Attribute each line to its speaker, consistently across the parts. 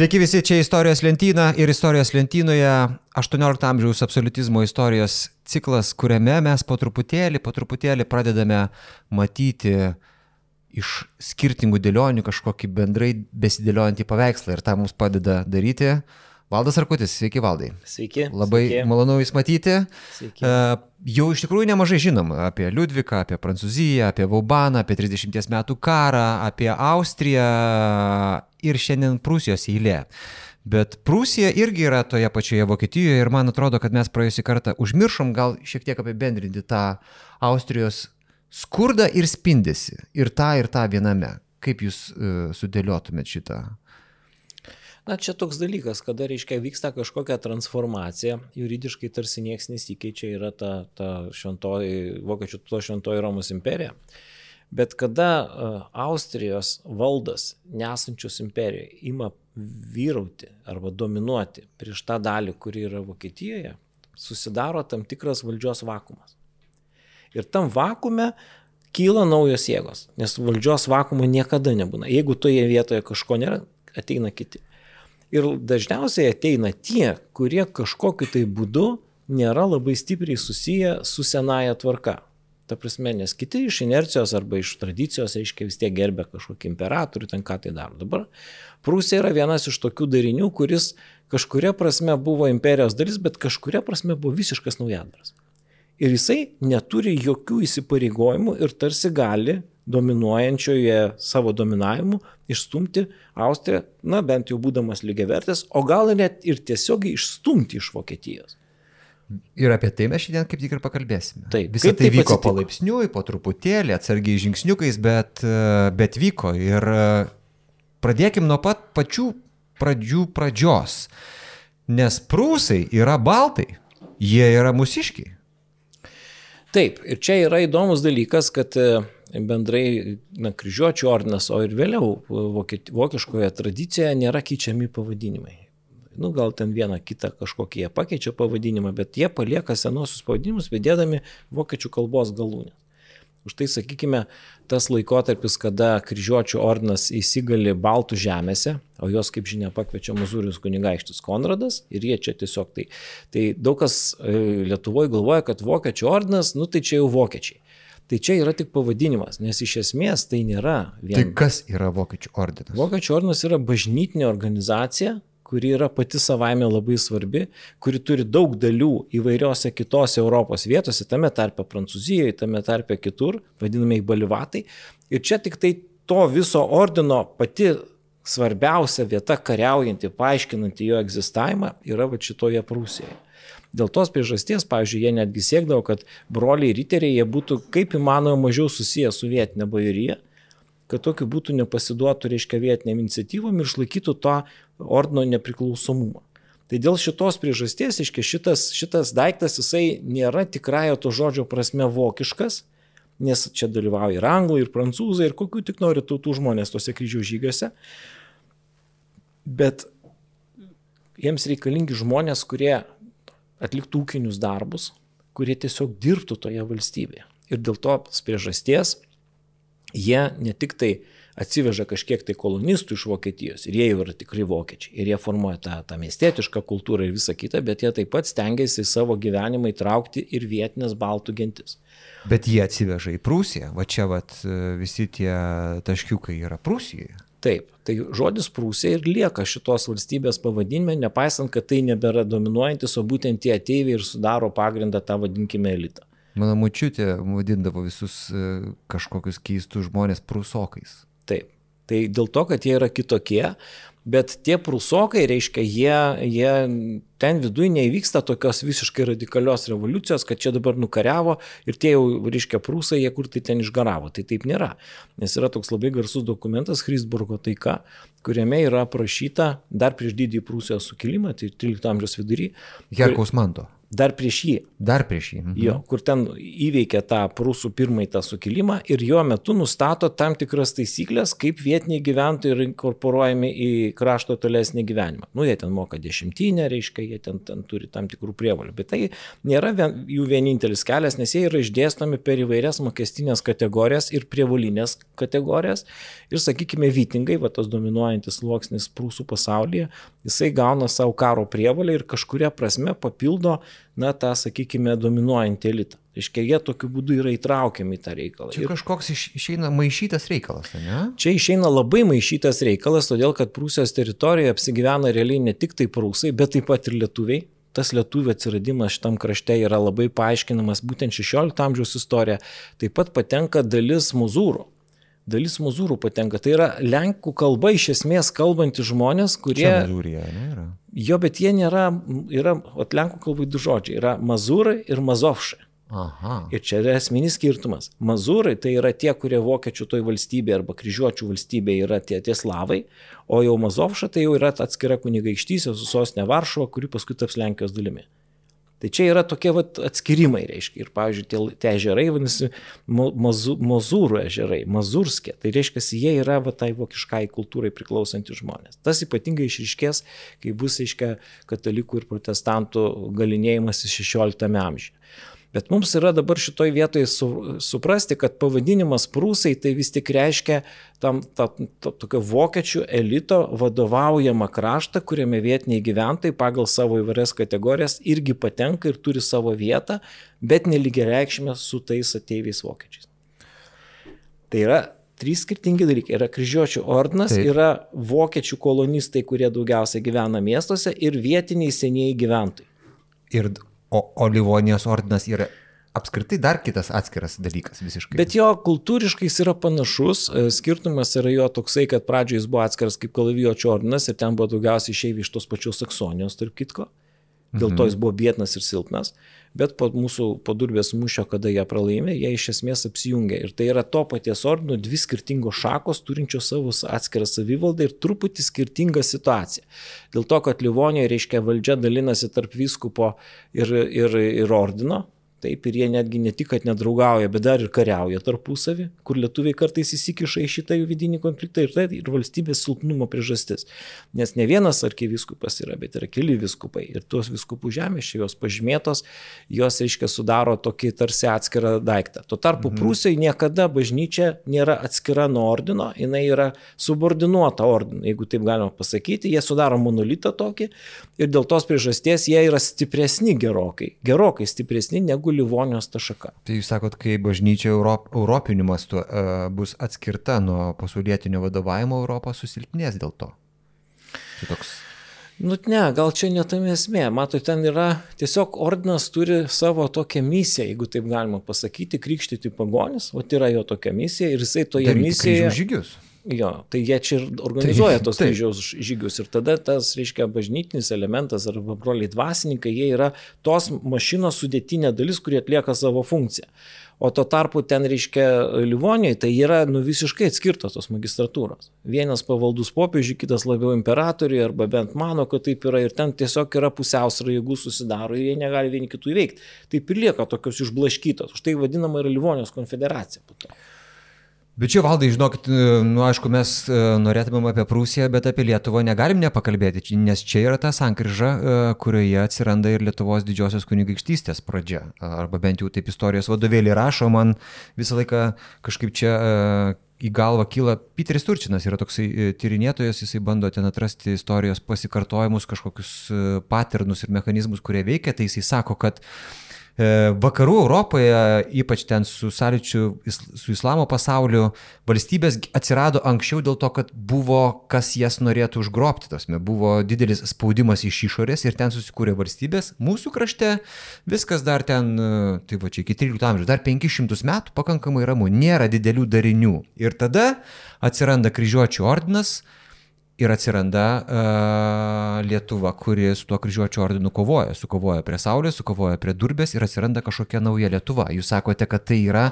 Speaker 1: Sveiki visi, čia istorijos lentyna ir istorijos lentynoje 18 amžiaus absolutizmo istorijos ciklas, kuriame mes po truputėlį, po truputėlį pradedame matyti iš skirtingų dėlionių kažkokį bendrai besidėliojantį paveikslą ir tą mums padeda daryti Valdas Arkutis, sveiki Valdai.
Speaker 2: Sveiki.
Speaker 1: Labai
Speaker 2: sveiki.
Speaker 1: malonu Jūs matyti.
Speaker 2: Sveiki.
Speaker 1: Uh, jau iš tikrųjų nemažai žinom apie Liudviką, apie Prancūziją, apie Vaubaną, apie 30 metų karą, apie Austriją ir šiandien Prūsijos eilė. Bet Prūsija irgi yra toje pačioje Vokietijoje ir man atrodo, kad mes praėjusį kartą užmiršom gal šiek tiek apibendrinti tą Austrijos skurdą ir spindesi. Ir tą, ir tą viename. Kaip jūs uh, sudėliotumėt šitą
Speaker 2: Na, čia toks dalykas, kada, reiškia, vyksta kažkokia transformacija, juridiškai tarsi niekas nesikeičia, yra ta, ta šventoji, vokiečių to šventoji Romos imperija. Bet kada uh, Austrijos valdas, nesančios imperijoje, ima vyrauti arba dominuoti prieš tą dalį, kuri yra Vokietijoje, susidaro tam tikras valdžios vakumas. Ir tam vakume kyla naujos jėgos, nes valdžios vakumo niekada nebūna. Jeigu toje vietoje kažko nėra, ateina kiti. Ir dažniausiai ateina tie, kurie kažkokiu tai būdu nėra labai stipriai susiję su senaja tvarka. Ta prasme, nes kiti iš inercijos arba iš tradicijos, aiškiai, vis tiek gerbė kažkokį imperatorių, ten ką tai daro. Dabar Prūsija yra vienas iš tokių darinių, kuris kažkuria prasme buvo imperijos dalis, bet kažkuria prasme buvo visiškas naujadaras. Ir jisai neturi jokių įsipareigojimų ir tarsi gali dominuojančioje savo dominavimu išstumti Austriją, na bent jau būdamas lygiavertės, o gal net ir tiesiogiai išstumti iš Vokietijos.
Speaker 1: Ir apie tai mes šiandien kaip tik ir pakalbėsime.
Speaker 2: Taip,
Speaker 1: Visą tai vyko
Speaker 2: atsitiko?
Speaker 1: palaipsniui, po truputėlį, atsargiai žingsniukais, bet, e, bet vyko. Ir e, pradėkim nuo pat pačių pradžių pradžios. Nes prūsai yra baltai, jie yra mūsiškiai.
Speaker 2: Taip, ir čia yra įdomus dalykas, kad e, bendrai na, kryžiuočių ordinas, o ir vėliau vokiet, vokiškoje tradicijoje nėra keičiami pavadinimai. Nu, gal ten vieną kitą kažkokį jie pakeičia pavadinimą, bet jie palieka senosius pavadinimus, vedėdami vokiečių kalbos galūnės. Už tai, sakykime, tas laikotarpis, kada kryžiuočių ordinas įsigali Baltų žemėse, o jos, kaip žinia, pakviečia Mazūrijos kunigaikštis Konradas ir jie čia tiesiog tai. Tai daug kas e, Lietuvoje galvoja, kad vokiečių ordinas, nu tai čia jau vokiečiai. Tai čia yra tik pavadinimas, nes iš esmės tai nėra
Speaker 1: Tai
Speaker 2: vien.
Speaker 1: kas yra vokiečių ordinas?
Speaker 2: Vokiečių ordinas yra bažnytinė organizacija, kuri yra pati savaime labai svarbi, kuri turi daug dalių įvairiose kitose Europos vietose, tame tarpe Prancūzijoje, tame tarpe kitur, vadinamieji balivatai. Ir čia tik tai to viso ordino pati svarbiausia vieta kariaujanti, paaiškinanti jo egzistavimą yra va šitoje Prūsijoje. Dėl tos priežasties, pavyzdžiui, jie netgi siekdavo, kad broliai riteriai jie būtų kaip įmanoma mažiau susiję su vietinė bajorija, kad tokiu būtų nepasiduotų, reiškia, vietiniam iniciatyvom ir išlaikytų tą ordino nepriklausomumą. Tai dėl šitos priežasties, reiškia, šitas, šitas daiktas, jisai nėra tikrąją to žodžio prasme vokiškas, nes čia dalyvauja ir anglai, ir prancūzai, ir kokių tik nori tautų žmonės tose kryžių žygiuose. Bet jiems reikalingi žmonės, kurie atliktų ūkinius darbus, kurie tiesiog dirbtų toje valstybėje. Ir dėl tos priežasties jie ne tik tai atsiveža kažkiek tai kolonistų iš Vokietijos ir jie jau yra tikrai vokiečiai ir jie formuoja tą, tą miestietišką kultūrą ir visą kitą, bet jie taip pat stengiasi į savo gyvenimą įtraukti ir vietinės baltų gentis.
Speaker 1: Bet jie atsiveža į Prūsiją. Va čia vat, visi tie taškiukai yra Prūsijoje.
Speaker 2: Taip, tai žodis Prūsija ir lieka šitos valstybės pavadinime, nepaisant, kad tai nebėra dominuojantis, o būtent tie ateiviai ir sudaro pagrindą tą vadinkime elitą.
Speaker 1: Mano mučiutė vadindavo visus e, kažkokius keistus žmonės prūsokais.
Speaker 2: Taip. Tai dėl to, kad jie yra kitokie, bet tie prūsokai, reiškia, jie, jie ten viduje neįvyksta tokios visiškai radikalios revoliucijos, kad čia dabar nukariavo ir tie jau, reiškia, prūsai, jie kur tai ten išgaravo. Tai taip nėra. Nes yra toks labai garsus dokumentas Chrisburgo taika, kuriame yra aprašyta dar prieš didįjį Prūsijos sukilimą, tai 13 amžiaus vidury.
Speaker 1: Herkaus manto.
Speaker 2: Dar prieš jį.
Speaker 1: Dar prieš jį. Mhm.
Speaker 2: Jo, kur ten įveikia tą prūsų pirmąjį tą sukilimą ir jo metu nustato tam tikras taisyklės, kaip vietiniai gyventojai yra inkorporuojami į krašto tolesnį gyvenimą. Nu, jie ten moka dešimtinę, reiškia, jie ten, ten turi tam tikrų prievalių, bet tai nėra vien, jų vienintelis kelias, nes jie yra išdėstomi per įvairias mokestinės kategorijas ir prievalinės kategorijas. Ir, sakykime, vytingai, va tas dominuojantis sluoksnis prūsų pasaulyje, jisai gauna savo karo prievalę ir kažkuria prasme papildo na, tą, sakykime, dominuojantį elitą. Iškia, jie tokiu būdu yra įtraukiami į tą reikalą.
Speaker 1: Čia kažkoks iš, išeina maišytas reikalas, ne?
Speaker 2: Čia išeina labai maišytas reikalas, todėl kad Prūsijos teritorijoje apsigyvena realiai ne tik tai prūsai, bet taip pat ir lietuviai. Tas lietuvių atsiradimas šitam krašte yra labai paaiškinamas būtent 16 amžiaus istorija. Taip pat patenka dalis muzūrų dalis muzūrų patenka. Tai yra lenkų kalba iš esmės kalbantys žmonės, kurie...
Speaker 1: Ne? Yra.
Speaker 2: Jo, bet jie nėra, yra, o lenkų kalbai du žodžiai, yra mazūrai ir mazovšai.
Speaker 1: Aha.
Speaker 2: Ir čia yra esminis skirtumas. Mazūrai tai yra tie, kurie vokiečių toj valstybėje arba kryžiuočių valstybėje yra tie, tie slavai, o jau mazovša tai jau yra atskira kunigaikštysė su sostinė Varšuva, kuri paskui taps Lenkijos dalimi. Tai čia yra tokie vat, atskirimai, reiškia. Ir, pavyzdžiui, tie, tie ežerai vadinasi mazu, Mozūrų ežerai, Mazurskė. Tai reiškia, jie yra va, tai vokiškai kultūrai priklausantys žmonės. Tas ypatingai išriškės, kai bus, reiškia, katalikų ir protestantų galinėjimas 16 amžiuje. Bet mums yra dabar šitoj vietoje su, suprasti, kad pavadinimas prūsai tai vis tik reiškia tam ta, ta, tokio vokiečių elito vadovaujamą kraštą, kuriame vietiniai gyventojai pagal savo įvairias kategorijas irgi patenka ir turi savo vietą, bet nelygiai reikšmė su tais ateiviais vokiečiais. Tai yra trys skirtingi dalykai. Yra kryžiuočių ordinas, Taip. yra vokiečių kolonistai, kurie daugiausiai gyvena miestuose ir vietiniai senieji gyventojai.
Speaker 1: Ir O, Livonijos ordinas yra apskritai dar kitas atskiras dalykas visiškai.
Speaker 2: Bet jo kultūriškai jis yra panašus, e, skirtumas yra jo toksai, kad pradžioje jis buvo atskiras kaip Kalavijočio ordinas ir ten buvo daugiausiai išeiviai iš tos pačios Saksonijos, tarp kitko. Dėl to mhm. jis buvo biednas ir silpnas bet po mūsų podurbės mūšio, kada jie pralaimė, jie iš esmės apsijungia. Ir tai yra to paties ordino dvi skirtingos šakos, turinčios savo atskirą savivaldą ir truputį skirtingą situaciją. Dėl to, kad Livonijoje, reiškia, valdžia dalinasi tarp vyskupo ir, ir, ir ordino, Taip, ir jie netgi ne tik, kad nedraugauja, bet dar ir kariauja tarpusavį, kur lietuviai kartais įsikiša į šitą jų vidinį konfliktą ir tai ir valstybės silpnumo priežastis. Nes ne vienas arkiviskupas yra, bet yra keli viskupai. Ir tuos viskupų žemės, jos pažymėtos, jos, reiškia, sudaro tokį tarsi atskirą daiktą. Tuo tarpu mhm. Prūsai niekada bažnyčia nėra atskira nuo ordino, jinai yra subordinuota ordinui, jeigu taip galima pasakyti, jie sudaro monolitą tokį ir dėl tos priežasties jie yra stipresni gerokai, gerokai stipresni negu negu Livonijos ta šaka.
Speaker 1: Tai jūs sakot, kai bažnyčia Europ, europiniu mastu uh, bus atskirta nuo pasaulietinio vadovavimo, Europą susilpnės dėl to. Tai toks
Speaker 2: Nu ne, gal čia netame esmė. Matot, ten yra tiesiog ordinas turi savo tokią misiją, jeigu taip galima pasakyti, krikštyti pagonis, o tai yra jo tokia misija ir jisai toje
Speaker 1: Daryti
Speaker 2: misijoje...
Speaker 1: žygius.
Speaker 2: Jo, tai jie čia ir organizuoja tos kryžiaus žygius ir tada tas, reiškia, bažnytinis elementas arba broliai dvasininkai, jie yra tos mašinos sudėtinė dalis, kurie atlieka savo funkciją. O tuo tarpu ten, reiškia, Livonijoje, tai yra nu, visiškai atskirtos tos magistratūros. Vienas pavaldus popiežiui, kitas labiau imperatoriui, arba bent mano, kad taip yra ir ten tiesiog yra pusiausvara jėgų susidaro ir jie negali vieni kitų įveikti. Taip ir lieka tokios išblaškytos. Už tai vadinama yra Livonijos konfederacija. Po to.
Speaker 1: Bet čia valdai, žinokit, e, nu aišku, mes e, norėtumėm apie Prūsiją, bet apie Lietuvą negalim nepakalbėti, nes čia yra ta sankryža, e, kurioje atsiranda ir Lietuvos didžiosios kunigaikštystės pradžia. Arba bent jau taip istorijos vadovėlį rašo, man visą laiką kažkaip čia į galvą kyla Piteris Turčinas, yra toksai tyrinėtojas, jisai bando ten atrasti istorijos pasikartojimus, kažkokius paternus ir mechanizmus, kurie veikia, tai jisai sako, kad E, vakarų Europoje, ypač ten su sąlyčiu, su islamo pasauliu, valstybės atsirado anksčiau dėl to, kad buvo kas jas norėtų užgrobti. Tasme, buvo didelis spaudimas iš išorės ir ten susikūrė valstybės. Mūsų krašte viskas dar ten, e, tai va čia iki 13 amžiaus, dar 500 metų pakankamai ramu, nėra didelių darinių. Ir tada atsiranda kryžiuočių ordinas, ir atsiranda uh, Lietuva, kuri su tuo kryžiuočio ordinu kovoja. Sukovoja prie Saulės, sukovoja prie Durbės ir atsiranda kažkokia nauja Lietuva. Jūs sakote, kad tai yra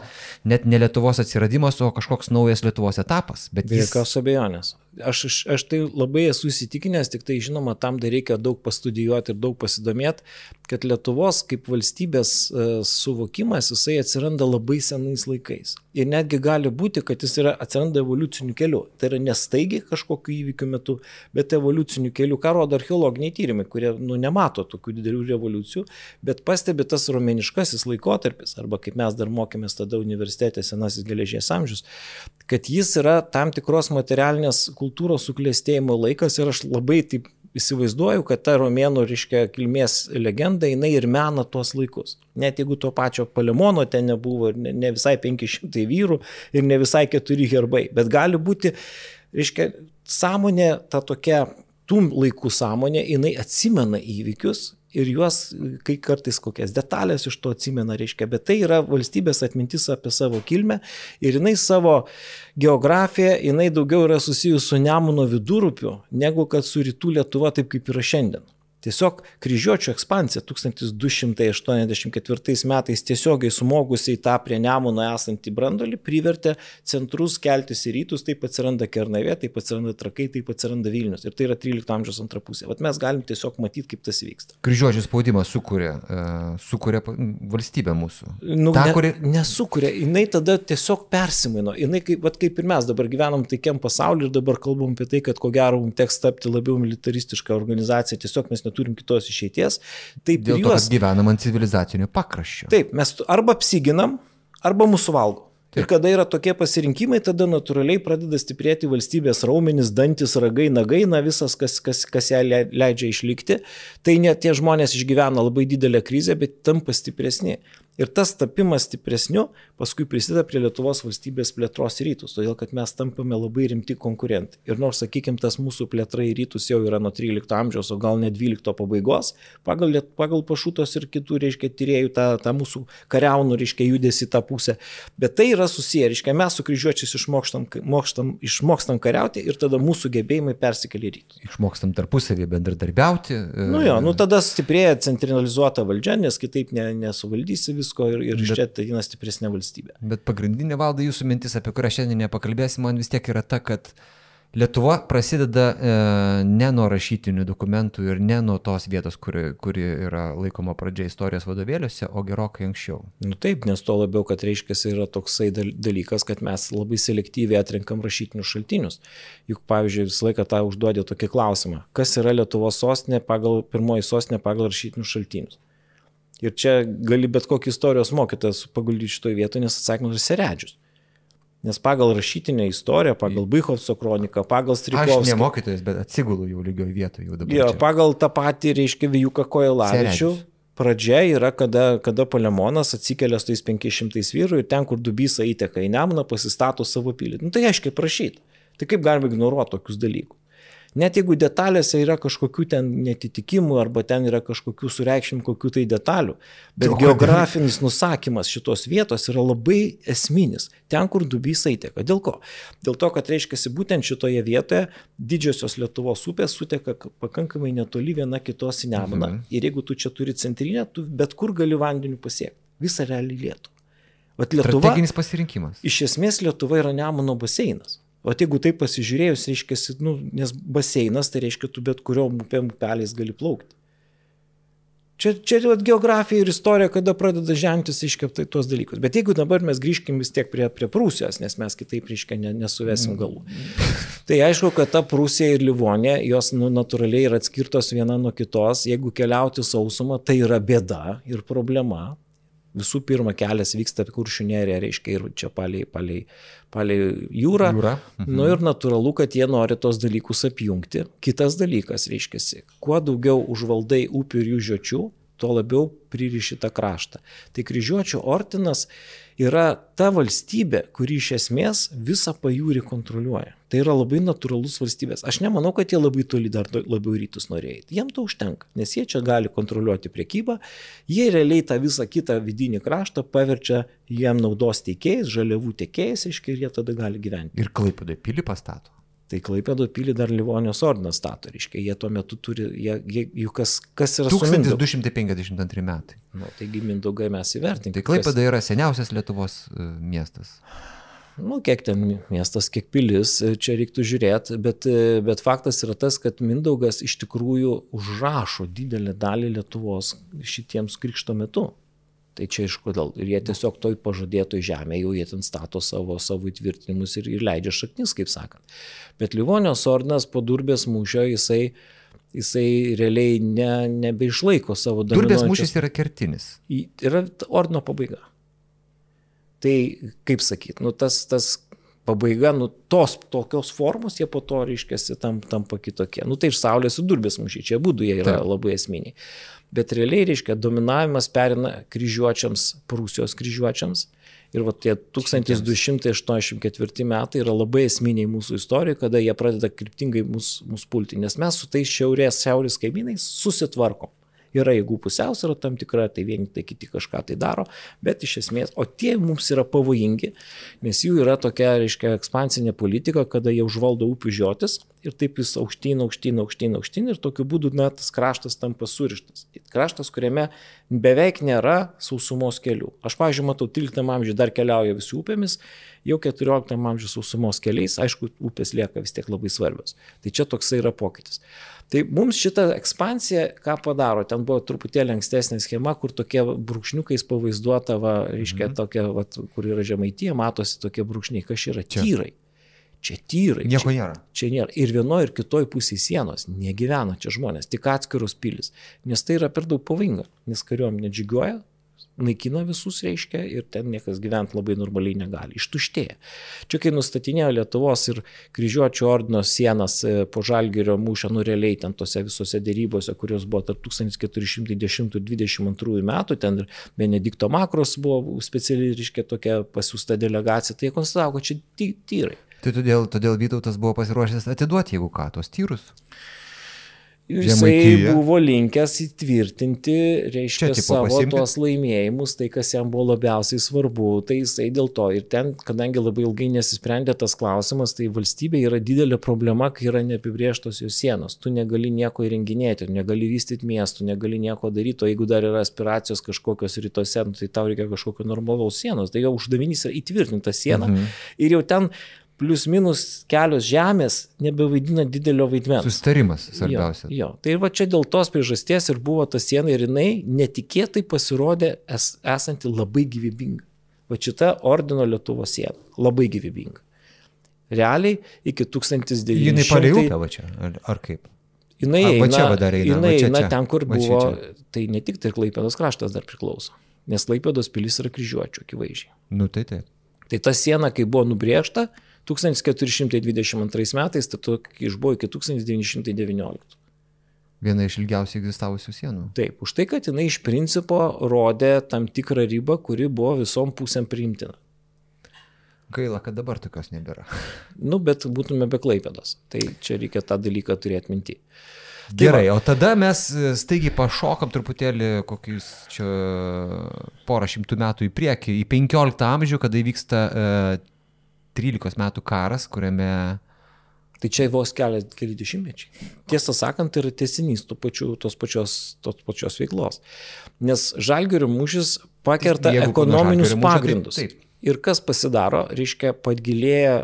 Speaker 1: net ne Lietuvos atsiradimas, o kažkoks naujas Lietuvos etapas.
Speaker 2: Bet Be jokios jis... abejonės. Aš, aš, aš tai labai esu įsitikinęs, tik tai žinoma, tam dar reikia daug pastudijuoti ir daug pasidomėti, kad Lietuvos kaip valstybės e, suvokimas, jisai atsiranda labai senais laikais. Ir netgi gali būti, kad jis yra, atsiranda evoliuciniu keliu. Tai yra nestaigiai kažkokiu įvykiu metu, bet evoliuciniu keliu, ką rodo archeologiniai tyrimai, kurie nu, nemato tokių didelių revoliucijų, bet pastebi tas romėniškasis laikotarpis, arba kaip mes dar mokėmės tada universitete senasis geležies amžius, kad jis yra tam tikros materialinės kultūros suklėstėjimo laikas ir aš labai taip įsivaizduoju, kad ta romėnų, reiškia, kilmės legenda, jinai ir mena tuos laikus. Net jeigu to pačio Palemono ten nebuvo, ne, ne visai 500 vyrų ir ne visai 4 herbai, bet gali būti, reiškia, sąmonė, ta tokia tų laikų sąmonė, jinai atsimena įvykius ir juos, kai kartais kokias detalės iš to atsimena, reiškia, bet tai yra valstybės atmintis apie savo kilmę ir jinai savo geografiją, jinai daugiau yra susijusi su Nemuno vidurupiu, negu kad su rytų Lietuva, taip kaip yra šiandien. Tiesiog kryžiuočio ekspansija 1284 metais tiesiogiai sumogusi į tą prie Nemuno esantį brandolį privertė centrus keltis į rytus, taip atsiranda Kernavė, taip atsiranda Trakai, taip atsiranda Vilnius. Ir tai yra 13 amžiaus antra pusė. Vat mes galim tiesiog matyti, kaip tas vyksta.
Speaker 1: Kryžiuočio spaudimas sukuria, uh, sukuria valstybę mūsų.
Speaker 2: Nu, Ta, ne, kuri... Nesukuria, jinai tada tiesiog persimaino. Jinai kaip, vat, kaip ir mes dabar gyvenam taikiam pasauliu ir dabar kalbam apie tai, kad ko gero mums teks tapti labiau militaristišką organizaciją, tiesiog mes neturim kitos išeities.
Speaker 1: Taip, Dėl juos... to, kad gyvenam ant civilizacinio pakraščio.
Speaker 2: Taip, mes arba apsiginam, arba mūsų valgo. Ir kada yra tokie pasirinkimai, tada natūraliai pradeda stiprėti valstybės raumenys, dantis, ragai, nagai, na visas, kas, kas, kas ją leidžia išlikti. Tai net tie žmonės išgyvena labai didelę krizę, bet tampa stipresni. Ir tas tapimas stipresniu paskui prisideda prie Lietuvos valstybės plėtros rytus, todėl kad mes tampame labai rimti konkurentai. Ir nors, sakykime, tas mūsų plėtra į rytus jau yra nuo 13 amžiaus, o gal net 12 pabaigos, pagal, pagal pašutos ir kitų, reiškia, tyriejų tą, tą mūsų kariaunų, reiškia, judesi tą pusę. Bet tai yra susiję, reiškia, mes su kryžiuočiais išmokstam, mokstam, išmokstam kariauti ir tada mūsų gebėjimai persikelia į rytus.
Speaker 1: Išmokstam tarpusavį bendradarbiauti.
Speaker 2: Nu jo, nu tada stiprėja centralizuota valdžia, nes kitaip ne, nesuvaldysi visų visko ir, ir iš čia ateina stipresnė valstybė.
Speaker 1: Bet pagrindinė valda jūsų mintis, apie kurią šiandien nepakalbėsim, man vis tiek yra ta, kad Lietuva prasideda e, ne nuo rašytinių dokumentų ir ne nuo tos vietos, kuri, kuri yra laikoma pradžia istorijos vadovėliuose, o gerokai anksčiau.
Speaker 2: Nu taip, nes to labiau, kad reiškia, yra toksai dalykas, kad mes labai selektyviai atrenkam rašytinius šaltinius. Juk, pavyzdžiui, visą laiką tą užduodė tokį klausimą, kas yra Lietuvos sostinė pagal pirmoji sostinė pagal rašytinius šaltinius. Ir čia gali bet kokį istorijos mokytas paguldyti šitoje vietoje, nes atsakymas yra seredžius. Nes pagal rašytinę istoriją, pagal Bychovso kroniką, pagal Strikovskį.
Speaker 1: Aš ne mokytojas, bet atsigulu jau lygioje vietoje jau dabar.
Speaker 2: Jo, čia. pagal tą patį, reiškia, Vijuką Kojelavičių. Pradžia yra, kada, kada Palemonas atsikelia su tais 500 vyrų ir ten, kur Dubysa įteka į Nemuną, pasistato savo pilį. Nu, tai aiškiai prašyti. Tai kaip galima ignoruoti tokius dalykus? Net jeigu detalėse yra kažkokių ten netitikimų arba ten yra kažkokių sureikšmim kokių tai detalių, bet geografinis nusakymas šitos vietos yra labai esminis. Ten, kur dubys įteka. Dėl ko? Dėl to, kad reiškia, būtent šitoje vietoje didžiosios Lietuvos upės suteka pakankamai netoli viena kitos į Nemuną. Mhm. Ir jeigu tu čia turi centrinę, tu bet kur gali vandeniu pasiekti. Visą realiai Lietuvą.
Speaker 1: Vat Lietuva. Strateginis pasirinkimas.
Speaker 2: Iš esmės Lietuva yra Nemuno baseinas. O jeigu taip pasižiūrėjus, reiškia, nu, nes baseinas, tai reiškia, tu bet kurio upėm upeliais gali plaukti. Čia, čia vat, geografija ir istorija, kada pradeda žentis iškeptai tuos dalykus. Bet jeigu dabar mes grįžkim vis tiek prie, prie Prūsijos, nes mes kitaip, reiškia, ne, nesuvesim mm. galų. Tai aišku, kad ta Prūsija ir Livonė, jos nu, natūraliai yra atskirtos viena nuo kitos. Jeigu keliauti sausumą, tai yra bėda ir problema. Visų pirma, kelias vyksta kuršių nerė, reiškia, ir čia paliai, paliai, paliai jūrą. Jūra. Mhm. Nu ir natūralu, kad jie nori tos dalykus apjungti. Kitas dalykas, reiškia, kuo daugiau užvaldai upių ir jų žiočių, tuo labiau pririši tą kraštą. Tai kryžiuočio ordinas yra ta valstybė, kuri iš esmės visą pajūrį kontroliuoja. Tai yra labai natūralus valstybės. Aš nemanau, kad jie labai toli dar labiau rytus norėjo. Jiem to užtenka, nes jie čia gali kontroliuoti priekybą, jie realiai tą visą kitą vidinį kraštą paverčia jiem naudos teikėjais, žaliavų teikėjais, aiškiai, ir jie tada gali gyventi.
Speaker 1: Ir klaipėdai pilį pastato.
Speaker 2: Tai Klaipėdo pilį dar Livonijos ordinas stato, reiškia, jie tuo metu turi, jie, jie, jų kas, kas yra
Speaker 1: 1252 metai.
Speaker 2: Nu, taigi Mindaugai mes įvertinkime.
Speaker 1: Tai Klaipėda kas... yra seniausias Lietuvos uh, miestas.
Speaker 2: Nu, kiek ten miestas, kiek pilis, čia reiktų žiūrėti, bet, bet faktas yra tas, kad Mindaugas iš tikrųjų užrašo didelę dalį Lietuvos šitiems krikšto metu. Tai čia iš kodėl. Ir jie tiesiog toj pažadėtoj žemėje jau jie ten stato savo, savo įtvirtinimus ir, ir leidžia šaknis, kaip sakant. Bet Livonijos ordinas po durbės mūšio jisai, jisai realiai ne, nebeišlaiko savo
Speaker 1: darbų. Durbės mūšis yra kertinis.
Speaker 2: Yra ordino pabaiga. Tai kaip sakyt, nu tas, tas pabaiga, nu tos tokios formos, jie po to, reiškia, tam, tampa kitokie. Nu tai iš saulės ir durbės mūšiai, čia būdų jie yra Taip. labai esminiai bet realiai reiškia dominavimas perina kryžiuočiams, Prūsijos kryžiuočiams. Ir va tie 1284 metai yra labai esminiai mūsų istorijoje, kada jie pradeda kryptingai mus, mus pulti, nes mes su tais šiaurės, šiaurės kaimynais susitvarkom yra jėgų pusiausvėra tam tikra, tai vieni tai kiti kažką tai daro, bet iš esmės, o tie mums yra pavojingi, nes jų yra tokia, reiškia, ekspansinė politika, kada jie užvaldo upių žiotis ir taip jis aukštyn, aukštyn, aukštyn, aukštyn ir tokiu būdu net tas kraštas tampa surištas. Kraštas, kuriame beveik nėra sausumos kelių. Aš, pavyzdžiui, matau, 13 amžiuje dar keliauja visi upėmis, jau 14 amžiuje sausumos keliais, aišku, upės lieka vis tiek labai svarbios. Tai čia toksai yra pokytis. Tai mums šitą ekspansiją, ką padaro, ten buvo truputėlį ankstesnė schema, kur tokie brūkšniukais pavaizduota, va, reiškia, mhm. tokia, va, kur yra žemaityje, matosi tokie brūkšniai, kas yra tyrai. Čia tyrai.
Speaker 1: Nieko nėra.
Speaker 2: Čia nėra. Ir vienoje ir kitoje pusėje sienos negyvena čia žmonės, tik atskiros pilis. Nes tai yra per daug pavojinga, nes kariuomenė džiguoja, naikina visus, reiškia, ir ten niekas gyventi labai normaliai negali. Ištuštėja. Čia kai nustatinėjo Lietuvos ir kryžiuočio ordino sienas e, po Žalgerio mūšio, nu realiai ten tose visose dėrybose, kurios buvo tarp 1410-22 metų, ten ir Benedikto Makros buvo specialiai, reiškia, tokia pasiūsta delegacija, tai jie konstatavo, kad čia tyrai.
Speaker 1: Tai todėl, todėl Vytautas buvo pasiruošęs atiduoti, jeigu ką, tos tyrus
Speaker 2: jisai Žemaitija. buvo linkęs įtvirtinti, reiškia, savo pasimti. tuos laimėjimus, tai kas jam buvo labiausiai svarbu, tai jisai dėl to ir ten, kadangi labai ilgai nesisprendė tas klausimas, tai valstybė yra didelė problema, kai yra neapibrieštos jos sienos. Tu negali nieko įrenginėti, negali vystyti miestų, negali nieko daryti, o jeigu dar yra aspiracijos kažkokios rytuose, nu, tai tau reikia kažkokio normalaus sienos. Tai jau uždavinys yra įtvirtinta siena mhm. ir jau ten plius minus kelios žemės nebevaidina didelio vaidmens.
Speaker 1: Sustarimas svarbiausia.
Speaker 2: Jo, jo. Tai va čia dėl tos priežasties ir buvo ta siena ir jinai netikėtai pasirodė es, esanti labai gyvybinga. Va šita ordino Lietuvos siena. Labai gyvybinga. Realiai iki 1900.
Speaker 1: Jinai palei upę va čia, ar, kaip?
Speaker 2: Jinai eina, čia va dar eina, jinai va čia, eina čia. ten, kur va buvo, čia, čia. tai ne tik tai Klaipėdos kraštas dar priklauso, nes Klaipėdos pilis yra kryžiuočių, akivaizdžiai.
Speaker 1: Nu tai taip.
Speaker 2: Tai ta siena, kai buvo nubriežta, 1422 metais, tai išbuvo iki 1919.
Speaker 1: Viena iš ilgiausiai egzistavusių sienų.
Speaker 2: Taip, už tai, kad jinai iš principo rodė tam tikrą ribą, kuri buvo visom pusėm priimtina.
Speaker 1: Gaila, kad dabar tokios nebėra.
Speaker 2: Nu, bet būtume be klaipėdos. Tai čia reikia tą dalyką turėti minti.
Speaker 1: Tai Gerai, o tada mes staigiai pašokam truputėlį kokius čia porą šimtų metų į priekį, į 15 amžių, kada įvyksta uh, 13 metų karas, kuriame
Speaker 2: Tai čia vos keli, keli dešimtmečiai. Tiesą sakant, tai yra tiesinys to pačiu, tos, pačios, tos pačios veiklos. Nes žalgerio mūšis pakerta Jeigu ekonominius pagrindus. Taip, taip. Ir kas pasidaro, reiškia, padgilėja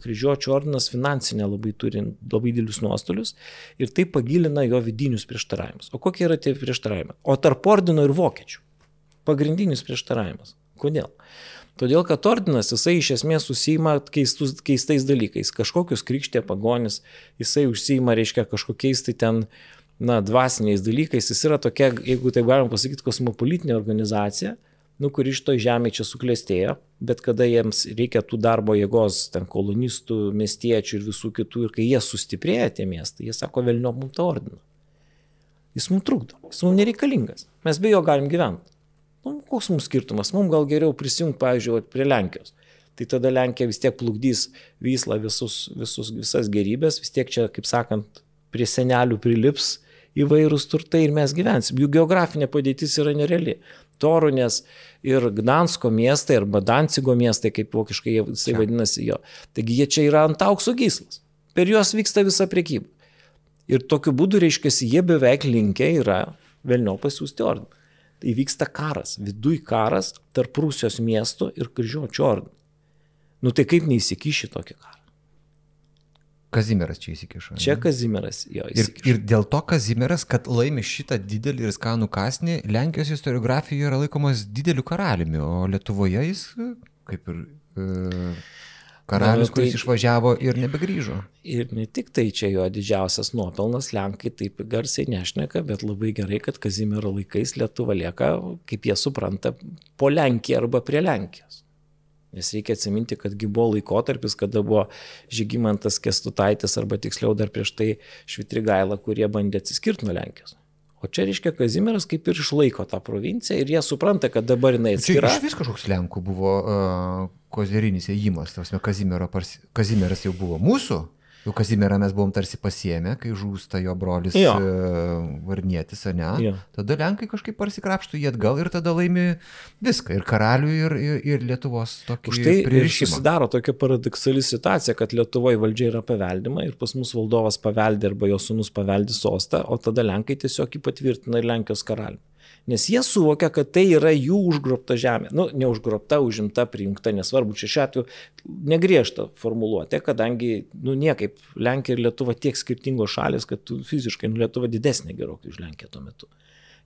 Speaker 2: kryžiuočio ordinas finansinė labai turi labai didelius nuostolius ir tai pagilina jo vidinius prieštaravimus. O kokie yra tie prieštaravimai? O tarp ordino ir vokiečių. Pagrindinis prieštaravimas. Kodėl? Todėl, kad ordinas jisai iš esmės susima keistus, keistais dalykais. Kažkokius krikštė pagonis, jisai užsima, reiškia, kažkokiais tai ten, na, dvasiniais dalykais. Jis yra tokia, jeigu taip galim pasakyti, kosmopolitinė organizacija, nu, kuri iš to žemė čia suklestėjo, bet kada jiems reikia tų darbo jėgos, ten kolonistų, miestiečių ir visų kitų, ir kai jie sustiprėja tie miestai, jie sako, vėlniau mums tą ordiną. Jis mums trukdo, jis mums nereikalingas, mes be jo galim gyventi. Nu, koks mums skirtumas? Mums gal geriau prisijungti, pavyzdžiui, prie Lenkijos. Tai tada Lenkija vis tiek plukdys Vyslą visus, visus, visas gerybės, vis tiek čia, kaip sakant, prie senelių prilips įvairūs turtai ir mes gyvensim. Jų geografinė padėtis yra nereali. Torunės ir Gdansko miestai arba Dancigo miestai, kaip vokiškai jisai vadinasi jo. Taigi jie čia yra ant aukso gyslas. Per juos vyksta visa priekyba. Ir tokiu būdu, reiškia, jie beveik linkę yra vėliau pasiūsti ordiną įvyksta karas, viduj karas tarp Rusijos miestų ir kryžiuočio ordino. Nu tai kaip neįsikiši tokį karą?
Speaker 1: Kazimieras čia įsikišo.
Speaker 2: Čia Kazimieras jo
Speaker 1: Ir,
Speaker 2: įsikišo.
Speaker 1: ir dėl to Kazimieras, kad laimi šitą didelį ir skanų kasnį, Lenkijos istoriografijoje yra laikomas dideliu karaliumi, o Lietuvoje jis kaip ir e, karalius,
Speaker 2: Na, tai-
Speaker 1: kuris išvažiavo ir nebegrįžo.
Speaker 2: Ir ne tik tai čia jo didžiausias nuopelnas, Lenkai taip garsiai nešneka, bet labai gerai, kad Kazimiero laikais Lietuva lieka, kaip jie supranta, po Lenkiją arba prie Lenkijos. Nes reikia atsiminti, kadgi buvo laikotarpis, kada buvo Žygimantas Kestutaitis arba tiksliau dar prieš tai Švitrigaila, kurie bandė atsiskirti nuo Lenkijos. O čia reiškia Kazimieras kaip ir išlaiko tą provinciją ir jie supranta, kad dabar jinai
Speaker 1: Čia
Speaker 2: atskira.
Speaker 1: iš vis kažkoks Lenkų buvo uh, kozerinis įėjimas, tas Kazimiero. Kazimieras jau buvo mūsų, jau Kazimierą mes buvom tarsi pasiemę, kai žūsta jo brolis
Speaker 2: Jo.
Speaker 1: uh, Varnietis, ar ne?
Speaker 2: Jo.
Speaker 1: Tada Lenkai kažkaip parsikrapštų jį atgal ir tada laimi viską, ir karalių, ir, ir, ir Lietuvos tokį
Speaker 2: Už tai ir susidaro tokia paradoksali situacija, kad Lietuvoje valdžia yra paveldima ir pas mus valdovas paveldė arba jo sunus paveldė sostą, o tada Lenkai tiesiog jį patvirtina ir Lenkijos karalių. Nes jie suvokia, kad tai yra jų užgrobta žemė. Nu, neužgrobta, užimta, prijungta, nesvarbu, čia šiuo atveju negriežta formuluotė, kadangi, nu, niekaip Lenkija ir Lietuva tiek skirtingos šalis, kad fiziškai, nu, Lietuva didesnė gerokai už Lenkiją tuo metu.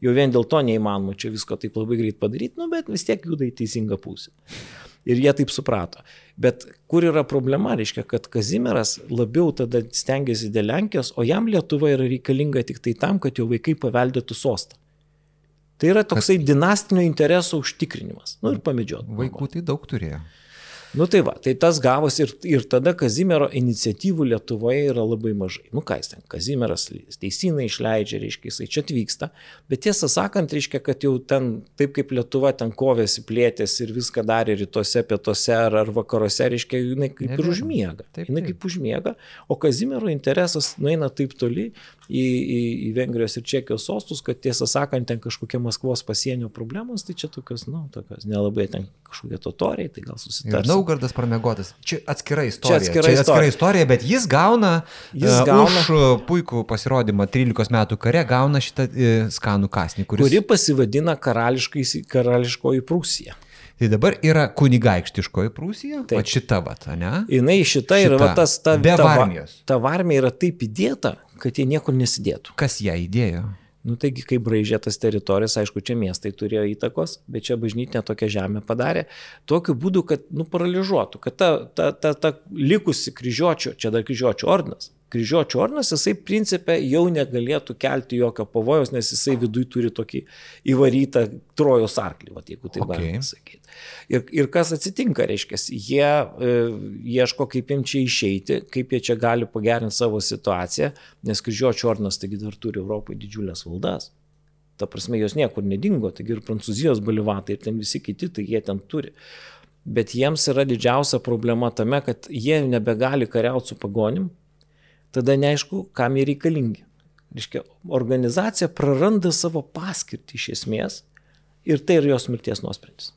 Speaker 2: Jau vien dėl to neįmanoma čia visko taip labai greit padaryti, nu, bet vis tiek juda į teisingą pusę. Ir jie taip suprato. Bet kur yra problema, reiškia, kad Kazimieras labiau tada stengiasi dėl Lenkijos, o jam Lietuva yra reikalinga tik tai tam, kad jo vaikai paveldėtų sostą. Tai yra toksai dinastinio intereso užtikrinimas. Nu ir pamedžiot.
Speaker 1: Vaikų tai daug turėjo.
Speaker 2: Nu tai va, tai tas gavosi ir, ir tada Kazimiero iniciatyvų Lietuvoje yra labai mažai. Nu ką jis ten, Kazimieras teisiną išleidžia, reiškia, jisai čia atvyksta, bet tiesą sakant, reiškia, kad jau ten, taip kaip Lietuva ten kovėsi, plėtėsi ir viską darė rytuose, pietuose ar, ar vakaruose, reiškia, jinai kaip ir užmiega.
Speaker 1: Taip,
Speaker 2: Jinai
Speaker 1: taip.
Speaker 2: kaip užmiega, o Kazimiero interesas nueina taip toli į, į, į Vengrijos ir Čekijos sostus, kad tiesą sakant, ten kažkokie Maskvos pasienio problemos, tai čia tokios, nu, tokios nelabai ten kažkokie totoriai, tai gal
Speaker 1: Ir
Speaker 2: susitars.
Speaker 1: Naugardas pramegotas. Čia atskira istorija.
Speaker 2: atskira
Speaker 1: Čia atskira
Speaker 2: istorija.
Speaker 1: istorija, bet jis gauna,
Speaker 2: Jis
Speaker 1: e,
Speaker 2: gauna-
Speaker 1: už e, puikų pasirodymą 13 metų kare, gauna šitą e, skanų kasnį, kuris...
Speaker 2: kuri pasivadina karališkoji Prūsija.
Speaker 1: Tai dabar yra kunigaikštiškoji Prūsija, o šita vat, ne?
Speaker 2: Jinai šita yra
Speaker 1: Šita.
Speaker 2: va, tas, ta,
Speaker 1: Be
Speaker 2: ta,
Speaker 1: varmijos.
Speaker 2: ta varmė yra taip įdėta, kad jie niekur nesidėtų.
Speaker 1: Kas ją įdėjo?
Speaker 2: Nu taigi, kai braižė tas teritorijas, aišku, čia miestai turėjo įtakos, bet čia bažnytinė tokia žemė padarė, tokiu būdu, kad, nu, paralyžuotų, kad ta, ta, ta, ta likusi kryžiuočio, čia dar kryžiuočio ordinas, kryžiuočio ordinas, jisai principė jau negalėtų kelti jokio pavojaus, nes jisai viduje turi tokį įvarytą trojos arklį, va, jeigu taip
Speaker 1: Okay.
Speaker 2: galima sakyti. Ir, ir kas atsitinka, reiškia, jie e, ieško, kaip jiems čia išeiti, kaip jie čia gali pagerinti savo situaciją, nes kryžiuočio ordinas taigi dar turi Europoje didžiulės valdas. Ta prasme, jos niekur nedingo, taigi ir prancūzijos balivatai, ir ten visi kiti, tai jie ten turi. Bet jiems yra didžiausia problema tame, kad jie nebegali kariauti su pagonim, tada neaišku, kam jie reikalingi. Reiškia, organizacija praranda savo paskirtį iš esmės ir tai yra jos mirties nuosprendis.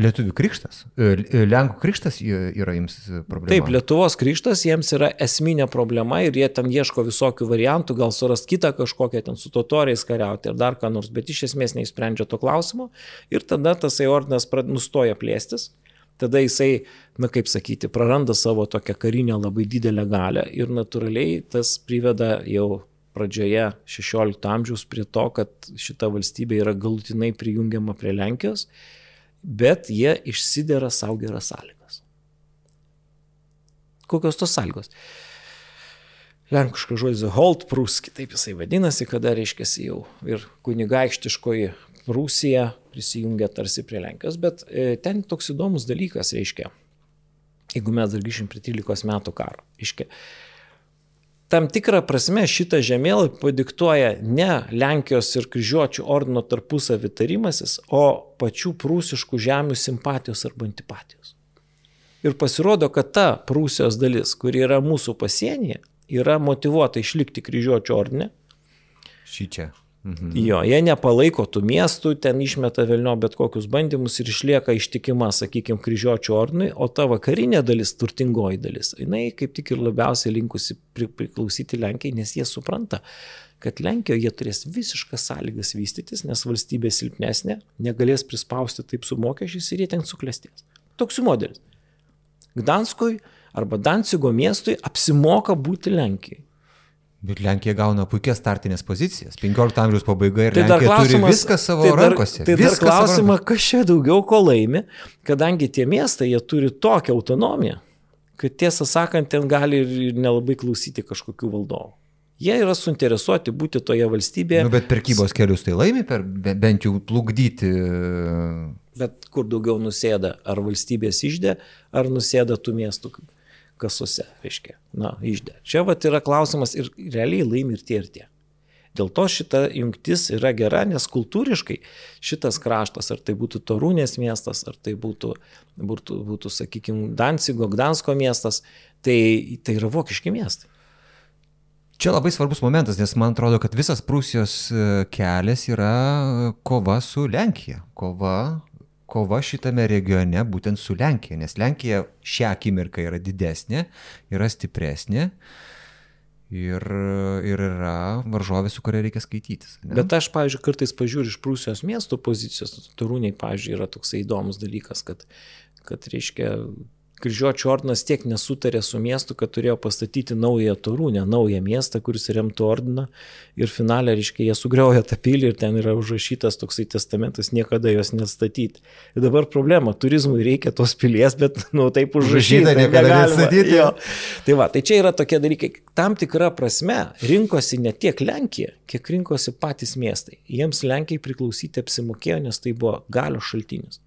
Speaker 1: Lietuvių krikštas. E, e, Lenkų krikštas yra jums problema.
Speaker 2: Taip, Lietuvos krikštas jiems yra esminė problema ir jie ten ieško visokių variantų, gal surast kitą kažkokią ten su totoriais kariauti ir dar ką nors, bet iš esmės neįsprendžia to klausimo ir tada tasai ordinas nustoja plėstis. Tada jisai, na kaip sakyti, praranda savo tokią karinę labai didelę galę ir natūraliai tas priveda jau pradžioje 16 amžiaus prie to, kad šita valstybė yra galutinai prijungiama prie Lenkijos, bet jie išsidera savo geras sąlygas. Kokios tos sąlygos? Lenkiškas žodis Holt Prus, kitaip jisai vadinasi, kada reiškia jau ir kunigaikštiškoji Prūsija prisijungia tarsi prie Lenkijos, bet e, ten toks įdomus dalykas reiškia, jeigu mes dar grįšim prie 13 metų karo, reiškia, tam tikrą prasme šitą žemėlapį padiktuoja ne Lenkijos ir kryžiuočių ordino tarpusavį tarimasis, o pačių prūsiškų žemių simpatijos arba antipatijos. Ir pasirodo, kad ta Prūsijos dalis, kuri yra mūsų pasienyje, yra motivuota išlikti kryžiuočio ordine.
Speaker 1: Šį čia. Mhm.
Speaker 2: Jo, jie nepalaiko tų miestų, ten išmeta vėlnio bet kokius bandymus ir išlieka ištikima, sakykime, kryžiuočio ordinui, o ta vakarinė dalis, turtingoji dalis, jinai kaip tik ir labiausiai linkusi pri, priklausyti Lenkijai, nes jie supranta, kad Lenkijoje jie turės visiškas sąlygas vystytis, nes valstybė silpnesnė, negalės prispausti taip su mokesčiais ir jie ten suklestės. Toks jų modelis. Gdanskui arba Dancigo miestui apsimoka būti Lenkijai.
Speaker 1: Bet Lenkija gauna puikias startinės pozicijas. 15 amžiaus pabaiga ir tai Lenkija turi viską savo
Speaker 2: tai dar,
Speaker 1: rankose.
Speaker 2: Tai dar klausimą, kas čia daugiau ko laimi, kadangi tie miestai, jie turi tokią autonomiją, kad tiesą sakant, ten gali ir nelabai klausyti kažkokių valdovų. Jie yra suinteresuoti būti toje valstybėje.
Speaker 1: Nu, bet prekybos kelius tai laimi, per, bent jau plukdyti.
Speaker 2: Bet kur daugiau nusėda, ar valstybės išdė, ar nusėda tų miestų kasose, reiškia, na, išdė. Čia vat yra klausimas ir realiai laimi ir tie ir tie. Dėl to šita jungtis yra gera, nes kultūriškai šitas kraštas, ar tai būtų Torūnės miestas, ar tai būtų, būtų, būtų sakykime, Dancigo, Gdansko miestas, tai, tai yra vokiški miestai.
Speaker 1: Čia labai svarbus momentas, nes man atrodo, kad visas Prūsijos e, kelias yra kova su Lenkija. Kova, kova šitame regione būtent su Lenkija, nes Lenkija šią akimirką yra didesnė, yra stipresnė. Ir, ir yra varžovė, su kuria reikia skaitytis.
Speaker 2: Ne? Bet aš, pavyzdžiui, kartais pažiūriu iš Prūsijos miesto pozicijos, Turūniai, pavyzdžiui, yra toksai įdomus dalykas, kad, kad reiškia, Kryžiuočio ordinas tiek nesutarė su miestu, kad turėjo pastatyti naują torūnę, naują miestą, kuris remtų ordiną. Ir finalė, reiškia, jie sugriauja tą pilį ir ten yra užrašytas toksai testamentas niekada jos nestatyti. Ir dabar problema, turizmui reikia tos pilies, bet, nu, taip užrašyta, niekada nestatyti. Jo. Tai va, tai čia yra tokie dalykai. Tam tikra prasme rinkosi ne tiek Lenkija, kiek rinkosi patys miestai. Jiems Lenkijai priklausyti apsimokėjo, nes tai buvo galio šaltinis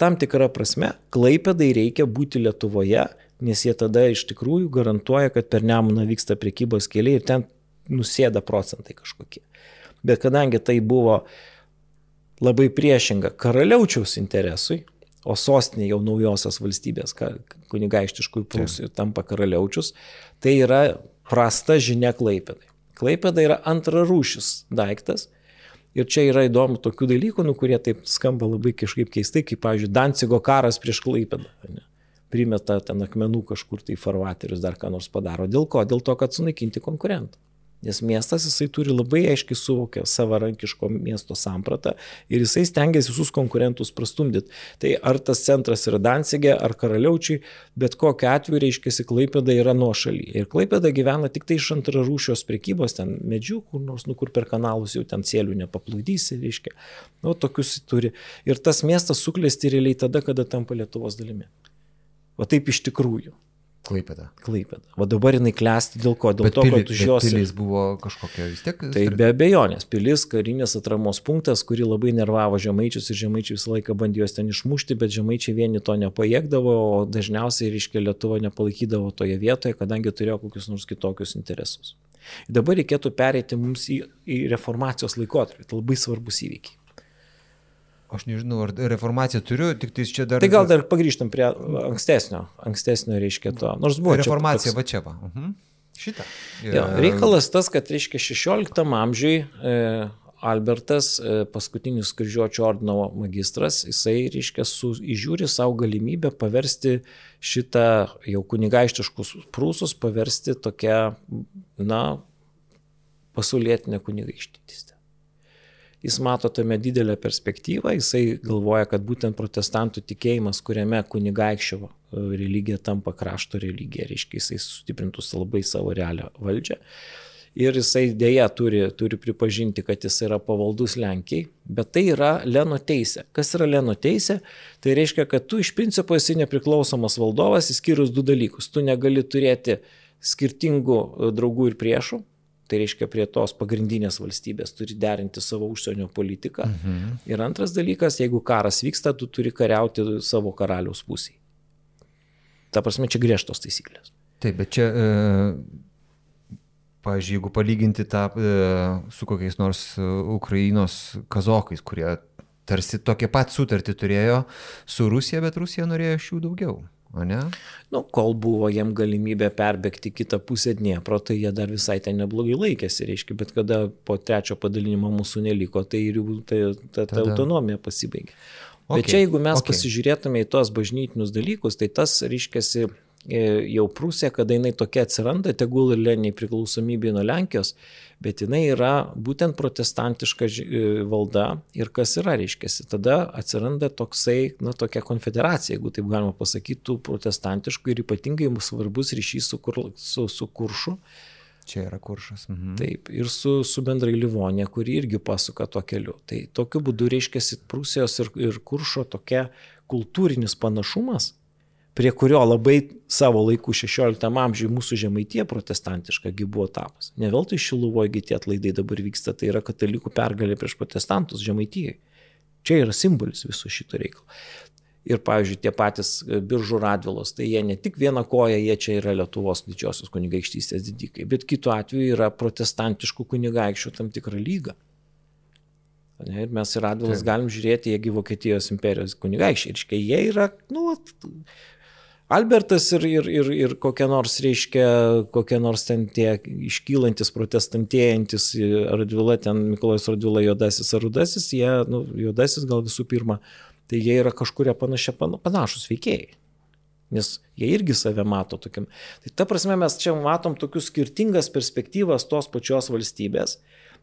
Speaker 2: tam tikrą prasme Klaipėdai reikia būti Lietuvoje, nes jie tada iš tikrųjų garantuoja, kad per Nemuną vyksta priekybos keliai ir ten nusėda procentai kažkokie. Bet kadangi tai buvo labai priešinga karaliaučiaus interesui, o sostinė jau naujosios valstybės, kunigaištiškųjų prūsijų tampa karaliaučius, tai yra prasta žinia Klaipėdai. Klaipėda yra antrarūšis daiktas, Ir čia yra įdomu tokių dalykų, nu, kurie taip skamba labai kažkaip keistai, kaip, pavyzdžiui, Dancigo karas prieš Klaipėdą. Primeta ten akmenų kažkur tai farvaterius, dar ką nors padaro. Dėl ko? Dėl to, kad sunaikinti konkurentą. Nes miestas jisai turi labai aiškiai suvokę savarankiško miesto sampratą ir jisai stengiasi visus konkurentus prastumdyti. Tai ar tas centras yra Dansigė, ar Karaliaučiai, bet kokiu atveju reiškia, Klaipėda yra nuo šaly. Ir Klaipėda gyvena tik tai iš antrarūšios prekybos, ten medžių, kur nors, nu kur per kanalus jau ten cėlių nepaplūdysi, reiškia. Nu, tokius turi. Ir tas miestas suklesti realiai tada, kada tampa Lietuvos dalimi. O taip iš tikrųjų.
Speaker 1: Klaipėda.
Speaker 2: Klaipėda. O dabar jinai klesti dėl ko? Dėl
Speaker 1: bet
Speaker 2: to,
Speaker 1: pili,
Speaker 2: kad už jos...
Speaker 1: Pilis buvo kažkokia vis tiek.
Speaker 2: Tai be abejonės. Pilis karinės atramos punktas, kuri labai nervavo žemaičius ir žemaičiai visą laiką bandė juos ten išmušti, bet žemaičiai vieni to nepajėgdavo, o dažniausiai, reiškia, Lietuva nepalaikydavo toje vietoje, kadangi turėjo kokius nors kitokius interesus. Dabar reikėtų pereiti mums į, į reformacijos laikotarpį. Tai labai svarbus įvykiai.
Speaker 1: Aš nežinau, ar reformaciją turiu, tik tai čia dar.
Speaker 2: Tai gal dar pagrįžtam prie ankstesnio, ankstesnio reiškia to. Nors buvo
Speaker 1: reformacija, čia, va čia va. Mhm. Šitą.
Speaker 2: Ir... Ja, reikalas tas, kad reiškia 16 amžiui e, Albertas, e, paskutinis kryžiuočio ordino magistras, jisai, reiškia, su, įžiūri savo galimybę paversti šitą jau kunigaištiškus prūsus, paversti tokią, na, pasaulietinę kunigaištystę jis mato tame didelę perspektyvą, jisai galvoja, kad būtent protestantų tikėjimas, kuriame kunigaikščio e, religija tampa krašto religija, reiškia, jisai sustiprintų labai savo realią valdžią. Ir jisai dėja turi, turi pripažinti, kad jis yra pavaldus Lenkijai, bet tai yra Leno teisė. Kas yra Leno teisė? Tai reiškia, kad tu iš principo esi nepriklausomas valdovas, įskyrus du dalykus. Tu negali turėti skirtingų e, draugų ir priešų, Tai reiškia, prie tos pagrindinės valstybės turi derinti savo užsienio politiką. Mhm. Ir antras dalykas, jeigu karas vyksta, tu turi kariauti savo karaliaus pusėje. Ta prasme, čia griežtos taisyklės.
Speaker 1: Taip, bet čia, e, pažiūrėjau, jeigu palyginti tą e, su kokiais nors e, Ukrainos kazokais, kurie tarsi tokie pat sutartį turėjo su Rusija, bet Rusija norėjo iš jų daugiau ne?
Speaker 2: Nu, kol buvo jiem galimybė perbėgti kitą pusę Dniepro, tai jie dar visai ten neblogai laikėsi, reiškia, bet kada po trečio padalinimo mūsų neliko, tai ir jų ta, ta, ta autonomija pasibaigė. Okay. Bet čia jeigu mes okay. pasižiūrėtume į tos bažnytinius dalykus, tai tas, reiškia, jau Prūsija, kada jinai tokia atsiranda, tegul ir leniai priklausomybė nuo Lenkijos, bet jinai yra būtent protestantiška e, valda ir kas yra, reiškia, tada atsiranda toksai, na, tokia konfederacija, jeigu taip galima pasakyti, tų protestantiškų ir ypatingai svarbus ryšys su, kur, su, su kuršu.
Speaker 1: Čia yra kuršas. Mhm.
Speaker 2: Taip, ir su, su bendrai Livonė, kuri irgi pasuka tuo keliu. Tai tokiu būdu reiškia Prūsijos ir, ir kuršo tokia kultūrinis panašumas, prie kurio labai savo laikų 16 amžiuje mūsų žemaitie protestantiškagi buvo tapas. Ne veltui šiluvoji tie atlaidai dabar vyksta, tai yra katalikų pergalė prieš protestantus žemaitijai. Čia yra simbolis viso šito reikalo. Ir, pavyzdžiui, tie patys e, biržų radvilos, tai jie ne tik vieną koją, jie čia yra Lietuvos didžiosios kunigaikštystės didikai, bet kitu atveju yra protestantiškų kunigaikščių tam tikra lyga. Ne, ir mes į radvilas galim žiūrėti, jiegi Vokietijos imperijos kunigaikščiai. Ir jie yra, nu, Albertas ir, ir, ir, ir kokie nors, reiškia, kokie nors ten tie iškylantis, protestantėjantis Radvila, ten Mikolajus Radvila juodasis ar rudasis, jie, nu, juodasis gal visų pirma, tai jie yra kažkurie panašia, panašus veikėjai. Nes jie irgi save mato tokiam. Tai ta prasme mes čia matom tokius skirtingas perspektyvas tos pačios valstybės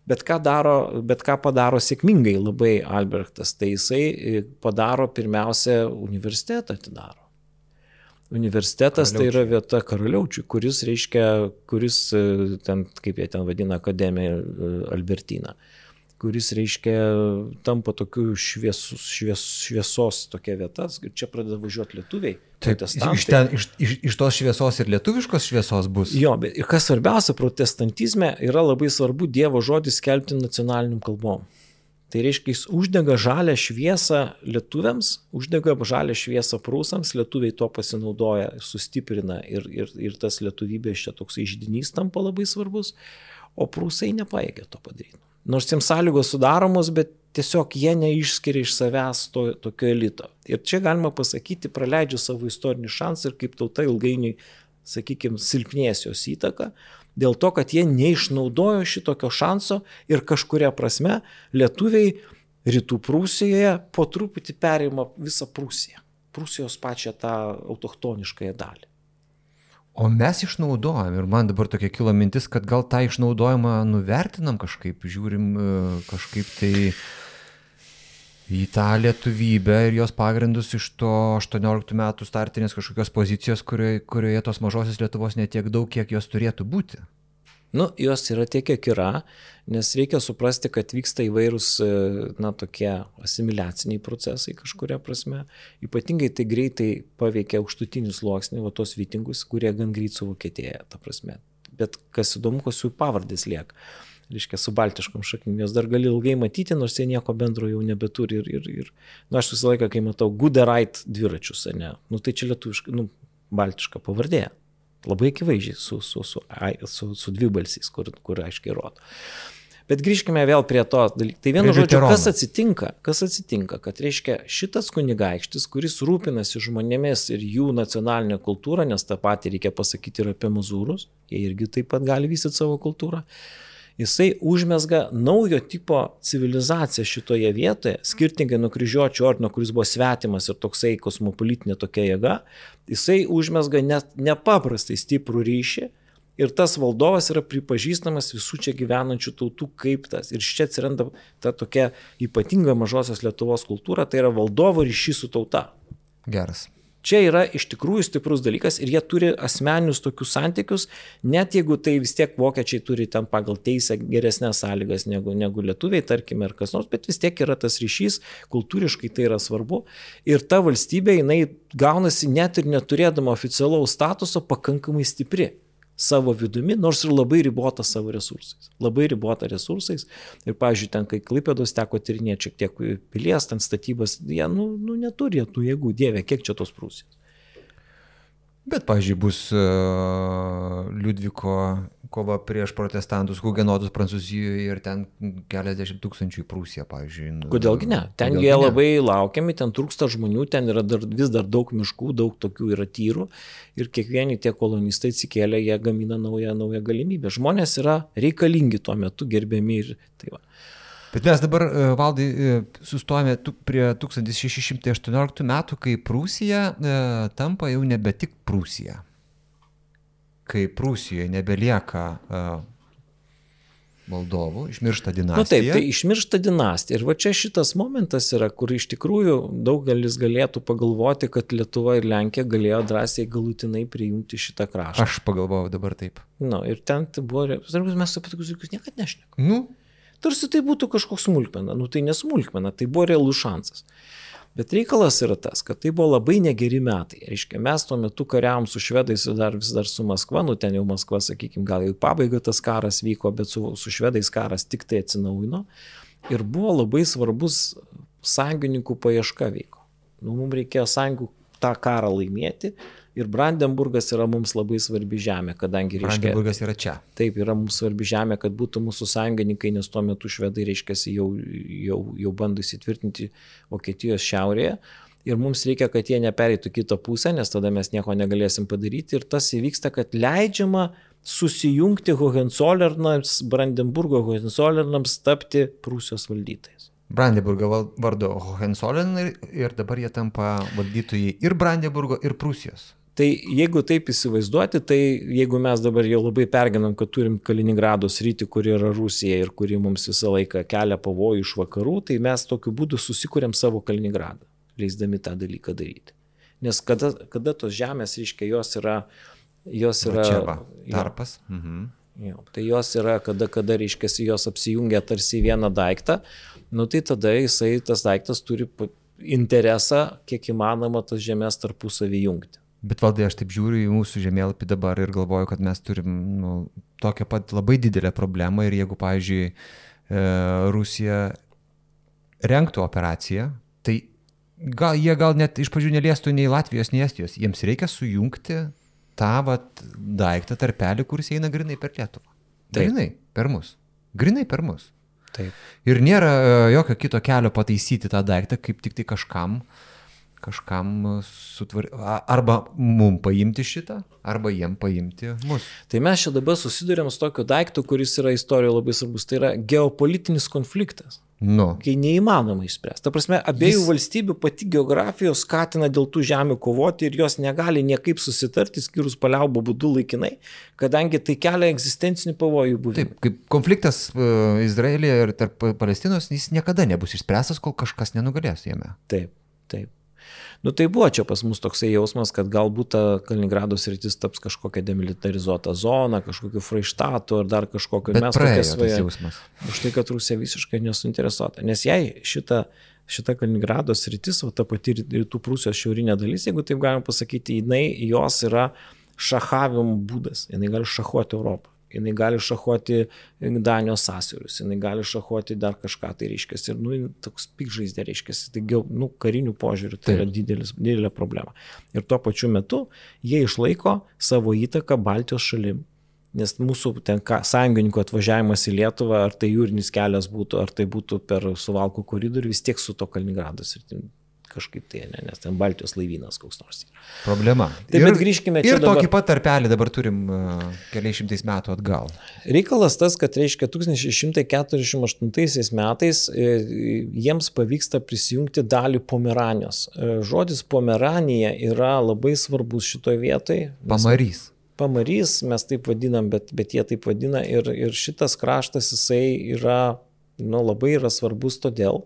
Speaker 2: Bet ką, daro, bet ką padaro sėkmingai labai Albertas, tai jisai padaro pirmiausia universitetą atidaro. Universitetas tai yra vieta karaliaučiui, kuris reiškia, kuris e, ten, kaip jie ten vadina, akademija e, Albertina. Kuris reiškia tampa tokiu šviesus, švies, šviesos tokia vieta, čia pradeda važiuoti lietuviai.
Speaker 1: Taip, iš, ten, iš, iš, iš tos šviesos ir lietuviškos šviesos bus.
Speaker 2: Jo, bet kas svarbiausia, protestantizme yra labai svarbu Dievo žodį skelbti nacionaliniam kalbom. Tai reiškia, jis uždega žalę šviesą lietuviams, uždega žalę šviesą prūsams, lietuviai to pasinaudoja, sustiprina ir, ir, ir tas lietuvybės čia toks žydinys tampa labai svarbus, o prūsai nepaėgė to padaryti nors jiems sąlygos sudaromos, bet tiesiog jie neišskiria iš savęs to, tokio elito. Ir čia galima pasakyti, praleidžia savo istorinį šansą ir kaip tauta ilgainiui, sakykime, silpnės jos įtaka, dėl to, kad jie neišnaudojo šitokio šanso ir kažkuria prasme lietuviai rytų Prūsijoje po truputį perima visą Prūsiją. Prūsijos pačią tą autochtoniškąją dalį.
Speaker 1: O mes išnaudojam ir man dabar tokia kilo mintis, kad gal tą išnaudojimą nuvertinam kažkaip, žiūrim e, kažkaip tai į tą lietuvybę ir jos pagrindus iš to 18 metų startinės kažkokios pozicijos, kurioje, kurioje tos mažosios Lietuvos netiek daug, kiek jos turėtų būti.
Speaker 2: Nu, jos yra tiek, kiek yra, nes reikia suprasti, kad vyksta įvairūs, e, na, tokie asimiliaciniai procesai kažkuria prasme. Ypatingai tai greitai paveikia aukštutinį sluoksnį, o tos vytingus, kurie gan greit suvokietėja, ta prasme. Bet kas įdomu, kas jų pavardės lieka. Reiškia, su baltiškom šaknim, jos dar gali ilgai matyti, nors jie nieko bendro jau nebeturi. Ir, ir, ir nu, aš visą laiką, kai matau Guderait dviračius, ne, nu, tai čia lietuviškai, nu, baltiška pavardė. Labai akivaizdžiai su, su, su, su, su dvibalsiais, kur, kur aiškiai rodo. Bet grįžkime vėl prie to dalyko. Tai vienu žodžiu, kas atsitinka? Kas atsitinka? Kad reiškia šitas kunigaikštis, kuris rūpinasi žmonėmis ir jų nacionalinę kultūrą, nes tą patį reikia pasakyti ir apie muzūrus, jie irgi taip pat gali vystyti savo kultūrą, jisai užmesga naujo tipo civilizaciją šitoje vietoje, skirtingai nuo kryžiuočio ordino, kuris buvo svetimas ir toksai kosmopolitinė tokia jėga, jisai užmesga net nepaprastai stiprų ryšį ir tas valdovas yra pripažįstamas visų čia gyvenančių tautų kaip tas. Ir čia atsiranda ta tokia ypatinga mažosios Lietuvos kultūra, tai yra valdovo ryšys su tauta.
Speaker 1: Geras.
Speaker 2: Čia yra iš tikrųjų stiprus dalykas ir jie turi asmeninius tokius santykius, net jeigu tai vis tiek vokiečiai turi ten pagal teisę geresnės sąlygas negu, negu lietuviai, tarkime, ar kas nors, bet vis tiek yra tas ryšys, kultūriškai tai yra svarbu. Ir ta valstybė, jinai gaunasi net ir neturėdama oficialaus statuso pakankamai stipri savo vidumi, nors ir labai ribota savo resursais. Labai ribota resursais. Ir, pavyzdžiui, ten, kai Klipėdos teko tyrinėti šiek tiek pilies, ten statybas, jie, nu, nu neturi tų jėgų, dieve, kiek čia tos Prūsijos.
Speaker 1: Bet, pavyzdžiui, bus uh, Liudviko kova prieš protestantus, hugenotus Prancūzijoje ir ten keliasdešimt tūkstančių į Prūsiją, pavyzdžiui.
Speaker 2: Nu, Kodėlgi ne? Ten Kodėl jie ne? labai laukiami, ten trūksta žmonių, ten yra dar, vis dar daug miškų, daug tokių yra tyrų ir kiekvieni tie kolonistai atsikėlė, jie gamina naują, naują galimybę. Žmonės yra reikalingi tuo metu, gerbiami ir tai va.
Speaker 1: Bet mes dabar, e, valdai, e, sustojame prie 1618 metų, kai Prūsija e, tampa jau nebe tik Prūsija. Kai Prūsijoje nebelieka valdovų, išmiršta
Speaker 2: Na
Speaker 1: dinastija.
Speaker 2: nu, taip, tai išmiršta dinastija. Ir va čia šitas momentas yra, kur iš tikrųjų daugelis galėtų pagalvoti, kad Lietuva ir Lenkija galėjo drąsiai galutinai prijungti šitą kraštą.
Speaker 1: Aš pagalvojau dabar taip.
Speaker 2: Na, ir ten tai buvo, re- mes apie tokius dalykus niekada nešnekame.
Speaker 1: Nu,
Speaker 2: Tarsi tai būtų kažkoks smulkmena, nu tai nesmulkmena, tai buvo realus šansas. Bet reikalas yra tas, kad tai buvo labai negeri metai. Reiškia, mes tuo metu kariavom su švedais dar vis dar su Maskva, nu ten jau Maskva, sakykime, gal jau į pabaigą tas karas vyko, bet su, su švedais karas tik tai atsinaujino. Ir buvo labai svarbus sąjungininkų paieška vyko. Nu, mums reikėjo sąjungų tą karą laimėti ir Brandenburgas yra mums labai svarbi žemė, kadangi reiškia...
Speaker 1: Brandenburgas yra čia.
Speaker 2: Taip, yra mums svarbi žemė, kad būtų mūsų sąjungininkai, nes tuo metu švedai, reiškia, jau, jau, jau bando įsitvirtinti Vokietijos šiaurėje. Ir mums reikia, kad jie nepereitų kitą pusę, nes tada mes nieko negalėsim padaryti. Ir tas įvyksta, kad leidžiama susijungti Hohenzollernams, Brandenburgo Hohenzollernams tapti Prūsijos valdytais.
Speaker 1: Brandenburgo vardu Hohenzollern ir, ir dabar jie tampa valdytojai ir Brandenburgo, ir Prūsijos.
Speaker 2: Tai jeigu taip įsivaizduoti, tai jeigu mes dabar jau labai perginam, kad turim Kaliningrado sritį, kuri yra Rusija ir kuri mums visą laiką kelia pavojų iš vakarų, tai mes tokiu būdu susikūrėm savo Kaliningradą, leisdami tą dalyką daryti. Nes kada, kada tos žemės, reiškia, jos yra... Jos yra
Speaker 1: čia va,
Speaker 2: jo,
Speaker 1: tarpas. Mhm.
Speaker 2: jo, tai jos yra, kada, kada, reiškia, jos apsijungia tarsi vieną daiktą, nu tai tada jisai, tas daiktas turi interesą, kiek įmanoma, tas žemės tarpusavį jungti.
Speaker 1: Bet valdai, aš taip žiūriu į mūsų žemėlapį dabar ir galvoju, kad mes turim nu, tokią pat labai didelę problemą ir jeigu, pavyzdžiui, e, Rusija renktų operaciją, tai gal jie gal net iš pradžių neliestų nei Latvijos, nei Estijos. Jiems reikia sujungti tą vat, daiktą tarpelį, kuris eina grinai per Lietuvą.
Speaker 2: Taip.
Speaker 1: Grinai per mus. Grinai per mus.
Speaker 2: Taip.
Speaker 1: Ir nėra e, jokio kito kelio pataisyti tą daiktą, kaip tik tai kažkam, kažkam sutvar... arba mum paimti šitą, arba jiem paimti mus.
Speaker 2: Tai mes čia dabar susidurėm su tokiu daiktu, kuris yra istorijoje labai svarbus. Tai yra geopolitinis konfliktas,
Speaker 1: Nu,
Speaker 2: kai neįmanoma išspręsti. Ta prasme, abiejų
Speaker 1: Jis-
Speaker 2: valstybių pati geografijos skatina dėl tų žemių kovoti ir jos negali niekaip susitarti, skirus paliaubo būdu laikinai, kadangi tai kelia egzistencinį pavojų buvimą.
Speaker 1: taip, kaip konfliktas uh, Izraelėje ir tarp Palestinos, jis niekada nebus išspręstas, kol kažkas nenugalės jame.
Speaker 2: Taip, taip. Nu tai buvo čia pas mus toksai jausmas, kad galbūt ta Kaliningrado sritis taps kažkokia demilitarizuota zona, kažkokiu fraištatu ar dar kažkokiu.
Speaker 1: Bet
Speaker 2: Mes svaja-
Speaker 1: jausmas.
Speaker 2: Už tai, kad Rusija visiškai nesuinteresuota. Nes jei šita, šita Kaliningrado sritis, o ta pati rytų Prūsijos šiaurinė dalis, jeigu taip galima pasakyti, jinai, jos yra šachavimo būdas. Jinai gali šachuoti Europą. Jinai gali šachuoti Danijos sąsiaurius, jinai gali šachuoti dar kažką, tai reiškia, ir, nu, toks pikžaizdė, reiškia, tai, nu, karinių požiūrių tai yra
Speaker 1: Taip.
Speaker 2: didelis, didelė problema. Ir tuo pačiu metu jie išlaiko savo įtaką Baltijos šalim. Nes mūsų ten sąjungininkų atvažiavimas į Lietuvą, ar tai jūrinis kelias būtų, ar tai būtų per suvalkų koridorių, vis tiek su to Kaliningradas ir kažkaip tai, ne, nes ten Baltijos laivynas koks nors.
Speaker 1: Problema.
Speaker 2: Tai bet grįžkime čia
Speaker 1: Ir
Speaker 2: dabar.
Speaker 1: tokį pat tarpelį dabar turim uh, keliais šimtais metų atgal.
Speaker 2: Reikalas tas, kad reiškia 1648 metais e, jiems pavyksta prisijungti dalį Pomeranijos. E, Žodis Pomeranija yra labai svarbus šitoje vietoje.
Speaker 1: Pamarys.
Speaker 2: Pamarys, mes taip vadinam, bet, bet jie taip vadina ir, ir šitas kraštas jisai yra nu, labai yra svarbus todėl,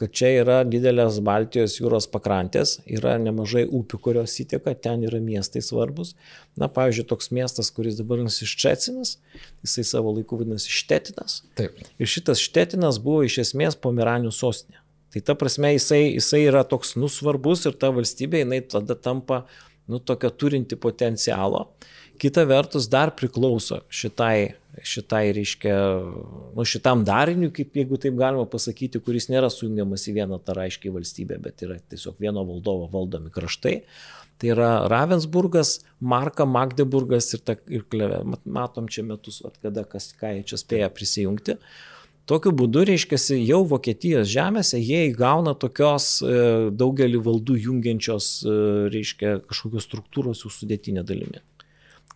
Speaker 2: kad čia yra didelės Baltijos jūros pakrantės, yra nemažai upių, kurios įteka, ten yra miestai svarbus. Na, pavyzdžiui, toks miestas, kuris dabar vadinasi Ščecinas, jisai savo laiku vadinasi Štetinas.
Speaker 1: Taip.
Speaker 2: Ir šitas Štetinas buvo iš esmės Pomeranių sostinė. Tai ta prasme jisai, jisai yra toks nusvarbus ir ta valstybė, jinai tada tampa, nu, tokio turinti potencialo. Kita vertus, dar priklauso šitai, šitai reiškia, nu, šitam dariniui, kaip jeigu taip galima pasakyti, kuris nėra sujungiamas į vieną aiškiai valstybę, bet yra tiesiog vieno valdovo valdomi kraštai. Tai yra Ravensburgas, Marka, Magdeburgas ir, ta, ir Kleve. Mat- Matom čia metus, at kada kas ką jie čia spėja prisijungti. Tokiu būdu, reiškia, jau Vokietijos žemėse jie įgauna tokios e, daugelį valdų jungiančios, e, reiškia, kažkokios struktūros jų sudėtinė dalimi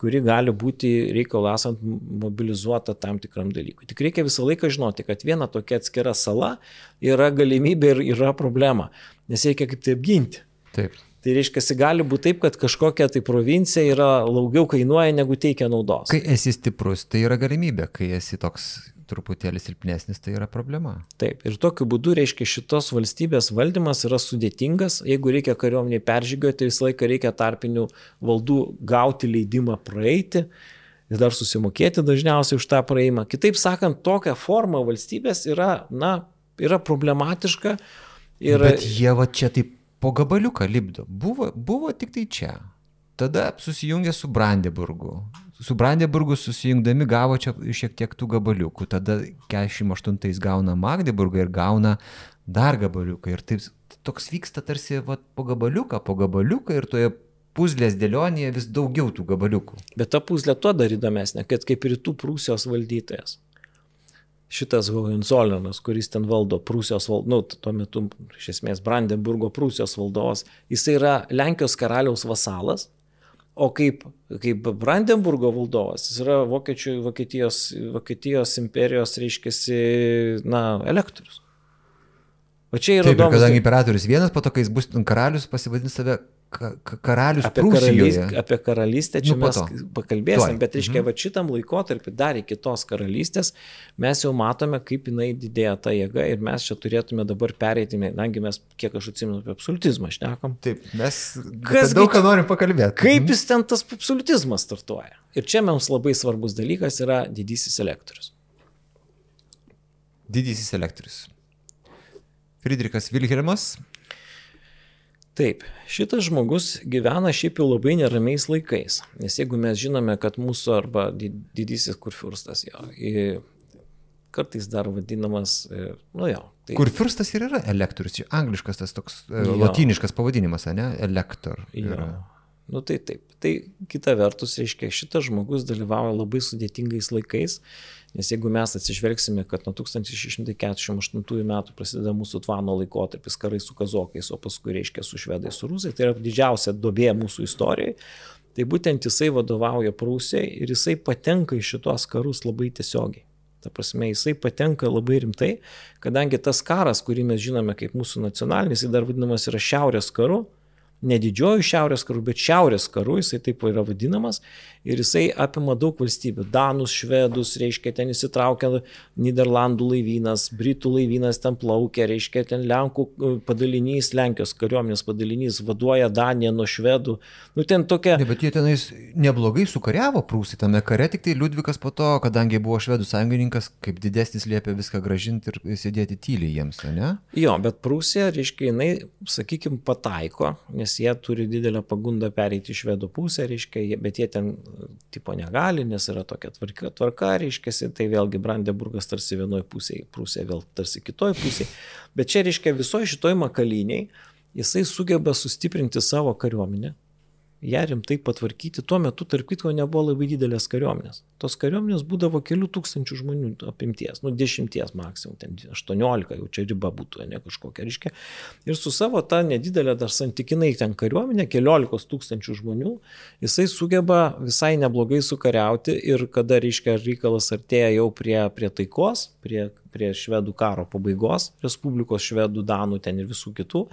Speaker 2: kuri gali būti reikalo esant mobilizuota tam tikram dalykui. Tik reikia visą laiką žinoti, kad viena tokia atskira sala yra galimybė ir yra problema, nes reikia kaip tai apginti.
Speaker 1: Taip.
Speaker 2: Tai reiškia, gali būti taip, kad kažkokia tai provincija yra daugiau kainuoja, negu teikia naudos.
Speaker 1: Kai esi stiprus, tai yra galimybė, kai esi toks truputėlį silpnesnis, tai yra problema.
Speaker 2: Taip, ir tokiu būdu, reiškia, šitos valstybės valdymas yra sudėtingas, jeigu reikia kariuomeniai peržygioti, tai visą laiką reikia tarpinių valdų gauti leidimą praeiti ir dar susimokėti dažniausiai už tą praeimą. Kitaip sakant, tokia forma valstybės yra, na, yra problematiška.
Speaker 1: Ir... Bet jie va čia taip po gabaliuką lipdo. Buvo, buvo tik tai čia. Tada susijungė su Brandeburgu. Su Brandeburgu susijungdami gavo čia šiek tiek tų gabaliukų. Tada 48 gauna Magdeburgą ir gauna dar gabaliuką. Ir taip toks vyksta tarsi va, po gabaliuką, po gabaliuką ir toje puzlės dėlionėje vis daugiau tų gabaliukų.
Speaker 2: Bet ta puzlė tuo dar įdomesnė, kad kaip rytų Prūsijos valdytojas šitas Hohenzollernas, kuris ten valdo Prūsijos, val... nu, tuo metu, iš esmės, Brandenburgo Prūsijos valdovas, jis yra Lenkijos karaliaus vasalas, o kaip, kaip Brandenburgo valdovas, jis yra Vokiečių, Vokietijos, Vokietijos imperijos, reiškia, na, elektorius.
Speaker 1: O čia yra... Taip, įdomus, kadangi imperatorius vienas, po to, kai jis bus karalius, pasivadins save karalius apie, karalys,
Speaker 2: apie karalystę čia nu, mes pakalbėsim, Tuoj. bet reiškia, mhm. va šitam laikotarpį dar iki tos karalystės mes jau matome, kaip jinai didėja ta jėga ir mes čia turėtume dabar pereiti, nagi mes, kiek aš atsimenu, apie absolutizmą šnekam.
Speaker 1: Taip, mes Kas, daug ką norim pakalbėti.
Speaker 2: Kaip mhm. jis ten tas absolutizmas startuoja. Ir čia mums labai svarbus dalykas yra didysis elektorius.
Speaker 1: Didysis elektorius. Friedrichas Wilhelmas
Speaker 2: Taip, šitas žmogus gyvena šiaip jau labai neramiais laikais, nes jeigu mes žinome, kad mūsų arba didysis kurfiurstas jo, kartais dar vadinamas, e, nu jo.
Speaker 1: Tai... Kurfiurstas ir yra elektorius, angliškas tas toks e, jo. latiniškas pavadinimas, ne? Elektor.
Speaker 2: Yra. Nu tai taip. Tai kita vertus, reiškia, šitas žmogus dalyvauja labai sudėtingais laikais Nes jeigu mes atsižvelgsime, kad nuo 1648 metų prasideda mūsų tvano laikotarpis karai su kazokais, o paskui reiškia su švedai, su rusai, tai yra didžiausia dobė mūsų istorijai, tai būtent jisai vadovauja Prūsijai ir jisai patenka į šitos karus labai tiesiogiai. Ta prasme, jisai patenka labai rimtai, kadangi tas karas, kurį mes žinome kaip mūsų nacionalinis, jis dar vadinamas yra Šiaurės karu, ne didžioji šiaurės karu, bet šiaurės karu, jisai taip yra vadinamas, ir jisai apima daug valstybių. Danus, švedus, reiškia, ten įsitraukia Niderlandų laivynas, Britų laivynas ten plaukia, reiškia, ten Lenkų e, padalinys, Lenkijos kariuomenės padalinys vaduoja Daniją nuo švedų. Nu, ten tokia...
Speaker 1: Ne, bet jie tenais neblogai sukariavo prūsį tame kare, tik tai Liudvikas po to, kadangi buvo švedų sąjungininkas, kaip didesnis liepė viską gražinti ir sėdėti tyliai jiems, ne?
Speaker 2: Jo, bet Prūsija, reiškia, jinai, sakykime, pataiko, nes jie turi didelę pagundą pereiti į švedų pusę, reiškia, bet jie ten tipo negali, nes yra tokia tvarka, tvarka reiškia, tai vėlgi Brandenburgas tarsi vienoje pusėje, Prūsija vėl tarsi kitoje pusėje. Bet čia reiškia visoje šitoje makaliniai jisai sugeba sustiprinti savo kariuomenę, ją rimtai patvarkyti. Tuo metu, tarp kitko, nebuvo labai didelės kariuomenės. Tos kariuomenės būdavo kelių tūkstančių žmonių apimties, nu dešimties maksimum, ten 18 jau čia riba būtų, ne kažkokia, reiškia. Ir su savo ta nedidelė dar santykinai ten kariuomenė, keliolikos tūkstančių žmonių, jisai sugeba visai neblogai sukariauti ir kada, reiškia, reikalas artėja jau prie, prie taikos, prie prie švedų karo pabaigos, Respublikos švedų, danų ten ir visų kitų.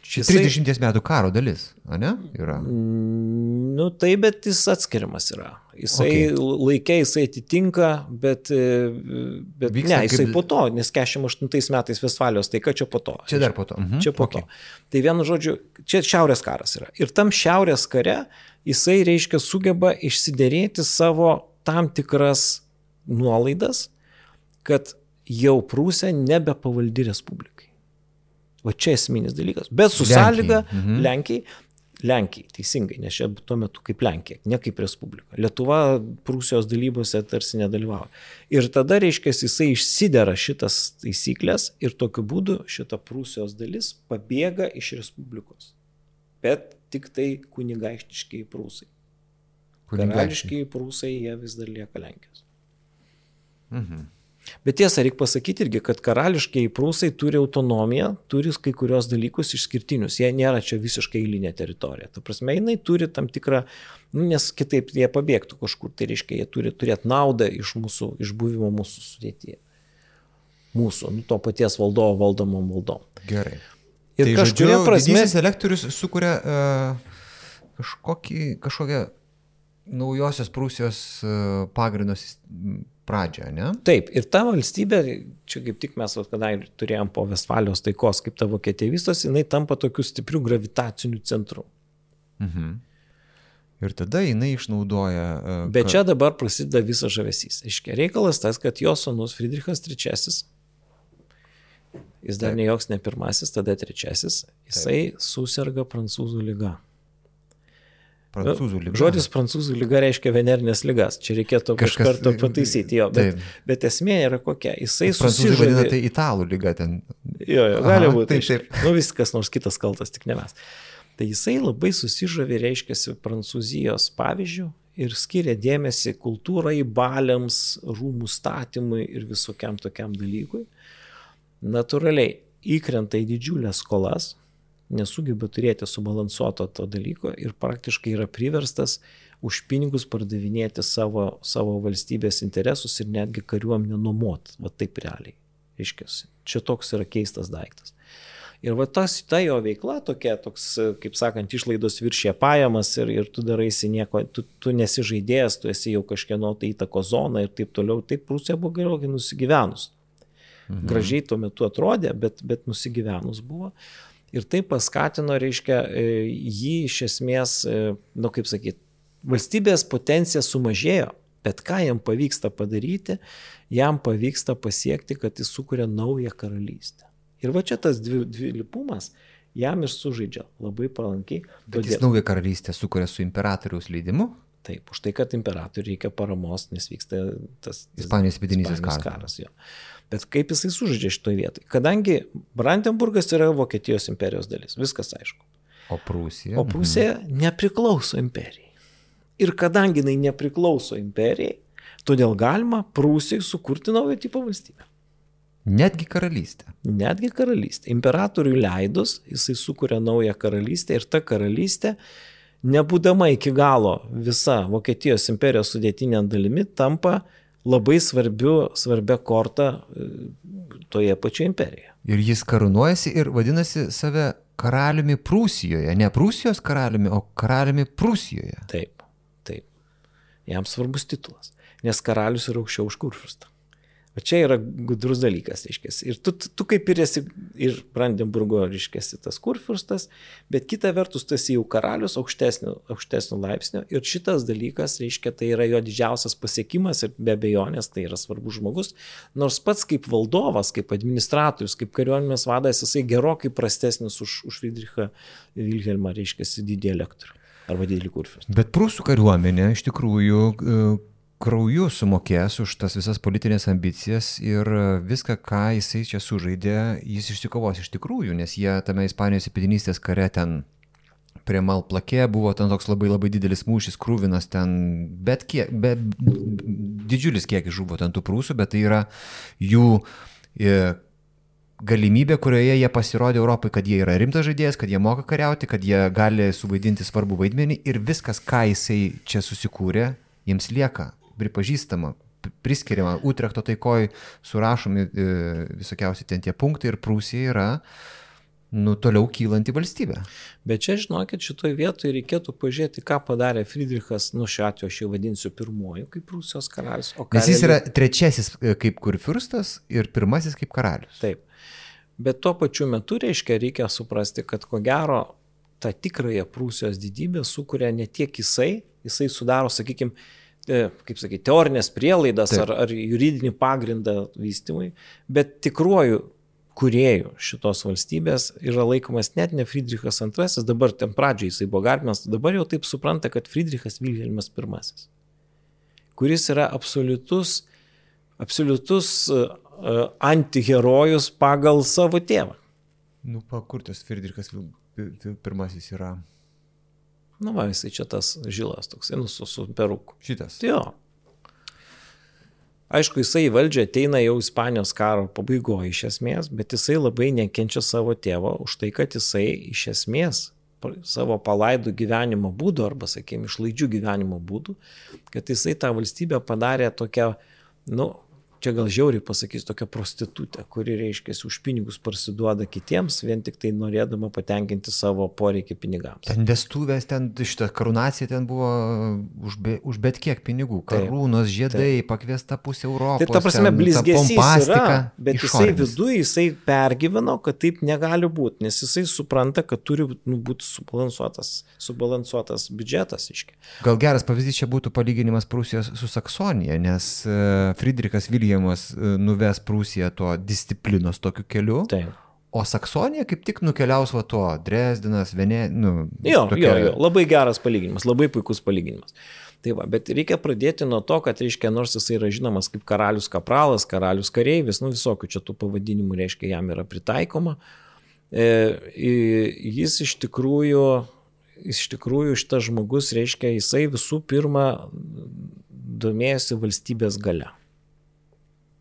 Speaker 1: Šis jisai... 30 metų karo dalis, ne? Yra.
Speaker 2: Mm, nu tai, bet jis atskiriamas yra. Jisai okay. laikė, jisai atitinka, bet, bet Vyksta, ne, jisai kaip... po to, nes 48 metais Vestfalijos taika čia po to.
Speaker 1: Čia dar po to.
Speaker 2: Mhm. Čia po okay. to. Tai vienu žodžiu, čia šiaurės karas yra. Ir tam šiaurės kare jisai, reiškia, sugeba išsiderėti savo tam tikras nuolaidas, kad jau Prūsija nebepavaldi Respublikai. Va čia esminis dalykas. Bet su Lenkijai. sąlyga mhm. Lenkijai, Lenkijai, teisingai, nes čia tuo metu kaip Lenkija, ne kaip Respublika. Lietuva Prūsijos dalybose tarsi nedalyvavo. Ir tada, reiškia, jisai išsidera šitas taisyklės ir tokiu būdu šita Prūsijos dalis pabėga iš Respublikos. Bet tik tai kunigaikštiškiai prūsai. Karališkiai prūsai jie vis dar lieka Lenkijos. Mhm. Bet tiesa, reikia pasakyti irgi, kad karališkiai prūsai turi autonomiją, turi kai kurios dalykus išskirtinius. Jie nėra čia visiškai eilinė teritorija. Ta prasme, jinai turi tam tikrą, nu, nes kitaip jie pabėgtų kažkur. Tai reiškia, jie turi turėti naudą iš mūsų, iš buvimo mūsų sudėtyje. Mūsų, nu, to paties valdovo valdomom valdom.
Speaker 1: Gerai. Ir tai kažkuria prasme... Elektorius sukuria uh, kažkokį, kažkokią naujosios Prūsijos uh, pagrindos pradžią, ne?
Speaker 2: Taip, ir ta valstybė, čia kaip tik mes, kadangi turėjom po Vestfalijos taikos, kaip ta Vokietija vystosi, jinai tampa tokiu stipriu gravitaciniu centru. Mhm.
Speaker 1: Ir tada jinai išnaudoja.
Speaker 2: Uh, Bet čia dabar prasideda visas žavesys. Iškia reikalas tas, kad jo sonus Friedrichas III, jis dar Taip. ne joks ne pirmasis, tada trečiasis, jisai Taip. susirga prancūzų lyga.
Speaker 1: Prancūzų lyga.
Speaker 2: Žodis prancūzų lyga reiškia venerinės lygas. Čia reikėtų kažkas kartą pataisyti jo. Bet, taip. bet esmė yra kokia. Jisai
Speaker 1: susižavė. vadina tai italų lyga ten.
Speaker 2: Jo, jo gali Aha, būti. Taip, taip. Nu viskas nors kitas kaltas, tik ne mes. Tai jisai labai susižavė, reiškia, Prancūzijos pavyzdžių ir skiria dėmesį kultūrai, baliams, rūmų statymui ir visokiam tokiam dalykui. Natūraliai įkrenta į didžiulės skolas, nesugeba turėti subalansuoto to dalyko ir praktiškai yra priverstas už pinigus pardavinėti savo, savo valstybės interesus ir netgi kariuomenę nuomot, va taip realiai. Iškės. Čia toks yra keistas daiktas. Ir va tas, ta jo veikla tokia, toks, kaip sakant, išlaidos viršė pajamas ir, ir tu daraisi nieko, tu, tu nesi žaidėjas, tu esi jau kažkieno tai įtako zona ir taip toliau. Taip Prūsija buvo gerokai nusigyvenus. Mhm. Gražiai tuo metu atrodė, bet, bet nusigyvenus buvo. Ir tai paskatino, reiškia, e, jį iš esmės, e, nu, kaip sakyti, valstybės potencija sumažėjo, bet ką jam pavyksta padaryti, jam pavyksta pasiekti, kad jis sukuria naują karalystę. Ir va čia tas dvi, dvilipumas jam ir sužaidžia labai palankiai.
Speaker 1: Bet todėl... jis naują karalystę sukuria su imperatoriaus leidimu?
Speaker 2: Taip, už tai, kad imperatoriui reikia paramos, nes vyksta tas...
Speaker 1: Ispanijos vidinysis karas.
Speaker 2: karas jo. Bet kaip jisai sužaidžia šitoje vietoje? Kadangi Brandenburgas yra Vokietijos imperijos dalis, viskas aišku.
Speaker 1: O Prūsija?
Speaker 2: O Prūsija mhm. nepriklauso imperijai. Ir kadangi jinai nepriklauso imperijai, todėl galima Prūsijai sukurti naują tipo valstybę.
Speaker 1: Netgi karalystę.
Speaker 2: Netgi karalystę. Imperatoriui leidus, jisai sukuria naują karalystę ir ta karalystė, nebūdama iki galo visa Vokietijos imperijos sudėtinė dalimi, tampa labai svarbiu, svarbia korta e, toje pačioje imperijoje.
Speaker 1: Ir jis karūnuojasi ir vadinasi save karaliumi Prūsijoje. Ne Prūsijos karaliumi, o karaliumi Prūsijoje.
Speaker 2: Taip, taip. Jam svarbus titulas. Nes karalius yra aukščiau už kurfurstą. O čia yra gudrus dalykas, reiškia. Ir tu, tu kaip ir esi ir Brandenburgo, reiškia, tas kurfirstas, bet kita vertus tu esi jau karalius aukštesnio, aukštesnio laipsnio. Ir šitas dalykas, reiškia, tai yra jo didžiausias pasiekimas ir be abejonės tai yra svarbus žmogus. Nors pats kaip valdovas, kaip administratorius, kaip kariuomenės vadas, jisai gerokai prastesnis už, už Friedrichą Wilhelmą, reiškia, didį elektorių arba didelį kurfirsą.
Speaker 1: Bet prūsų kariuomenė iš tikrųjų krauju sumokės už tas visas politinės ambicijas ir viską, ką jisai čia sužaidė, jis išsikovos iš tikrųjų, nes jie tame Ispanijos įpėdinystės kare ten prie Malplakė buvo ten toks labai labai didelis mūšis, krūvinas ten, bet kiek, be, didžiulis kiekis žuvo ten tų prūsų, bet tai yra jų e, galimybė, kurioje jie pasirodė Europai, kad jie yra rimtas žaidėjas, kad jie moka kariauti, kad jie gali suvaidinti svarbų vaidmenį ir viskas, ką jisai čia susikūrė, jiems lieka pripažįstama, priskiriama, Utrechto taikoj surašomi e, visokiausi ten tie punktai ir Prūsija yra nu, toliau kylanti valstybė.
Speaker 2: Bet čia žinokit, šitoje vietoje reikėtų pažiūrėti, ką padarė Friedrichas, nu šiuo atveju aš jau vadinsiu pirmuoju kaip Rusijos karalius.
Speaker 1: Nes jis yra trečiasis e, kaip kurfirstas ir pirmasis kaip karalius.
Speaker 2: Taip. Bet tuo pačiu metu reiškia, reikia suprasti, kad ko gero tą tikrąją Prūsijos didybę sukuria ne tiek jisai, jisai sudaro, sakykime, kaip sakyti, teorinės prielaidas ar, ar juridinį pagrindą vystymui, bet tikruoju kuriejų šitos valstybės yra laikomas net ne Friedrichas II, dabar ten pradžioje jisai buvo garbinas, dabar jau taip supranta, kad Friedrichas Vilhelmas I, kuris yra absoliutus, absoliutus uh, antiherojus pagal savo tėvą.
Speaker 1: Nu, pakurtas Friedrichas I yra.
Speaker 2: Nu, va, jisai čia tas žilas toks, nu, su, su peruku.
Speaker 1: Šitas.
Speaker 2: Jo. Aišku, jisai į valdžią ateina jau Ispanijos karo pabaigoje iš esmės, bet jisai labai nekenčia savo tėvo už tai, kad jisai iš esmės savo palaidų gyvenimo būdų arba, sakykime, išlaidžių gyvenimo būdų, kad jisai tą valstybę padarė tokią, nu, čia gal žiauriai pasakys, tokia prostitutė, kuri, reiškia, už pinigus parsiduoda kitiems, vien tik tai norėdama patenkinti savo poreikį pinigams.
Speaker 1: Ten vestuvės, ten šitą karūnaciją ten buvo už, be, už bet kiek pinigų. Karūnos, žiedai, taip. pakviesta pusė Europos.
Speaker 2: Tai ta prasme, blizgesys yra, bet jisai viduje, jisai pergyveno, kad taip negali būti, nes jisai supranta, kad turi nu, būti subalansuotas, subalansuotas biudžetas. Iški.
Speaker 1: Gal geras pavyzdys čia būtų palyginimas Prūsijos su Saksonija, nes uh, Friedrichas Viljamas Viljamas e, nuves Prūsiją tuo disciplinos tokiu keliu.
Speaker 2: Taip.
Speaker 1: O Saksonija kaip tik nukeliaus va tuo, Dresdenas, Venė, nu.
Speaker 2: Jo, tokia... jo, jo, labai geras palyginimas, labai puikus palyginimas. Tai va, bet reikia pradėti nuo to, kad, reiškia, nors jisai yra žinomas kaip karalius kapralas, karalius kareivis, nu visokių čia tų pavadinimų, reiškia, jam yra pritaikoma, e, jis iš tikrųjų, iš tikrųjų šitas žmogus, reiškia, jisai visų pirma domėjosi valstybės gale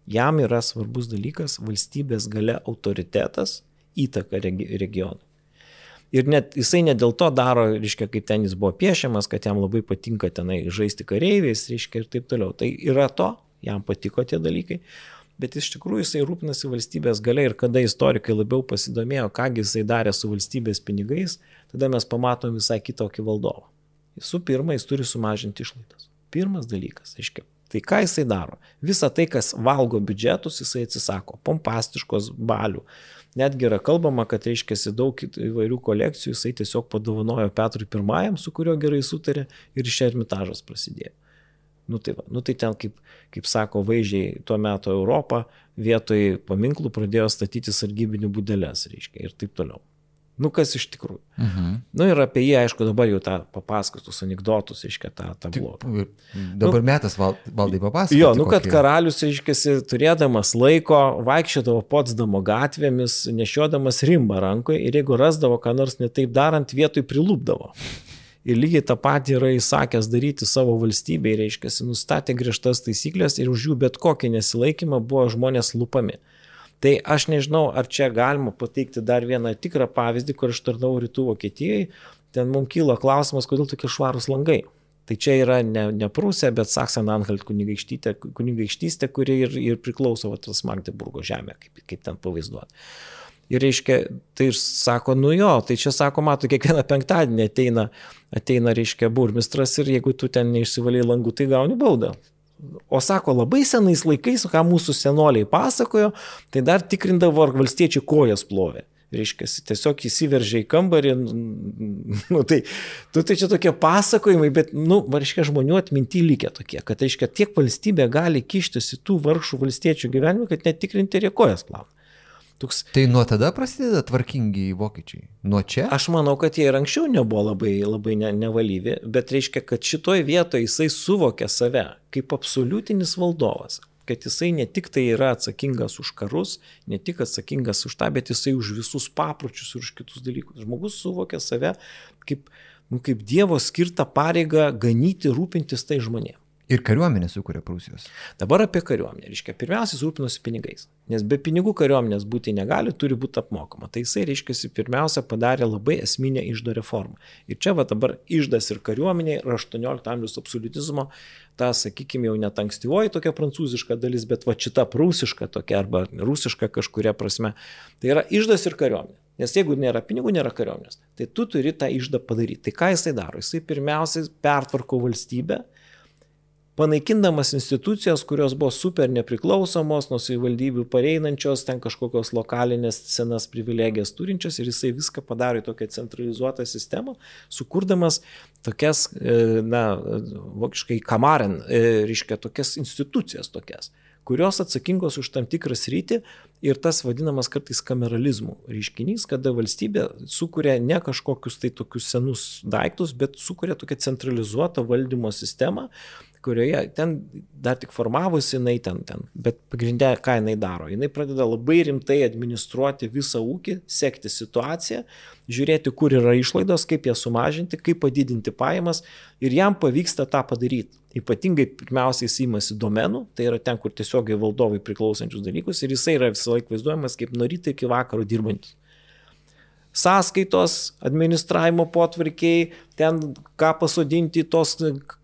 Speaker 2: jam yra svarbus dalykas valstybės gale autoritetas, įtaka regionui. Ir net jisai ne dėl to daro, reiškia, kaip ten jis buvo piešiamas, kad jam labai patinka tenai žaisti kareiviais, reiškia, ir taip toliau. Tai yra to, jam patiko tie dalykai, bet iš tikrųjų jisai rūpinasi valstybės gale ir kada istorikai labiau pasidomėjo, kągi jisai darė su valstybės pinigais, tada mes pamatom visai kitokį valdovą. Visų pirma, jis turi sumažinti išlaidas. Pirmas dalykas, aiškiai, Tai ką jisai daro? Visa tai, kas valgo biudžetus, jisai atsisako. Pompastiškos balių. Netgi yra kalbama, kad reiškia daug įvairių kolekcijų jisai tiesiog padovanojo Petrui I, su kuriuo gerai sutarė ir iš ermitažas prasidėjo. Nu tai, va, nu tai ten, kaip, kaip sako vaizdžiai, tuo metu Europą vietoj paminklų pradėjo statyti sargybinių būdelės, reiškia, ir taip toliau. Nu, kas iš tikrųjų. Mhm. Nu, ir apie jį, aišku, dabar jau tą papasakotus anegdotus, iškia, tą, tą blogą.
Speaker 1: Dabar nu, metas val, valdai papasakoti.
Speaker 2: Jo, nu, kad kokie. karalius, iškėsi, turėdamas laiko, vaikščiodavo Potsdamo gatvėmis, nešiodamas rimbą rankoje ir jeigu rasdavo ką nors netaip darant, vietoj prilūpdavo. Ir lygiai tą patį yra įsakęs daryti savo valstybei, reiškia, nustatė griežtas taisyklės ir už jų bet kokį nesilaikymą buvo žmonės lupami. Tai aš nežinau, ar čia galima pateikti dar vieną tikrą pavyzdį, kur aš tarnau rytų Vokietijai. Ten mums kyla klausimas, kodėl tokie švarūs langai. Tai čia yra ne, ne Prūsija, bet Saksen-Anhalt kunigaikštystė, kuri ir, ir priklauso tas Magdeburgo žemė, kaip, kaip ten pavaizduoti. Ir reiškia, tai sako, nu jo, tai čia sako, mato, kiekvieną penktadienį ateina, ateina, reiškia, burmistras ir jeigu tu ten neišsivaliai langų, tai gauni baudą. O sako, labai senais laikais, ką mūsų senoliai pasakojo, tai dar tikrindavo, ar valstiečiai kojas plovė. Reiškia, tiesiog įsiveržė į kambarį, nu, tai, tu, tai čia tokie pasakojimai, bet, nu, reiškia, žmonių atminti likę tokie, kad, reiškia, tiek valstybė gali kištis į tų vargšų valstiečių gyvenimą, kad netikrinti ir kojas plauna.
Speaker 1: Toks... Tai nuo tada prasideda tvarkingi vokiečiai? Nuo čia?
Speaker 2: Aš manau, kad jie ir anksčiau nebuvo labai, labai ne, nevalyvi, bet reiškia, kad šitoje vietoje jisai suvokia save kaip absoliutinis valdovas kad jisai ne tik tai yra atsakingas už karus, ne tik atsakingas už tą, bet jisai už visus papročius ir už kitus dalykus. Žmogus suvokia save kaip, nu, kaip Dievo skirtą pareigą ganyti, rūpintis tai žmonėms.
Speaker 1: Ir kariuomenė sukuria Prūsijos.
Speaker 2: Dabar apie kariuomenę. Reiškia, pirmiausia, rūpinosi pinigais. Nes be pinigų kariuomenės būti negali, turi būti apmokama. Tai jisai, reiškia, pirmiausia padarė labai esminę išdo reformą. Ir čia va dabar išdas ir kariuomenė ir 18 amžiaus absolutizmo, ta, sakykime, jau net ankstyvoji tokia prancūziška dalis, bet va šita prūsiška tokia arba rusiška kažkuria prasme. Tai yra išdas ir kariuomenė. Nes jeigu nėra pinigų, nėra kariuomenės. Tai tu turi tą išdą padaryti. Tai ką jisai daro? Jisai pirmiausiai pertvarko valstybę panaikindamas institucijas, kurios buvo super nepriklausomos, nuo savivaldybių pareinančios, ten kažkokios lokalinės senas privilegijas turinčios ir jisai viską padarė tokią centralizuotą sistemą, sukurdamas tokias, e, na, vokiškai kamaren, e, reiškia tokias institucijas tokias kurios atsakingos už tam tikrą sritį ir tas vadinamas kartais kameralizmų reiškinys, kada valstybė sukuria ne kažkokius tai tokius senus daiktus, bet sukuria tokią centralizuotą valdymo sistemą, kurioje ten dar tik formavosi jinai ten, ten, bet pagrindė, ką jinai daro, jinai pradeda labai rimtai administruoti visą ūkį, sekti situaciją, žiūrėti, kur yra išlaidos, kaip jas sumažinti, kaip padidinti pajamas ir jam pavyksta tą padaryti. Ypatingai pirmiausiai jis įmasi domenų, tai yra ten, kur tiesiogiai valdovai priklausančius dalykus ir jisai yra visą laiką vaizduojamas kaip nuo ryto iki vakaro dirbantis. Sąskaitos, administravimo potvarkiai, ten ką pasodinti tos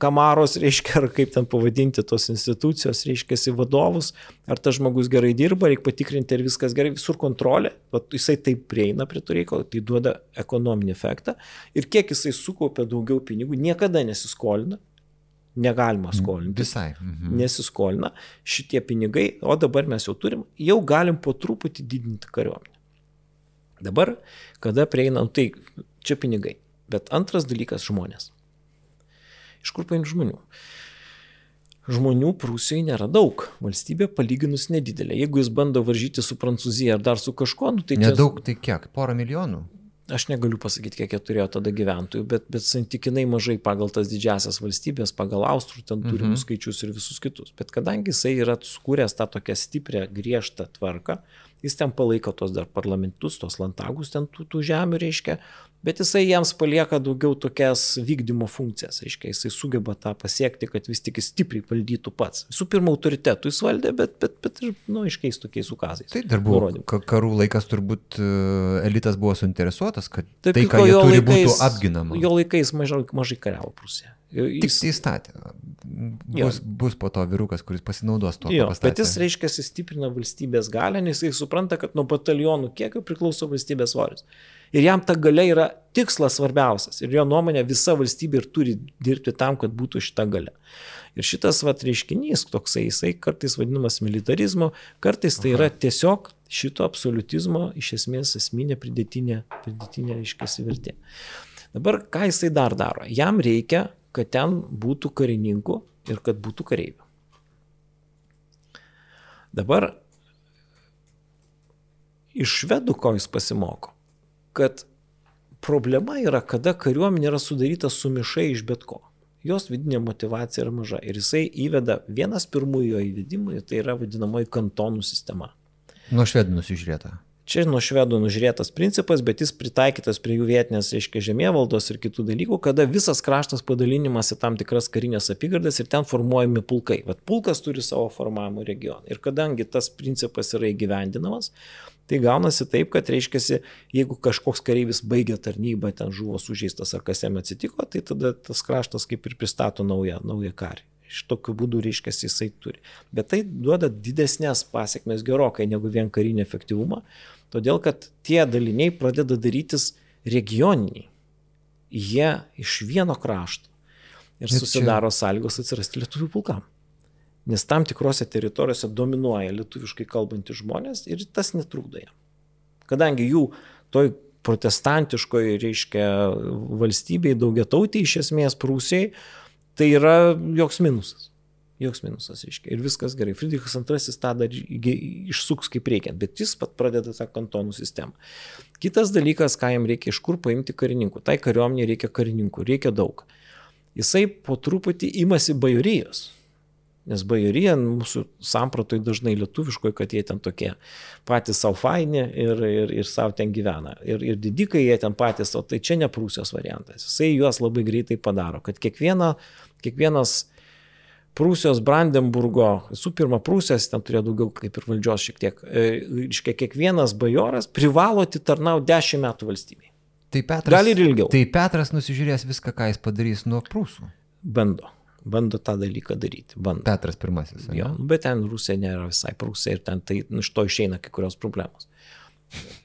Speaker 2: kamaros, reiškia, ar kaip ten pavadinti tos institucijos, reiškia, vadovus, ar tas žmogus gerai dirba, reikia patikrinti, ar viskas gerai, visur kontrolė, Vat, jisai taip prieina prie to reikalo, tai duoda ekonominį efektą ir kiek jisai sukaupia daugiau pinigų, niekada nesiskolina, negalima skolinti.
Speaker 1: Visai. Mhm.
Speaker 2: Nesiskolina šitie pinigai, o dabar mes jau turim, jau galim po truputį didinti kariuomenę. Dabar, kada prieinam, tai čia pinigai. Bet antras dalykas - žmonės. Iš kur paimti žmonių? Žmonių Prūsijoje nėra daug. Valstybė palyginus nedidelė. Jeigu jis bando varžyti su Prancūzija ar dar su kažkuo, nu, tai...
Speaker 1: Nedaug, čia... tai kiek? Porą milijonų?
Speaker 2: Aš negaliu pasakyti, kiek jie turėjo tada gyventojų, bet, bet santykinai mažai pagal tas didžiasias valstybės, pagal Austrų ten turimus mhm. skaičius ir visus kitus. Bet kadangi jisai yra sukūręs tą tokią stiprią, griežtą tvarką, jis ten palaiko tos dar parlamentus, tos lantagus ten tų, tų žemių reiškia, bet jisai jiems palieka daugiau tokias vykdymo funkcijas, aiškiai, jisai sugeba tą pasiekti, kad vis tik jis stipriai valdytų pats. Visų pirma, autoritetų jis valdė, bet, bet, bet ir, nu, aiškiais tokiais ukazais.
Speaker 1: Tai dar buvo nurodymai. karų laikas, turbūt e, elitas buvo suinteresuotas, kad
Speaker 2: Taip,
Speaker 1: tai, ką jie turi, laikais, būtų apginama.
Speaker 2: Jo laikais mažai, mažai kariavo Prūsija.
Speaker 1: Jis... Tik tai įstatė. Bus, jo. bus po to vyrukas, kuris pasinaudos tuo.
Speaker 2: Jo, bet jis reiškia, stiprina valstybės galę, nes jis supranta, kad nuo batalionų kiekio priklauso valstybės svoris. Ir jam ta galia yra tikslas svarbiausias. Ir jo nuomonė visa valstybė ir turi dirbti tam, kad būtų šita galia. Ir šitas vat reiškinys toksai, jisai kartais vadinamas militarizmu, kartais tai yra tiesiog šito absoliutizmo iš esmės esminė pridėtinė, pridėtinė reiškia vertė. Dabar ką jisai dar daro? Jam reikia kad ten būtų karininkų ir kad būtų kareivių. Dabar iš švedų ko jis pasimoko, kad problema yra, kada kariuomenė yra sudaryta sumišai iš bet ko. Jos vidinė motivacija yra maža ir jisai įveda vienas pirmųjų jo įvedimų, tai yra vadinamoji kantonų sistema.
Speaker 1: Nuo švedų nusižiūrėta.
Speaker 2: Čia nuo švedų nužiūrėtas principas, bet jis pritaikytas prie jų vietinės, reiškia, žemėvaldos ir kitų dalykų, kada visas kraštas padalinimas į tam tikras karinės apygardas ir ten formuojami pulkai. Vat pulkas turi savo formavimo regioną. Ir kadangi tas principas yra įgyvendinamas, tai gaunasi taip, kad, reiškia, jeigu kažkoks kareivis baigia tarnybą, ten žuvo sužeistas ar kas jam atsitiko, tai tada tas kraštas kaip ir pristato naują, naują karį. Iš tokių būdų, reiškia, jisai turi. Bet tai duoda didesnės pasiekmes gerokai negu vien karinį efektyvumą, Todėl, kad tie daliniai pradeda darytis regioniniai. Jie iš vieno krašto. Ir susidaro čia... sąlygos atsirasti lietuvių pulkam. Nes tam tikrose teritorijose dominuoja lietuviškai kalbantys žmonės ir tas netrukdo jam. Kadangi jų toj protestantiškoje, reiškia, valstybei, daugiatautiai iš esmės Prūsijai, tai yra joks minusas. Joks minusas, reiškia. Ir viskas gerai. Friedrichas II tą dar išsuks kaip reikia, bet jis pat pradeda tą kantonų sistemą. Kitas dalykas, ką jam reikia, iš kur paimti karininkų. Tai kariuomenė reikia karininkų, reikia daug. Jisai po truputį imasi bajorijos. Nes bajorija mūsų sampratoj dažnai lietuviškoje, kad jie ten tokie patys savo faini ir, ir, ir savo ten gyvena. Ir, ir didikai jie ten patys, o tai čia ne Prūsijos variantas. Jisai juos labai greitai padaro, kad kiekviena, kiekvienas Prūsijos Brandenburgo, visų pirma, Prūsijos ten turėjo daugiau kaip ir valdžios šiek tiek, e, reiškia, kiekvienas bajoras privalo atitarnauti 10 metų valstybei.
Speaker 1: Tai Petras,
Speaker 2: Gali ir ilgiau.
Speaker 1: Tai Petras nusižiūrės viską, ką jis padarys nuo Prūsų.
Speaker 2: Bando. Bando tą dalyką daryti. Bando.
Speaker 1: Petras pirmasis.
Speaker 2: Jo, bet ten Rusija nėra visai Prūsija ir ten tai nu, iš to išeina kai kurios problemos.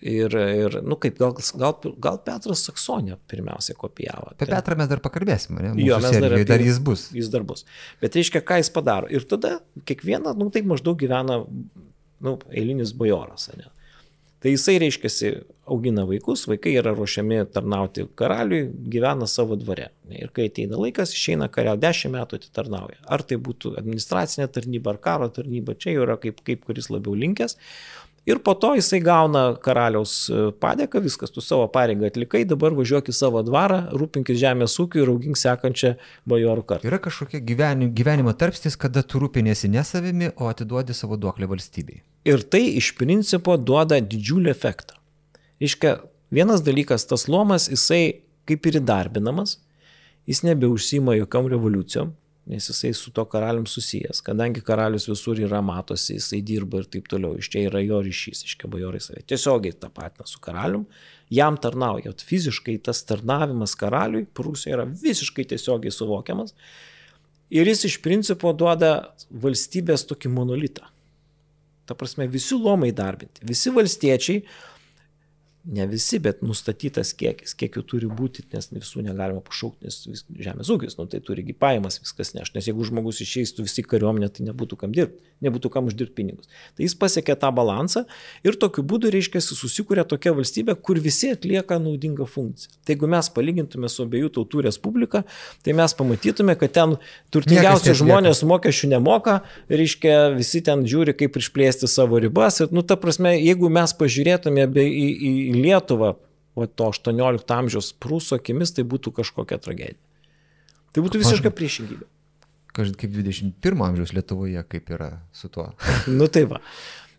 Speaker 2: Ir, ir nu kaip, gal, gal, gal Petras Saksonė pirmiausia kopijavo.
Speaker 1: Apie Petrą mes dar pakalbėsime, ne?
Speaker 2: Mūsų jo, mes dar, apie,
Speaker 1: dar jis bus.
Speaker 2: Jis dar bus. Bet reiškia, ką jis padaro. Ir tada kiekvieną, nu taip maždaug gyvena, nu, eilinis bajoras, ne? Tai jisai, reiškia, augina vaikus, vaikai yra ruošiami tarnauti karaliui, gyvena savo dvare. Ir kai ateina laikas, išeina kariau, dešimt metų atitarnauja. Ar tai būtų administracinė tarnyba, ar karo tarnyba, čia jau yra kaip, kaip kuris labiau linkęs. Ir po to jisai gauna karaliaus e, padėką, viskas, tu savo pareigą atlikai, dabar važiuok į savo dvarą, rūpinkis žemės ūkiu ir augink sekančią bajorų kartą.
Speaker 1: Yra kažkokia gyvenimo, tarpstis, kada tu rūpinėsi ne savimi, o atiduodi savo duoklę valstybei.
Speaker 2: Ir tai iš principo duoda didžiulį efektą. Iškia, vienas dalykas, tas luomas, jisai kaip ir įdarbinamas, jis nebeužsima jokiam revoliucijom, nes jisai su to karalium susijęs, kadangi karalius visur yra matosi, jisai dirba ir taip toliau, iš čia yra jo ryšys, iškia bajorai save tiesiogiai tapatina su karalium, jam tarnauja, fiziškai tas tarnavimas karaliui Prūsijoje yra visiškai tiesiogiai suvokiamas ir jis iš principo duoda valstybės tokį monolitą. Ta prasme, visi lomai darbinti, visi valstiečiai ne visi, bet nustatytas kiekis, kiek jų turi būti, nes visų negalima pašaukti, nes vis, žemės ūkis, nu, tai turigi pajamas viskas neš, nes jeigu žmogus išeistų visi kariuomenė, tai nebūtų kam dirbti, nebūtų kam uždirbti pinigus. Tai jis pasiekė tą balansą ir tokiu būdu, reiškia, susikūrė tokia valstybė, kur visi atlieka naudingą funkciją. Tai jeigu mes palygintume su abiejų tautų respublika, tai mes pamatytume, kad ten turtingiausi žmonės mokesčių nemoka, reiškia, visi ten žiūri, kaip išplėsti savo ribas. Ir, nu, ta prasme, jeigu mes pažiūrėtume į, į, į Lietuvą, o to 18 amžiaus prūsų akimis, tai būtų kažkokia tragedija. Tai būtų visiška priešingybė.
Speaker 1: Kažkaip kaip 21 amžiaus Lietuvoje, kaip yra su tuo.
Speaker 2: nu tai va.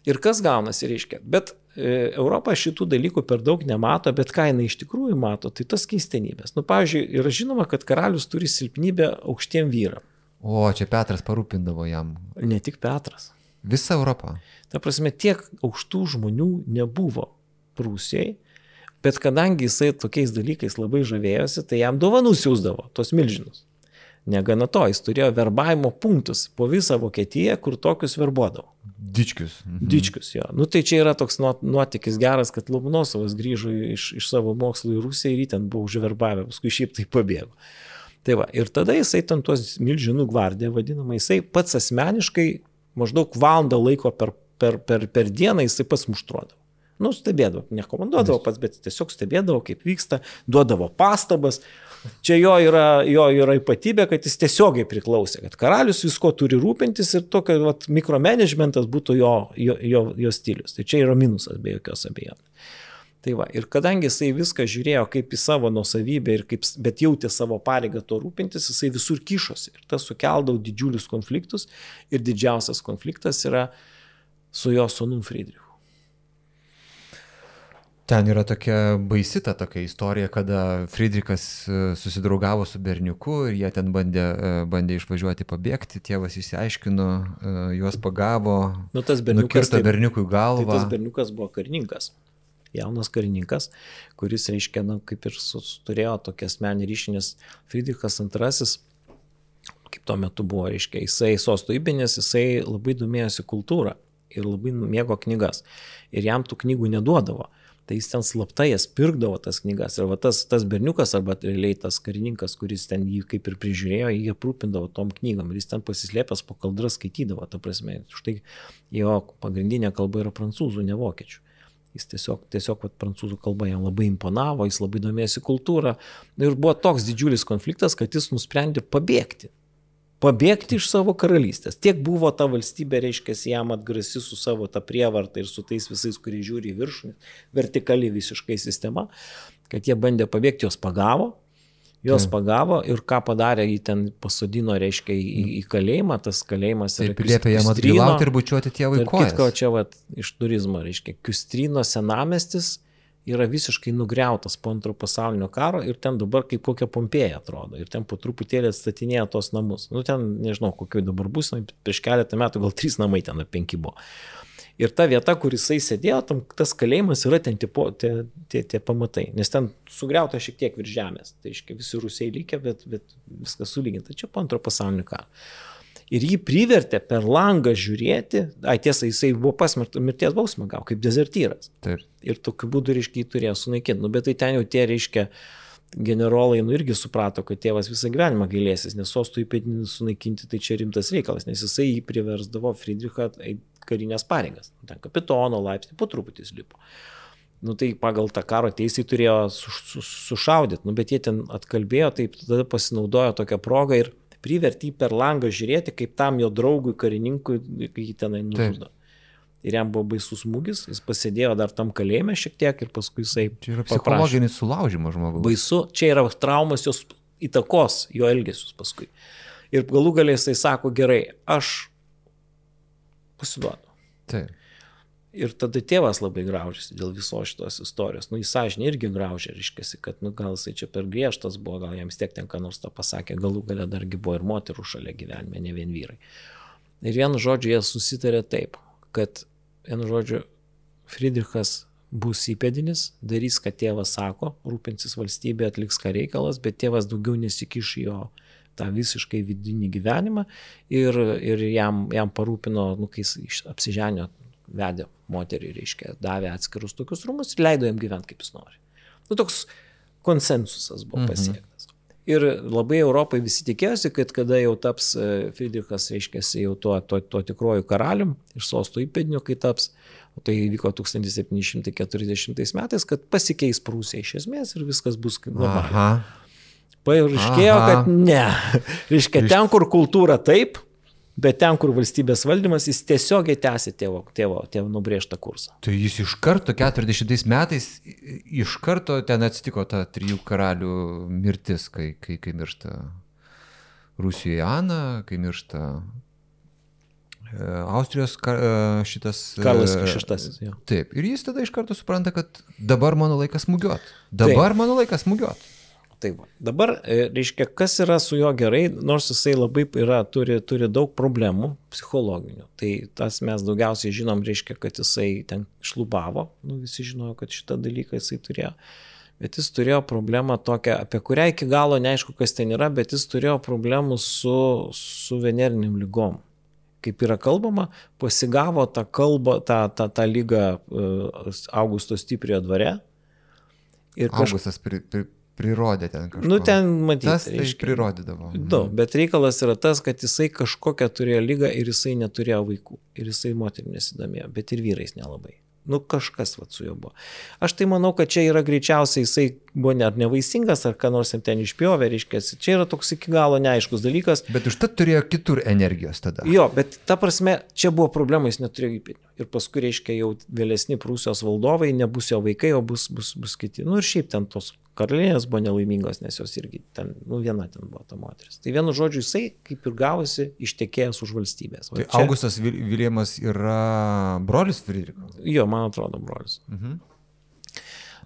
Speaker 2: Ir kas gaunasi, reiškia. Bet e, Europa šitų dalykų per daug nemato, bet ką jinai iš tikrųjų mato, tai tas keistenybės. Nu, pavyzdžiui, yra žinoma, kad karalius turi silpnybę aukštiem vyram.
Speaker 1: O, čia Petras parūpindavo jam.
Speaker 2: Ne tik Petras.
Speaker 1: Visa Europa.
Speaker 2: Ta prasme, tiek aukštų žmonių nebuvo Prūsijai, bet kadangi jisai tokiais dalykais labai žavėjosi, tai jam dovanų siūsdavo, tos milžinus. Negana to, jis turėjo verbavimo punktus po visą Vokietiją, kur tokius verbuodavo.
Speaker 1: Dičkius.
Speaker 2: Mhm. Dičkius, jo. Nu tai čia yra toks nuotykis geras, kad Lomonosovas grįžo iš, iš savo mokslo į Rusiją ir ten buvo užverbavę, paskui šiaip tai pabėgo. Tai va, ir tada jisai ten tuos milžinų gvardiją vadinamą, jisai pats asmeniškai maždaug valandą laiko per, per, per, per dieną jisai pats muštruodavo. Nu, stebėdavo, nekomanduodavo pats, bet tiesiog stebėdavo, kaip vyksta, duodavo pastabas. Čia jo yra, jo yra ypatybė, kad jis tiesiogiai priklausė, kad karalius visko turi rūpintis ir tokio vat, mikromanagementas būtų jo, jo, jo, jo stilius. Tai čia yra minusas be jokios abejonės. Tai va, ir kadangi jisai viską žiūrėjo kaip į savo nusavybę, kaip, bet jautė savo pareigą to rūpintis, jisai visur kišosi. Ir tas sukeldavo didžiulius konfliktus. Ir didžiausias konfliktas yra su jo sūnum Friedrichu.
Speaker 1: Ten yra tokia baisi ta tokia istorija, kada Friedrichas e, susidraugavo su berniuku ir jie ten bandė, e, bandė išvažiuoti pabėgti, tėvas įsiaiškino, e, juos pagavo,
Speaker 2: nu, berniukas,
Speaker 1: tai, berniukui galvą.
Speaker 2: Tai tas berniukas buvo karininkas, jaunas karininkas, kuris, reiškia, na, kaip ir su, turėjo tokią asmenį ryšį, nes Friedrichas II kaip tuo metu buvo, reiškia, jisai sostų įbinės, jisai labai domėjosi kultūrą ir labai mėgo knygas. Ir jam tų knygų neduodavo tai jis ten slapta jas pirkdavo tas knygas. Ir va tas, tas berniukas arba realiai tas karininkas, kuris ten jį kaip ir prižiūrėjo, jį aprūpindavo tom knygom ir jis ten pasislėpęs po kaldrą skaitydavo, ta prasme. Štai jo pagrindinė kalba yra prancūzų, ne vokiečių. Jis tiesiog, tiesiog vat, prancūzų kalba jam labai imponavo, jis labai domėjosi kultūrą. Ir buvo toks didžiulis konfliktas, kad jis nusprendė pabėgti pabėgti iš savo karalystės. Tiek buvo ta valstybė, reiškia, jam atgrasi su savo tą prievartą ir su tais visais, kurie žiūri į viršų, vertikali visiškai sistema, kad jie bandė pabėgti, jos pagavo, Jos hmm. pagavo ir ką padarė, jį ten pasodino, reiškia, į, į kalėjimą, tas kalėjimas
Speaker 1: yra... Taip, liepė jam atgailauti ir bučiuoti tėvui kojas.
Speaker 2: Kitko čia, va, iš turizmo, reiškia, Kustrino senamestis, yra visiškai nugriautas po antro pasaulinio karo ir ten dabar kaip kokia Pompėja atrodo. Ir ten po truputėlį atstatinėja tos namus. Nu ten nežinau, kokioj dabar bus, nu, prieš keletą metų gal trys namai ten penki buvo. Ir ta vieta, kur jisai sėdėjo, tam, tas kalėjimas yra ten tipo, tie, tie, tie pamatai, nes ten sugriauta šiek tiek virš žemės. Tai iškia visi rusiai lygia, bet, bet viskas sulyginta. Čia po antro pasaulinio karo ir jį privertė per langą žiūrėti, ai tiesa, jisai buvo pasmerktas mirties bausmę gavo kaip dezertyras.
Speaker 1: Taip.
Speaker 2: Ir tokiu būdu, reiškia, jį turėjo sunaikinti. Nu, bet tai ten jau tie, reiškia, generolai, nu irgi suprato, kad tėvas visą gyvenimą gailėsis, nes sostų įpėdinį sunaikinti tai čia rimtas reikalas, nes jisai jį priversdavo Friedrichą karinės pareigas. Nu, ten kapitono laipsnį po truputį lipo. Nu tai pagal tą karo teisę turėjo su, su, sušaudyti, nu bet jie ten atkalbėjo, taip tada pasinaudojo tokią progą ir privertė jį per langą žiūrėti, kaip tam jo draugui, karininkui, kai jį tenai nužudo. Ir jam buvo baisus smūgis, jis pasėdėjo dar tam kalėjime šiek tiek ir paskui jisai...
Speaker 1: Čia yra psichologinis sulaužimas žmogaus.
Speaker 2: Baisu, čia yra traumas jos įtakos jo elgesius paskui. Ir galų galiai jisai sako, gerai, aš pasiduodu.
Speaker 1: Taip.
Speaker 2: Ir tada tėvas labai graužiasi dėl viso šitos istorijos. Nu, jis sąžinė irgi graužia, reiškia, kad, nu, gal jisai čia per griežtas buvo, gal jam tiek ten ką nors tą pasakė, galų gale dargi buvo ir moterų šalia gyvenime, ne vien vyrai. Ir vienu žodžiu jie susitarė taip, kad, vienu žodžiu, Friedrichas bus įpėdinis, darys, ką tėvas sako, rūpinsis valstybė, atliks ką reikalas, bet tėvas daugiau nesikiš jo tą visiškai vidinį gyvenimą ir, ir jam, jam parūpino, nu, kai jis apsiženio, vedė moterį, reiškia, davė atskirus tokius rūmus ir leido jam gyventi kaip jis nori. Nu, toks konsensusas buvo mhm. pasiektas. Mhm. Ir labai Europai visi tikėjosi, kad kada jau taps e, Friedrichas, reiškia, jau tuo, tuo, tuo tikruoju karalium ir sosto įpėdiniu, kai taps, o tai įvyko 1740 metais, kad pasikeis Prūsija iš esmės ir viskas bus normaliai. Paaiškėjo, kad ne. Reiškia, ten, kur kultūra taip, Bet ten, kur valstybės valdymas, jis tiesiogiai tęsė tėvo, tėvo, tėvo nubrėžtą kursą.
Speaker 1: Tai jis iš karto 40 metais, iš karto ten atsitiko ta trijų karalių mirtis, kai, kai, kai miršta Rusijoje Ana, kai miršta e, Austrijos kar, e, šitas.
Speaker 2: E, Karlas VI.
Speaker 1: Taip, ir jis tada iš karto supranta, kad dabar mano laikas smūgiuot. Dabar Taip. mano laikas smūgiuot.
Speaker 2: Tai va. Dabar, e, reiškia, kas yra su juo gerai, nors jisai labai yra, turi, turi daug problemų psichologinių. Tai tas mes daugiausiai žinom, reiškia, kad jisai ten šlubavo, nu, visi žinojo, kad šitą dalyką jisai turėjo. Bet jis turėjo problemą tokią, apie kurią iki galo neaišku, kas ten yra, bet jis turėjo problemų su, su veneriniam lygom. Kaip yra kalbama, pasigavo tą kalbą, tą, tą, tą lygą uh, Augusto stipriojo dvare.
Speaker 1: Ir kaž... Augustas pri, pri, prirodė ten kažką.
Speaker 2: Nu, ten matyti.
Speaker 1: Tas tai reiškia, prirodydavo.
Speaker 2: Nu, bet reikalas yra tas, kad jisai kažkokią turėjo lygą ir jisai neturėjo vaikų. Ir jisai moterim nesidomėjo, bet ir vyrais nelabai. Nu, kažkas vat su juo buvo. Aš tai manau, kad čia yra greičiausiai jisai buvo net nevaisingas, ar ką nors ten išpjovė, reiškia, čia yra toks iki galo neaiškus dalykas.
Speaker 1: Bet užtat turėjo kitur energijos tada.
Speaker 2: Jo, bet ta prasme, čia buvo problema, jis neturėjo įpėdinių. Ir paskui, reiškia, jau vėlesni Prūsijos valdovai nebus jo vaikai, o bus, bus, bus kiti. Nu ir šiaip ten tos karalienės buvo nelaimingos, nes jos irgi ten, nu viena ten buvo ta moteris. Tai vienu žodžiu jisai kaip ir gavosi ištekėjęs už valstybės.
Speaker 1: Va, tai čia... Augustas Viljamas yra brolis Friedricho?
Speaker 2: Jo, man atrodo, brolis. Mhm.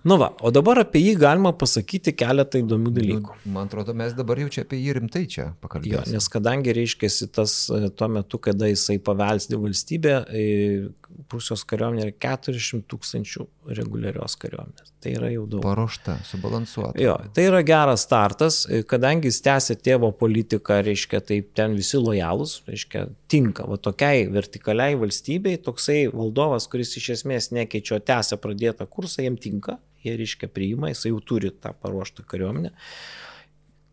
Speaker 2: Nu va, o dabar apie jį galima pasakyti keletą įdomių nu, dalykų.
Speaker 1: Nu, man atrodo, mes dabar jau čia apie jį rimtai čia pakalbėjome.
Speaker 2: Jo, nes kadangi reiškia tas e, tuo metu, kada jisai pavelsdė valstybę, e, Prūsijos kariuomenė yra 400 tūkstančių reguliarios kariuomenės. Tai yra jau daug.
Speaker 1: Paruošta, subalansuota.
Speaker 2: Jo, tai yra geras startas, e, kadangi jis tęsė tėvo politiką, reiškia, tai ten visi lojalūs, reiškia, tinka. Va tokiai vertikaliai valstybei toksai valdovas, kuris iš esmės nekeičia, tęsė pradėtą kursą, jam tinka jie reiškia priima, jisai jau turi tą paruoštą kariuomenę.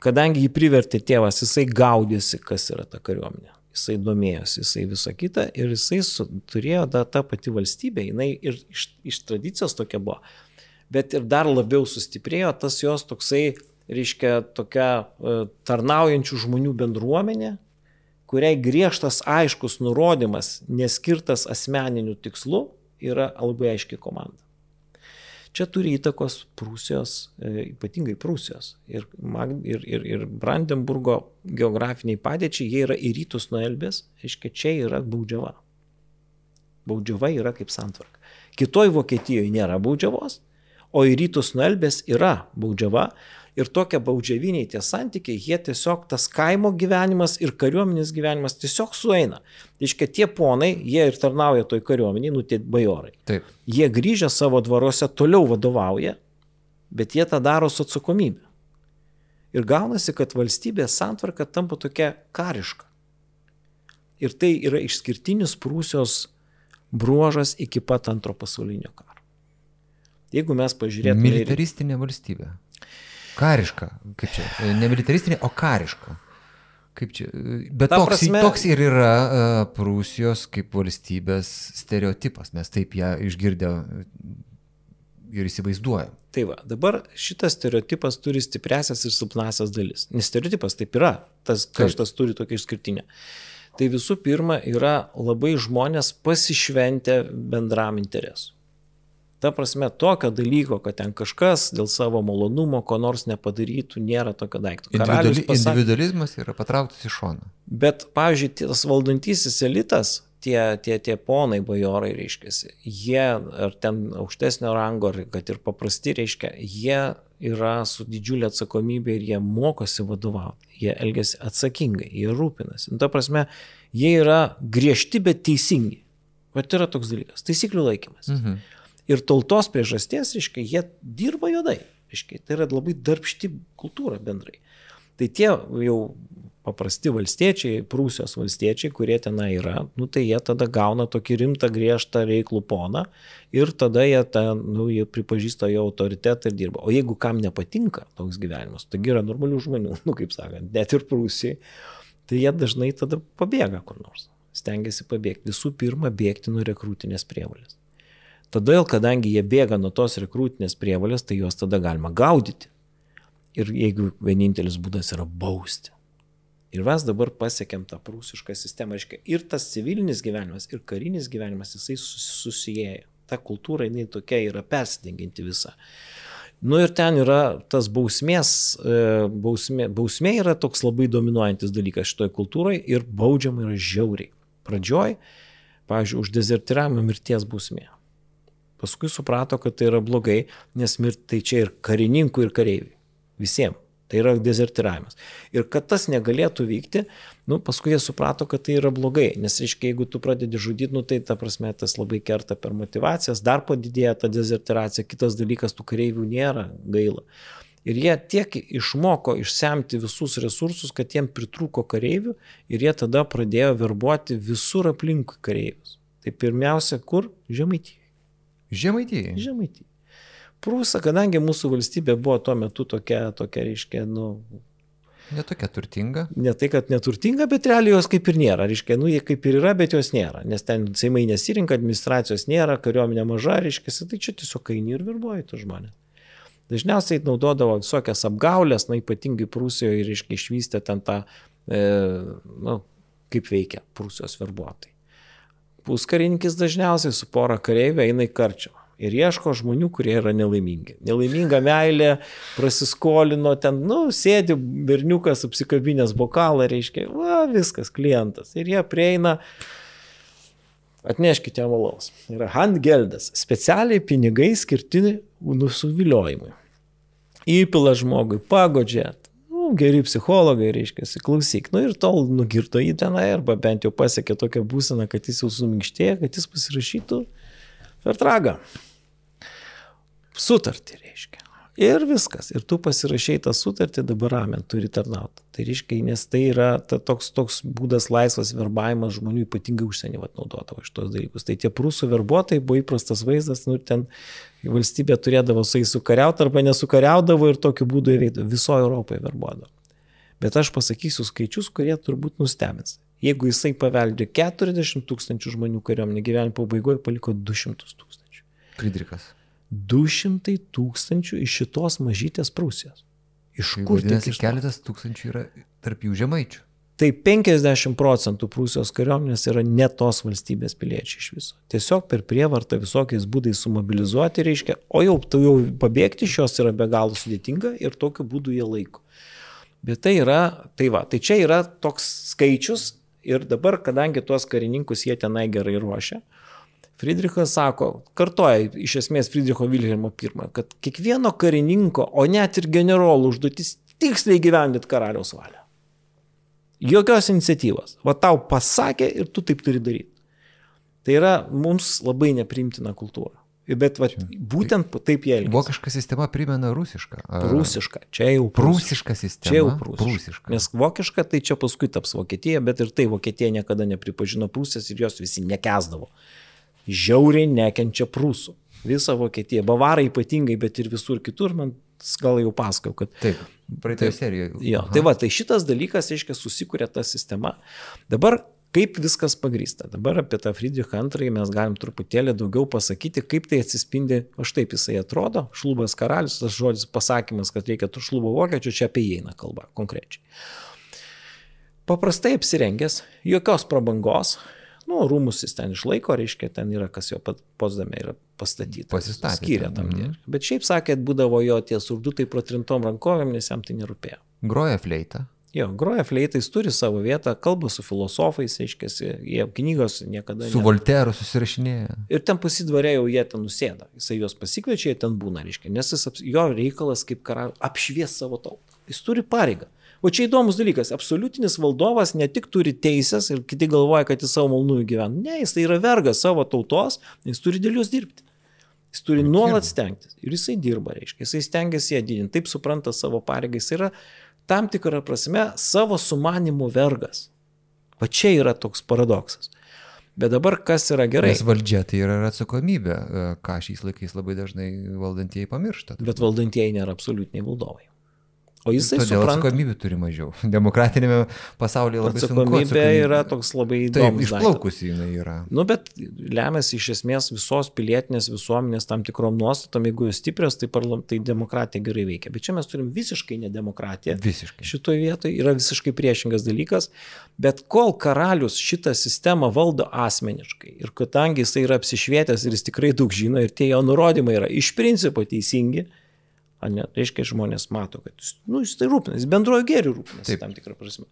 Speaker 2: Kadangi jį privertė tėvas, jisai gaudėsi, kas yra ta kariuomenė. Jisai domėjosi, jisai visą kitą ir jisai su, turėjo da, tą pati valstybę, jinai ir iš, iš tradicijos tokia buvo, bet ir dar labiau sustiprėjo tas jos toksai, reiškia, tokia uh, tarnaujančių žmonių bendruomenė, kuriai griežtas aiškus nurodymas, neskirtas asmeniniu tikslu, yra labai aiški komanda. Čia turi įtakos Prūsijos, e, ypatingai Prūsijos ir, ir, ir, ir Brandenburgo geografiniai padėčiai, jie yra į rytus nuo Elbės, reiškia, čia yra baudžiava. Baudžiava yra kaip santvarka. Kitoj Vokietijoje nėra baudžiavos, o į rytus nuo Elbės yra baudžiava ir tokie baudžiaviniai tie santykiai, jie tiesiog tas kaimo gyvenimas ir kariuomenės gyvenimas tiesiog sueina. Iškia tie ponai, jie ir tarnauja toj kariuomeniai, nu tie bajorai.
Speaker 1: Taip.
Speaker 2: Jie grįžę savo dvaruose toliau vadovauja, bet jie tą daro su atsakomybė. Ir gaunasi, kad valstybės santvarka tampa tokia kariška. Ir tai yra išskirtinis Prūsijos bruožas iki pat antro pasaulinio karo. Jeigu mes pažiūrėtume.
Speaker 1: Militaristinė valstybė. Kariška, kaip čia, e, ne militaristinė, o kariška. Kaip čia, e, bet Ta toks, prasme... toks ir yra uh, Prūsijos kaip valstybės stereotipas, mes taip ją išgirdę ir įsivaizduojam.
Speaker 2: Tai va, dabar šitas stereotipas turi stipresias ir silpnasias dalis. Nes stereotipas taip yra, tas kažkas turi tokia išskirtinė. Tai visų pirma yra labai žmonės pasišventę bendram interesu. Ta prasme, tokio dalyko, kad ten kažkas dėl savo malonumo ko nors nepadarytų, nėra tokio daikto.
Speaker 1: Individuali, pasakė, individualizmas yra patrauktas į šoną.
Speaker 2: Bet, pavyzdžiui, tas valdantysis elitas tie, tie, tie ponai bajorai, reiškia, jie, ar ten aukštesnio rango, ar kad ir paprasti, reiškia, jie yra su didžiulė atsakomybė ir jie mokosi vadovauti, jie elgesi atsakingai, jie rūpinasi. Nu, ta prasme, jie yra griežti, bet teisingi. Vat yra toks dalykas - taisyklių laikymas. Mhm. Ir tautos priežasties, reiškia, jie dirba juodai. Reiškia, tai yra labai darbšti kultūra bendrai. Tai tie jau paprasti valstiečiai, Prūsijos valstiečiai, kurie tenai yra, nu, tai jie tada gauna tokį rimtą, griežtą reiklų poną ir tada jie, ta, nu, jie pripažįsta jo autoritetą ir dirba. O jeigu kam nepatinka toks gyvenimas, taigi yra normalių žmonių, nu, kaip sakant, net ir Prūsijai, tai jie dažnai tada pabėga kur nors. Stengiasi pabėgti. Visų pirma, bėgti nuo rekrūtinės prievalės. Todėl, kadangi jie bėga nuo tos rekrūtinės prievalės, tai juos tada galima gaudyti. Ir jeigu vienintelis būdas yra bausti. Ir mes dabar pasiekėm tą prūsišką sistemą. Reiškia, ir tas civilinis gyvenimas, ir karinis gyvenimas, jisai susijęja. Ta kultūra, jinai tokia yra persidenginti visa. Nu ir ten yra tas bausmės, e, bausmė, bausmė yra toks labai dominuojantis dalykas šitoje kultūroje ir baudžiama yra žiauriai. Pradžioj, pavyzdžiui, už dezertiravimą mirties bausmė. Paskui suprato, kad tai yra blogai, nes mirt tai čia ir karininkų, ir kareivių. Visiems. Tai yra dezertiravimas. Ir kad tas negalėtų vykti, nu, paskui jie suprato, kad tai yra blogai. Nes, reiškia, jeigu tu pradedi žudyti, nu, tai ta prasme tas labai kerta per motivacijas, dar padidėja ta dezertiracija, kitas dalykas, tų kareivių nėra gaila. Ir jie tiek išmoko išsemti visus resursus, kad jiem pritrūko kareivių ir jie tada pradėjo verbuoti visur aplinkui kareivius. Tai pirmiausia, kur? Žemaitijai.
Speaker 1: Žemaitijai.
Speaker 2: Žemaitijai. Prūsa, kadangi mūsų valstybė buvo tuo metu tokia, tokia reiškia, nu,
Speaker 1: Netokia turtinga.
Speaker 2: Ne tai, kad neturtinga, bet realiai jos kaip ir nėra. Reiškia, nu, jie kaip ir yra, bet jos nėra. Nes ten seimai nesirinka, administracijos nėra, kariuomenė maža, reiškia, tai čia tiesiog eini ir verbuoji tų žmonės. Dažniausiai naudodavo visokias apgaulės, na ypatingai Prūsijoje, reiškia, išvystė ten tą, e, nu, kaip veikia Prūsijos verbuotojai. Puskarininkis dažniausiai su pora kareivių eina į karčiamą ir ieško žmonių, kurie yra nelaimingi. Nelaiminga meilė, prasiskolino ten, nu, sėdi berniukas apsikabinęs bokalą, reiškia, va, viskas, klientas. Ir jie prieina, atneškite jam alaus. Yra handgeldas, specialiai pinigai skirti nusiviliojimui. Įpila žmogui, pagodžia, nu, geri psichologai, reiškia, klausyk. Nu ir tol nugirto jį tenai, arba bent jau pasiekė tokią būseną, kad jis jau suminkštėjo, kad jis pasirašytų Vertragą sutartį reiškia. Ir viskas. Ir tu pasirašai tą sutartį, dabar ramen turi tarnauti. Tai reiškia, nes tai yra ta, toks, toks būdas laisvas verbavimas žmonių, ypatingai užsienį naudodavo šitos dalykus. Tai tie prūsų verbuotojai buvo įprastas vaizdas, nu ten valstybė turėdavo su jais sukariauti arba nesukariaudavo ir tokiu būdu įveikdavo. Visoje Europoje verbuodavo. Bet aš pasakysiu skaičius, kurie turbūt nustebins. Jeigu jisai paveldė 40 tūkstančių žmonių kariuomenė, gyvenimo pabaigoje paliko 200 tūkstančių.
Speaker 1: Friedrichas.
Speaker 2: 200 tūkstančių iš šitos mažytės Prūsijos. Iš
Speaker 1: Tai
Speaker 2: kur to?
Speaker 1: keletas tūkstančių yra tarp jų žemaičių.
Speaker 2: Tai 50 procentų Prūsijos kariuomenės yra ne tos valstybės piliečiai iš viso. Tiesiog per prievartą visokiais būdais sumobilizuoti reiškia, o jau, tu jau pabėgti iš jos yra be galo sudėtinga ir tokiu būdu jie laiko. Bet tai yra, tai va, tai čia yra toks skaičius ir dabar, kadangi tuos karininkus jie tenai gerai ruošia, Friedrichas sako, kartoja iš esmės Friedricho Vilhelmo I, kad kiekvieno karininko, o net ir generolų užduotis tiksliai gyvendyti karaliaus valią. Jokios iniciatyvos. Va tau pasakė ir tu taip turi daryti. Tai yra mums labai neprimtina kultūra. Bet va, būtent taip jie elgia.
Speaker 1: Vokiška sistema primena rusišką. Ar-
Speaker 2: Prūsiška. Čia jau
Speaker 1: Prūsiška sistema.
Speaker 2: Čia jau prūsiška.
Speaker 1: prūsiška.
Speaker 2: Nes vokiška tai čia paskui taps Vokietija, bet ir tai Vokietija niekada nepripažino Prūsės ir jos visi nekesdavo. Žiauriai nekenčia Prūsų. Visa Vokietija. Bavarai ypatingai, bet ir visur kitur, man gal jau pasakau, kad
Speaker 1: Taip, praeitoje serijoje.
Speaker 2: Jo, tai va, tai šitas dalykas, reiškia, susikūrė ta sistema. Dabar kaip viskas pagrįsta. Dabar apie tą Friedrichą II mes galim truputėlį daugiau pasakyti, kaip tai atsispindi, aš taip jisai atrodo, šlubas karalius, tas žodis pasakymas, kad reikia tų šlubo vokiečių, čia apie jį eina kalba konkrečiai. Paprastai apsirengęs, jokios prabangos, nu, rūmus jis ten išlaiko, reiškia, ten yra, kas jo pat posdame yra pastatyta.
Speaker 1: Pasistatė
Speaker 2: Skyrė tam
Speaker 1: mhm.
Speaker 2: dėlį. Bet šiaip sakėt, būdavo jo tie surdutai protrintom rankovėm, nes jam tai nerūpėjo.
Speaker 1: Groja fleitą.
Speaker 2: Jo, groja fleitais, turi savo vietą, kalba su filosofais, aiškiai, jie knygos niekada.
Speaker 1: Su ne... Volteru susirašinėja.
Speaker 2: Ir ten pasidvarė jau jie ten nusėda. Jisai juos pasikviečia, jie ten būna, reiškia, nes jis, jo reikalas kaip karalius apšvies savo tautą. Jis turi pareigą. O čia įdomus dalykas, absoliutinis valdovas ne tik turi teisės ir kiti galvoja, kad jis savo malnųjų gyvena. Ne, jis tai yra vergas savo tautos, jis turi dėl jos dirbti. Jis turi nuolat stengtis. Ir jisai dirba, reiškia, jisai stengiasi ją didinti, taip supranta savo pareigą, jis yra tam tikrą prasme savo sumanimų vergas. Va čia yra toks paradoksas. Bet dabar kas yra gerai?
Speaker 1: Nes valdžia tai yra atsakomybė, ką šiais laikais labai dažnai valdantieji pamiršta.
Speaker 2: Bet valdantieji nėra absoliutiniai valdovai. O jisai
Speaker 1: Todėl
Speaker 2: supranta.
Speaker 1: atsakomybė turi mažiau. Demokratinėme pasaulyje labai sunku.
Speaker 2: Atsakomybė yra toks labai
Speaker 1: Taip,
Speaker 2: įdomus.
Speaker 1: išplaukusi jinai yra.
Speaker 2: Nu, bet lemiasi iš esmės visos pilietinės visuomenės tam tikrom nuostatom, jeigu jos stiprios, tai, parlam, tai demokratija gerai veikia. Bet čia mes turim visiškai nedemokratiją.
Speaker 1: Visiškai.
Speaker 2: Šitoje vietoje yra visiškai priešingas dalykas, bet kol karalius šitą sistemą valdo asmeniškai ir kadangi jisai yra apsišvietęs ir jis tikrai daug žino ir tie jo nurodymai yra iš principo teisingi, Ne, reiškia, žmonės mato, kad jis, nu, jis tai rūpinasi, bendrojo gėrių rūpinasi tam tikrą prasme.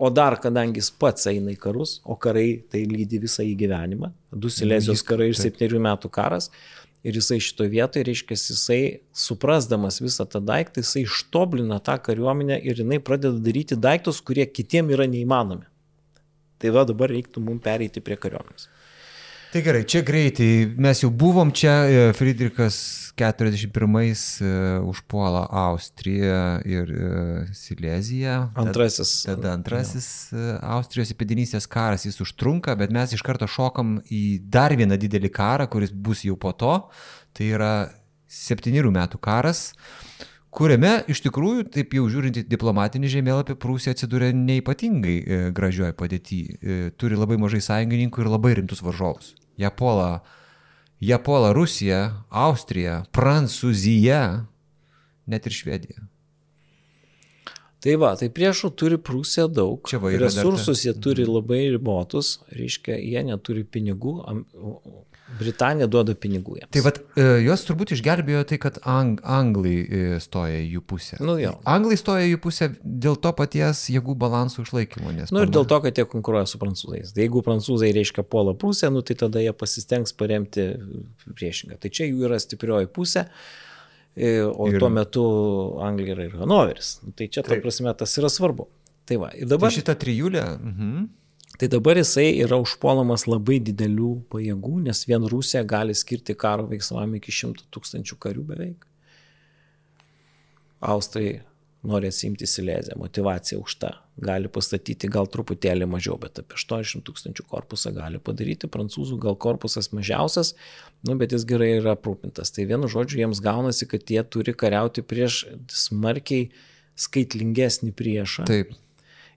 Speaker 2: O dar, kadangi jis pats eina į karus, o karai tai lydi visą į gyvenimą, du Silesijos karai ir septynių metų karas, ir jisai šitoje vietoje, reiškia, jisai suprasdamas visą tą daiktą, jisai ištoblina tą kariuomenę ir jinai pradeda daryti daiktus, kurie kitiem yra neįmanomi. Tai va dabar reiktų mums pereiti prie kariuomenės.
Speaker 1: Tai gerai, čia greitai, mes jau buvom čia, Friedrichas 41-ais užpuola Austriją ir Sileziją.
Speaker 2: Antrasis.
Speaker 1: Tada antrasis jau. Austrijos įpėdinystės karas, jis užtrunka, bet mes iš karto šokam į dar vieną didelį karą, kuris bus jau po to. Tai yra septynerių metų karas kuriame iš tikrųjų, taip jau žiūrint į diplomatinį žemėlapį, Prūsija atsidūrė neipatingai e, gražioje padėtyje. E, turi labai mažai sąjungininkų ir labai rimtus varžovus. Japola, Japola Rusija, Austrija, Prancūzija, net ir Švedija.
Speaker 2: Tai va, tai priešų turi Prūsija daug.
Speaker 1: Čia va,
Speaker 2: Resursus jie turi labai ribotus, reiškia, jie neturi pinigų, Britanija duoda pinigų jiems.
Speaker 1: Tai vad, juos turbūt išgelbėjo tai, kad ang, anglai stoja į jų pusę.
Speaker 2: Nu, jau.
Speaker 1: anglai stoja į jų pusę dėl to paties jėgų balansų išlaikymo.
Speaker 2: Na nu, ir dėl to, kad jie konkuruoja su prancūzais. Tai jeigu prancūzai reiškia puola Prūsiją, nu, tai tada jie pasistengs paremti priešingą. Tai čia jų yra stiprioji pusė. O ir... tuo metu Anglija yra ir Hanoveris. Nu, tai čia, ta prasme, tas yra svarbu. Tai va, ir dabar.
Speaker 1: Tai šitą trijulę. Mhm.
Speaker 2: Tai dabar jisai yra užpuolamas labai didelių pajėgų, nes vien Rusija gali skirti karo veiksmam iki 100 tūkstančių karių beveik. Austrai nori atsimti Silezę, motivacija tą. Gali pastatyti gal truputėlį mažiau, bet apie 80 tūkstančių korpusą gali padaryti. Prancūzų gal korpusas mažiausias, nu, bet jis gerai yra aprūpintas. Tai vienu žodžiu, jiems gaunasi, kad jie turi kariauti prieš smarkiai skaitlingesnį priešą.
Speaker 1: Taip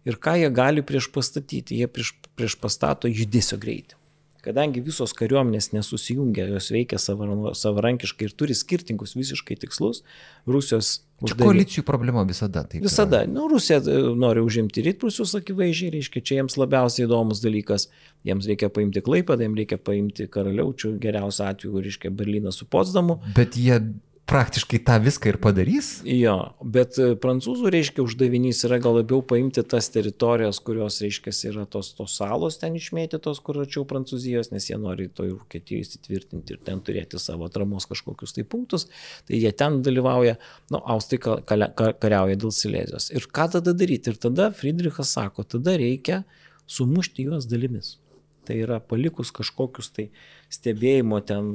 Speaker 2: ir ką jie gali prieš pastatyti. Jie prieš, prieš pastato judesio greitį. Kadangi visos kariuomenės nesusijungia, jos veikia savarankiškai ir turi skirtingus visiškai tikslus, Rusijos...
Speaker 1: Čia uždavė... koalicijų problema visada.
Speaker 2: Visada. Nu, Rusija e, nori užimti rytprusius, akivaizdžiai, reiškia, čia jiems labiausiai įdomus dalykas. Jiems reikia paimti Klaipadą, jiems reikia paimti Karaliaučių, geriausiu atveju, reiškia, Berliną su Potsdamu.
Speaker 1: Bet jie praktiškai tą viską ir padarys.
Speaker 2: Jo, bet e, prancūzų, reiškia, uždavinys yra gal labiau paimti tas teritorijas, kurios, reiškia, yra tos, tos salos ten išmėtytos, kur arčiau Prancūzijos, nes jie nori to į Vokietiją įsitvirtinti ir ten turėti savo atramos kažkokius tai punktus, tai jie ten dalyvauja, nu, Austrai kariauja dėl Silezijos. Ir ką tada daryti? Ir tada Friedrichas sako, tada reikia sumušti juos dalimis. Tai yra palikus kažkokius tai stebėjimo ten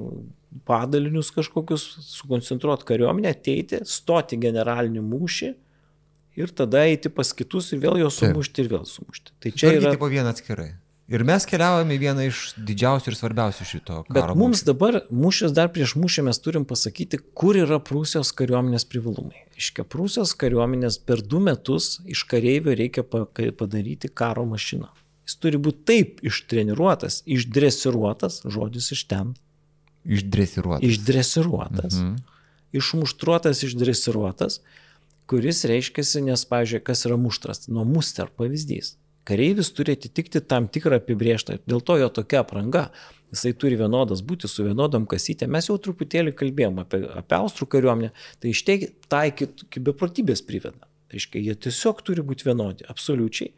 Speaker 2: padalinius kažkokius, sukoncentruoti kariuomenę, ateiti, stoti generalinį mūšį ir tada eiti pas kitus ir vėl juos sumušti ir vėl sumušti.
Speaker 1: Tai čia yra... po vieną atskirai. Ir mes keliaujame į vieną iš didžiausių ir svarbiausių šito karo.
Speaker 2: Bet mums mūšį. dabar, mūšis dar prieš mūšį mes turim pasakyti, kur yra Prūsijos kariuomenės privalumai. Iškia, Prūsijos kariuomenės per du metus iš kareivio reikia padaryti karo mašiną. Jis turi būti taip ištreniruotas, išdresiruotas, žodis iš ten.
Speaker 1: Išdresiruotas.
Speaker 2: Išdresiruotas. Mhm. Išmuštruotas, išdresiruotas, kuris reiškia, nes, pavyzdžiui, kas yra muštras, nuo muster pavyzdys. Kareivis turi atitikti tam tikrą apibriežtą, dėl to jo tokia apranga. Jisai turi vienodas būti su vienodam kasytė. Mes jau truputėlį kalbėjom apie, apie austrų kariuomenę, tai iš tai iki beprotybės priveda. Tai reiškia, jie tiesiog turi būti vienodi, absoliučiai.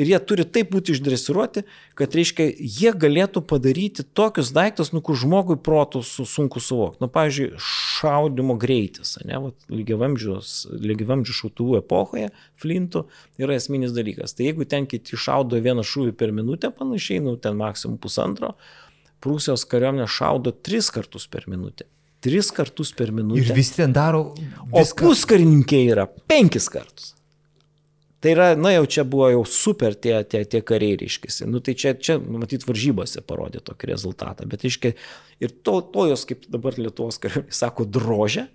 Speaker 2: Ir jie turi taip būti išdresiruoti, kad, reiškia, jie galėtų padaryti tokius daiktus, nu, kur žmogui protų su, sunku suvokti. Nu, pavyzdžiui, šaudimo greitis, ne, lygiavamdžių šautuvų epochoje, flintų yra esminis dalykas. Tai jeigu ten kiti šaudo vieną šūvį per minutę panašiai, nu, ten maksimum pusantro, Prūsijos kariuomenė šaudo tris kartus per minutę. Tris kartus per minutę.
Speaker 1: Ir visi ten daro.
Speaker 2: Viską. O puskarininkiai yra penkis kartus. Tai yra, na jau čia buvo jau super tie, tie, tie kariai, reiškia. Nu, tai čia, čia, matyt, varžybose parodė tokį rezultatą. Bet, reiškia, ir to, to jos, kaip dabar Lietuvos kariuomenė sako, drožė,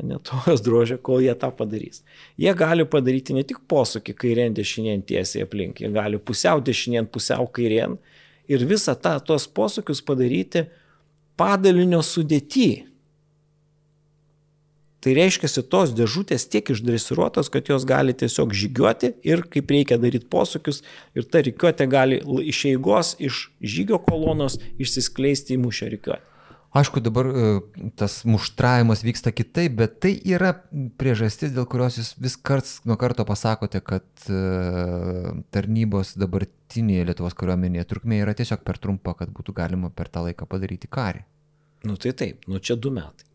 Speaker 2: ne to jos drožė, kol jie tą padarys. Jie gali padaryti ne tik posūkį kairien dešinien tiesiai aplink, jie gali pusiau dešinien, pusiau kairien ir visą tą, tuos posūkius padaryti padalinio sudėti. Tai reiškia, tos dėžutės tiek išdresiruotos, kad jos gali tiesiog žygiuoti ir kaip reikia daryti posūkius ir ta reikiuotė gali iš eigos, iš žygio kolonos išsiskleisti į mūšio reikiuotę.
Speaker 1: Aišku, dabar e, tas muštravimas vyksta kitaip, bet tai yra priežastis, dėl kurios jūs vis karts nuo karto pasakote, kad e, tarnybos dabartinėje Lietuvos kariuomenėje trukmė yra tiesiog per trumpa, kad būtų galima per tą laiką padaryti karį.
Speaker 2: Nu tai taip, nu čia du metai.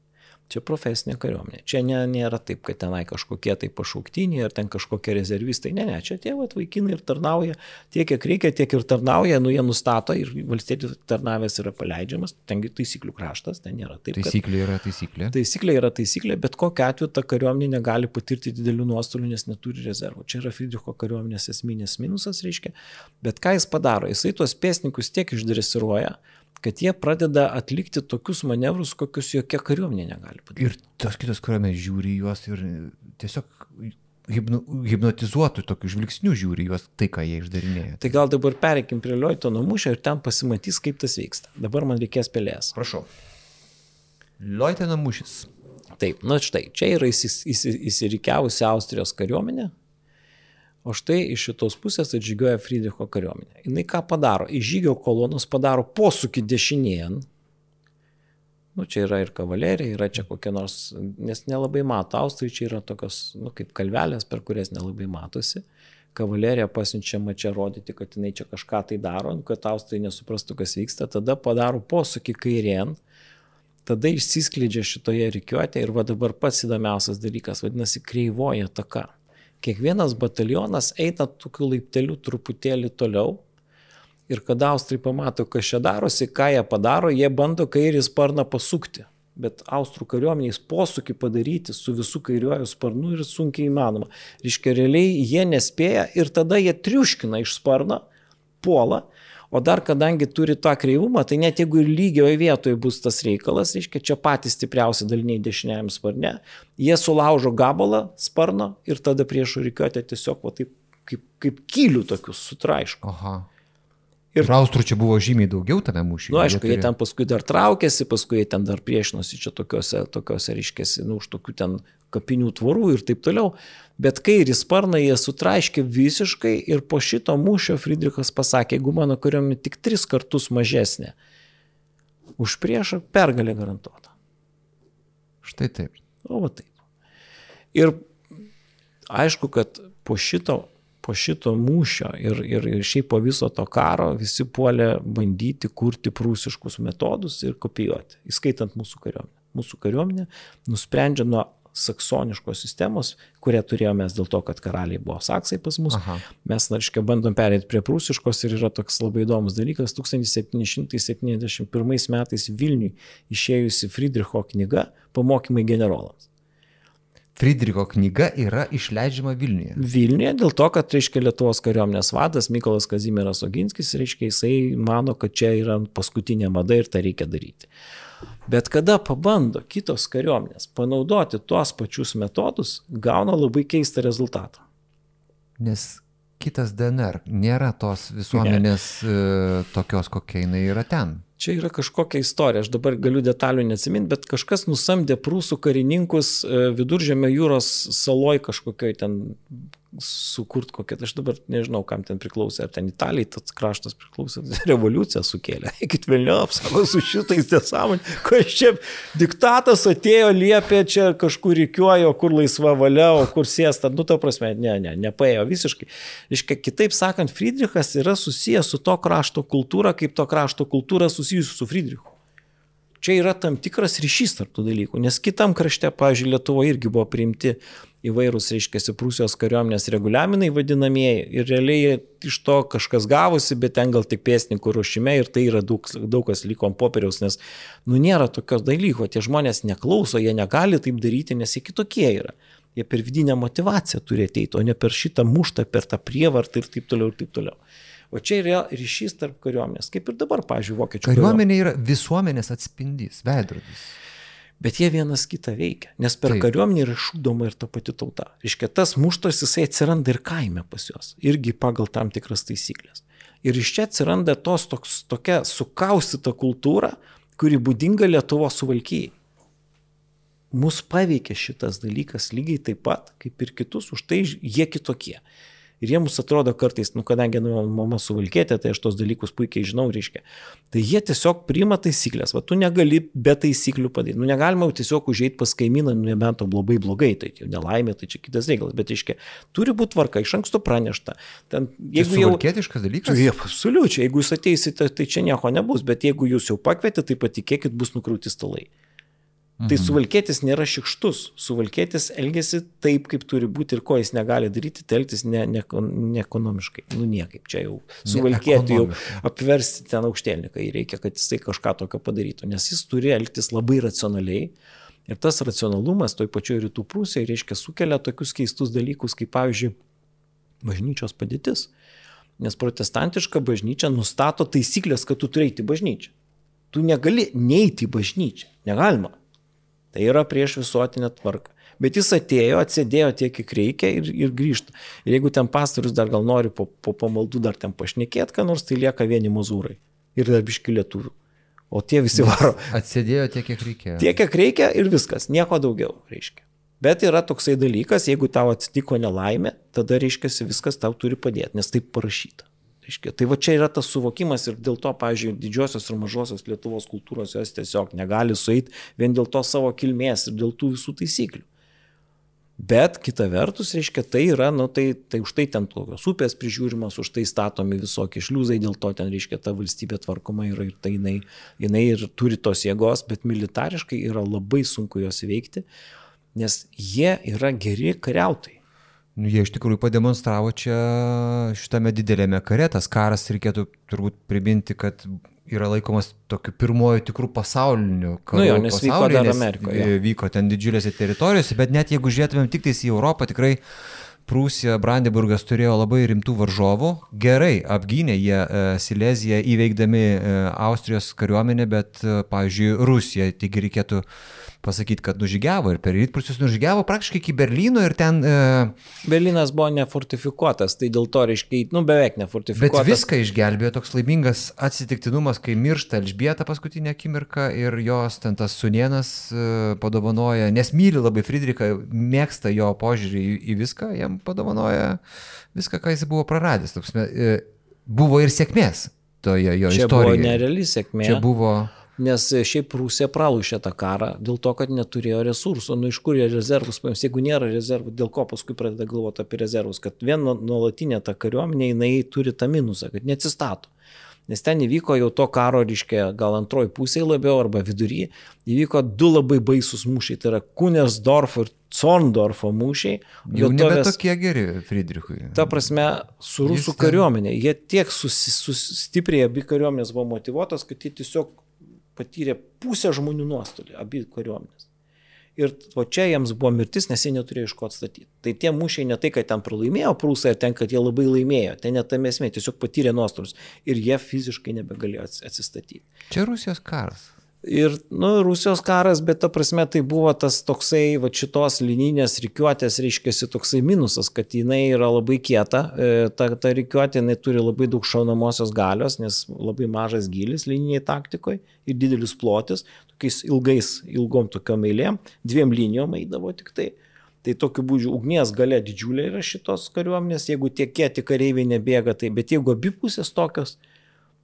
Speaker 2: Čia profesinė kariuomenė. Čia ne, nėra taip, kad tenai kažkokie tai pašauktiniai ar ten kažkokie rezervistai. Ne, ne, čia tie vat, vaikinai ir tarnauja tiek, kiek reikia, tiek ir tarnauja, nu jie nustato ir valstybės tarnavęs yra paleidžiamas, tengi taisyklių kraštas, ten nėra taip.
Speaker 1: Taisyklė yra taisyklė.
Speaker 2: Taisyklė yra taisyklė, bet kokiu atveju ta kariuomenė negali patirti didelių nuostolių, nes neturi rezervų. Čia yra Friedricho kariuomenės esminės minusas, reiškia. Bet ką jis padaro? Jisai tuos pėsnikus tiek išdresiruoja, kad jie pradeda atlikti tokius manevrus, kokius jokia kariuomenė negali padaryti.
Speaker 1: Ir tos kitos kariuomenės žiūri juos ir tiesiog hipno, hipnotizuotų tokių žvilgsnių žiūri juos tai, ką jie išdarinėja.
Speaker 2: Tai gal dabar pereikim prie Lioitono mūšio ir ten pasimatys, kaip tas vyksta. Dabar man reikės pelės.
Speaker 1: Prašau. Lioitono mūšis.
Speaker 2: Taip, na štai, čia yra įsirikiavusi Austrijos kariuomenė, O štai iš šitos pusės atžygioja Friedricho kariuomenė. Jis ką padaro? Iš žygio kolonos padaro posūkį dešinėn. Nu, čia yra ir kavalerija, yra čia kokia nors, nes nelabai mato, austrai čia yra tokios, nu, kaip kalvelės, per kurias nelabai matosi. Kavalerija pasiunčiama čia rodyti, kad jinai čia kažką tai daro, nu, kad austrai nesuprastų, kas vyksta, tada padaro posūkį kairien, tada išsiskleidžia šitoje reikiuotėje ir va dabar pats įdomiausias dalykas, vadinasi, kreivoja taka kiekvienas batalionas eina tokiu laipteliu truputėlį toliau. Ir kada Austrai pamato, kas čia darosi, ką jie padaro, jie bando kairį sparną pasukti. Bet Austrų kariuomeniais posūkį padaryti su visų kairiuoju sparnu yra sunkiai įmanoma. Reiškia, realiai jie nespėja ir tada jie triuškina iš sparną, puola O dar kadangi turi tą kreivumą, tai net jeigu ir lygioje vietoje bus tas reikalas, reiškia, čia patys stipriausi daliniai dešiniajam sparne, jie sulaužo gabalą sparno ir tada priešų reikiuotė tiesiog va, taip, kaip, kaip kylių tokius sutraiško.
Speaker 1: Aha. Ir, ir austrų čia buvo žymiai daugiau tame mūšyje.
Speaker 2: Na, nu, aišku, jie, jie ten paskui dar traukėsi, paskui jie ten dar priešinosi čia tokiuose, tokiuose reiškėsi, nu, už tokių ten kapinių tvorų ir taip toliau. Bet kairį sparną jie sutraiškė visiškai ir po šito mūšio Friedrichas pasakė, jeigu mano kariuomenė tik tris kartus mažesnė, už priešą pergalė garantuota.
Speaker 1: Štai taip.
Speaker 2: O va taip. Ir aišku, kad po šito, po šito mūšio ir, ir, ir šiaip po viso to karo visi puolė bandyti kurti prūsiškus metodus ir kopijuoti, įskaitant mūsų kariuomenę. Mūsų kariuomenė nusprendžia nuo saksoniškos sistemos, kurią turėjome mes dėl to, kad karaliai buvo saksai pas mus. Aha. Mes, reiškia, bandom perėti prie prūsiškos ir yra toks labai įdomus dalykas. 1771 metais Vilniui išėjusi Friedricho knyga Pamokymai generolams.
Speaker 1: Friedricho knyga yra išleidžiama Vilniuje.
Speaker 2: Vilniuje dėl to, kad, reiškia, Lietuvos kariuomenės vadas Mykolas Kazimieras Oginskis, reiškia, jisai mano, kad čia yra paskutinė mada ir tą reikia daryti. Bet kada pabando kitos kariuomenės panaudoti tuos pačius metodus, gauna labai keistą rezultatą.
Speaker 1: Nes kitas DNR nėra tos visuomenės ne. tokios, kokia jinai yra ten.
Speaker 2: Čia yra kažkokia istorija, aš dabar galiu detalių neatsiminti, bet kažkas nusamdė prūsų karininkus e, viduržėmio jūros saloj kažkokioj ten sukurt kokią, aš dabar nežinau, kam ten priklausė, ar ten Italijai tas kraštas priklausė, revoliucija sukėlė. Eikit vėliau, apsako su šitais nesąmonė, kas čia diktatas atėjo, liepė čia kažkur reikiuojo, kur laisva valia, o kur sėsta, nu ta prasme, ne, ne, nepaėjo visiškai. Iškai, kitaip sakant, Friedrichas yra susijęs su to krašto kultūra, kaip to krašto kultūra susijusi su Friedrichu. Čia yra tam tikras ryšys tarp tų dalykų, nes kitam krašte, pavyzdžiui, Lietuvoje irgi buvo priimti įvairūs, reiškia, Prūsijos kariuomenės reguliaminai vadinamieji ir realiai iš to kažkas gavosi, bet ten gal tik pėsninkų ruošime ir tai yra daug, daug kas liko ant popieriaus, nes, nu, nėra tokios dalyko, tie žmonės neklauso, jie negali taip daryti, nes jie kitokie yra. Jie per vidinę motivaciją turi ateiti, o ne per šitą muštą, per tą prievartą ir taip toliau ir taip toliau. O čia yra ryšys tarp kariuomenės, kaip ir dabar, pažiūrėjau, vokiečių.
Speaker 1: Kariuomenė yra visuomenės atspindys, veidrodis
Speaker 2: bet jie vienas kitą veikia, nes per Taip. kariuomenį yra šūdoma ir ta pati tauta. Iškia, tas muštas jisai atsiranda ir kaime pas juos, irgi pagal tam tikras taisyklės. Ir iš čia atsiranda tos toks, tokia sukaustyta kultūra, kuri būdinga Lietuvo suvalkyjai. Mūsų paveikia šitas dalykas lygiai taip pat, kaip ir kitus, už tai jie kitokie. Ir jie mums atrodo kartais, nu, kadangi nu, mama suvalkėtė, tai aš tos dalykus puikiai žinau, reiškia. Tai jie tiesiog priima taisyklės, va tu negali be taisyklių padaryti. Nu, negalima jau tiesiog užėjti pas kaimyną, nu, nebent to labai blogai, tai nelaimė, tai čia kitas reikalas. Bet, reiškia, turi būti tvarka, iš anksto pranešta.
Speaker 1: Ten, jeigu tai jau... Suvalkėtiškas dalykas?
Speaker 2: Tai, absoliučiai, jeigu jūs ateisite, tai čia nieko nebus, bet jeigu jūs jau pakvietėte, tai patikėkit, bus nukrauti stalai. Tai mhm. Tai suvalkėtis nėra šikštus, suvalkėtis elgesi taip, kaip turi būti ir ko jis negali daryti, tai elgtis neekonomiškai. Ne, ne nu niekaip, čia jau suvalkėti, jau apversti ten aukštėlniką, reikia, kad jisai kažką tokio padarytų, nes jis turi elgtis labai racionaliai. Ir tas racionalumas toj pačioj rytų prūsiai reiškia sukelia tokius keistus dalykus, kaip pavyzdžiui, bažnyčios padėtis. Nes protestantiška bažnyčia nustato taisyklės, kad tu turi eiti bažnyčią. Tu negali neiti bažnyčią. Negalima. Tai yra prieš visuotinę tvarką. Bet jis atėjo, atsėdėjo tiek, kiek reikia ir, ir grįžta. Ir jeigu ten pastorius dar gal nori po, po pamaldų dar ten pašnekėti, ką nors, tai lieka vieni mozūrai. Ir dar biški lietuvių. O tie visi varo.
Speaker 1: Atsėdėjo tiek, kiek reikia.
Speaker 2: Tiek, kiek reikia ir viskas. Nieko daugiau reiškia. Bet yra toksai dalykas, jeigu tau atsitiko nelaimė, tada reiškia viskas tau turi padėti, nes taip parašyta. Reiškia, tai va čia yra tas suvokimas ir dėl to, pavyzdžiui, didžiosios ir mažosios Lietuvos kultūros jos tiesiog negali sueiti vien dėl to savo kilmės ir dėl tų visų taisyklių. Bet kita vertus, reiškia, tai yra, nu, tai, tai už tai ten tokios upės prižiūrimos, už tai statomi visokie šliuzai, dėl to ten, reiškia, ta valstybė tvarkoma yra ir tai jinai, jinai ir turi tos jėgos, bet militariškai yra labai sunku jos veikti, nes jie yra geri kariautai.
Speaker 1: Nu, jie iš tikrųjų pademonstravo čia šitame didelėme kare. Tas karas reikėtų turbūt priminti, kad yra laikomas tokiu pirmoju tikrų pasauliniu karu.
Speaker 2: Nu jo, nes vyko dar Amerikoje.
Speaker 1: Vyko ten didžiulėse teritorijose, bet net jeigu žiūrėtumėm tik tais į Europą, tikrai Prūsija, Brandenburgas turėjo labai rimtų varžovų. Gerai, apgynė jie e, Sileziją įveikdami e, Austrijos kariuomenę, bet, e, pavyzdžiui, Rusija, taigi reikėtų pasakyti, kad nužygiavo ir per rytprūsius nužygiavo praktiškai iki Berlyno ir ten... E...
Speaker 2: Berlynas buvo nefortifikuotas, tai dėl to, reiškia, nu beveik nefortifikuotas.
Speaker 1: Bet viską išgelbėjo toks laimingas atsitiktinumas, kai miršta Elžbieta paskutinę akimirką ir jos ten tas sunienas e, padovanoja, nes myli labai Friedrichą, mėgsta jo požiūrį į, į viską, jam padovanoja viską, ką jis buvo praradęs. Toks, e, buvo ir sėkmės toje jo
Speaker 2: Čia
Speaker 1: istorijoje. Čia
Speaker 2: buvo nereali sėkmė.
Speaker 1: Čia buvo
Speaker 2: Nes šiaip Rusija pralaušė tą karą dėl to, kad neturėjo resursų. Nu iš kur jie rezervus paims? Jeigu nėra rezervų, dėl ko paskui pradeda galvoti apie rezervus? Kad vien nuolatinė ta kariuomenė, jinai turi tą minusą, kad neatsistato. Nes ten įvyko jau to karo, reiškia, gal antroji pusė labiau arba vidury, įvyko du labai baisus mūšiai, tai yra Kunesdorfo ir Zorndorfo mūšiai.
Speaker 1: Jau nebe tokie geri Friedrichui.
Speaker 2: Ta prasme, su rusų ten... kariuomenė, jie tiek sustiprėjo, abi kariuomenės buvo motivuotos, kad jie tiesiog patyrė pusę žmonių nuostolį, abi kariuomenės. Ir o čia jiems buvo mirtis, nes jie neturėjo iš ko atstatyti. Tai tie mūšiai ne tai, kad ten pralaimėjo prūsai, ten, kad jie labai laimėjo, ten net tam esmė, tiesiog patyrė nuostolius ir jie fiziškai nebegalėjo atsistatyti.
Speaker 1: Čia Rusijos karas.
Speaker 2: Ir, nu, Rusijos karas, bet ta prasme tai buvo tas toksai, va šitos linijinės reikiuotės, reiškia, toksai minusas, kad jinai yra labai kieta, e, ta, ta reikiuotė, jinai turi labai daug šaunamosios galios, nes labai mažas gilis linijai taktikoje ir didelis plotis, tokiais ilgais, ilgom tokiom eilėm, dviem linijom eidavo tik tai. Tai tokiu būdžiu ugnies gale didžiulė yra šitos kariuomenės, jeigu tie kieti kareiviai nebėga, tai bet jeigu abipusės tokios,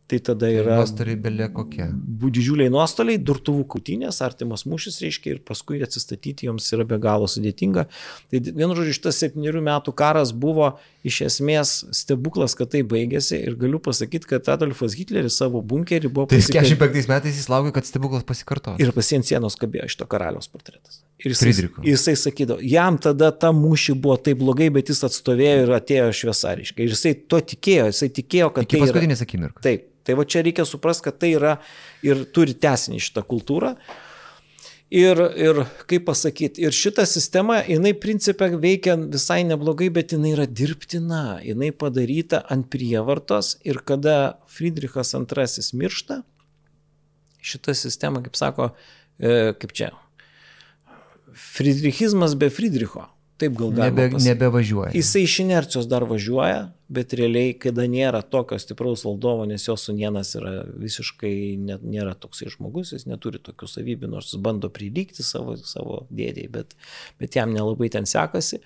Speaker 2: tai tada yra...
Speaker 1: Nuostoliai belė kokie.
Speaker 2: Didžiuliai nuostoliai, durtuvų kautinės, artimas mūšis reiškia ir paskui atsistatyti joms yra be galo sudėtinga. Tai vienu žodžiu, šitas septyniarių metų karas buvo iš esmės stebuklas, kad tai baigėsi ir galiu pasakyti, kad Adolfas Hitleris savo bunkerį buvo
Speaker 1: Tai
Speaker 2: pasikabinęs
Speaker 1: 45 metais jis laukė, kad stebuklas pasikartotų.
Speaker 2: ir pasient sienos kabėjo šito karaliaus portretas. Ir jisai,
Speaker 1: Fridricho.
Speaker 2: jisai sakydavo, jam tada ta mūšį buvo taip blogai, bet jis atstovėjo ir atėjo šviesariškai. Ir jisai to tikėjo, jisai tikėjo, kad
Speaker 1: Iki
Speaker 2: tai yra...
Speaker 1: paskutinės akimirkos.
Speaker 2: Taip, tai va čia reikia suprasti, kad tai yra ir turi tesinį šitą kultūrą. Ir, ir kaip pasakyti, ir šita sistema, jinai principė veikia visai neblogai, bet jinai yra dirbtina, jinai padaryta ant prievartos ir kada Friedrichas II miršta, šita sistema, kaip sako, e, kaip čia, Friedrichizmas be Friedricho, taip gal galima
Speaker 1: Nebe, nebevažiuoja.
Speaker 2: Jisai iš inercijos dar važiuoja, bet realiai, kada nėra tokio stipraus valdovo, nes jo sunienas yra visiškai, net, nėra toksai žmogus, jis neturi tokių savybių, nors jis bando prilygti savo, savo dėdėjai, bet, bet jam nelabai ten sekasi.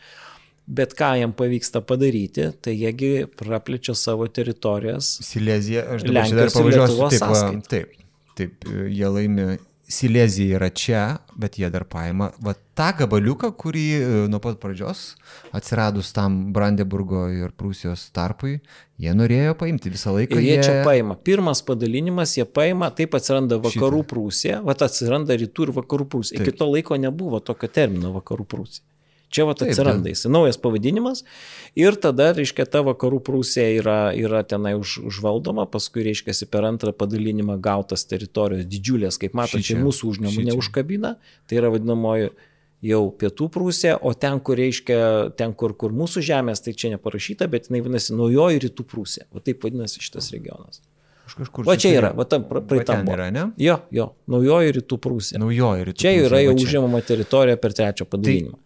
Speaker 2: Bet ką jam pavyksta padaryti, tai jiegi praplečia savo teritorijas.
Speaker 1: Silezija, aš dabar čia dar pavažiuosiu. Taip, va, taip, taip, jie laimi. Silezija yra čia, bet jie dar paima va, tą gabaliuką, kurį e, nuo pat pradžios atsiradus tam Brandenburgo ir Prūsijos tarpui, jie norėjo paimti visą laiką.
Speaker 2: Ir jie čia paima. Pirmas padalinimas, jie paima, taip atsiranda vakarų
Speaker 1: Šitą.
Speaker 2: Prūsija, va atsiranda rytų ir vakarų Prūsija.
Speaker 1: Taip.
Speaker 2: Iki to laiko nebuvo tokio termino vakarų Prūsija. Čia va atsiranda jis, naujas pavadinimas ir tada, reiškia, ta vakarų Prūsija yra, yra tenai už, užvaldoma, paskui, reiškia, per antrą padalinimą gautas teritorijos didžiulės, kaip matote, čia mūsų užnemunė užkabina, tai yra vadinamoji jau pietų Prūsija, o ten, kur reiškia, ten, kur, kur mūsų žemės, tai čia neparašyta, bet jinai vadinasi naujoji rytų Prūsija. O taip vadinasi šitas regionas.
Speaker 1: Aš kažkur
Speaker 2: Va čia yra, va tam praeitam.
Speaker 1: yra, ne?
Speaker 2: Jo, jo, naujoji rytų Prūsija.
Speaker 1: Naujoji rytų.
Speaker 2: Čia
Speaker 1: Prūsija,
Speaker 2: yra jau
Speaker 1: čia.
Speaker 2: užimama teritorija per trečią padalinimą.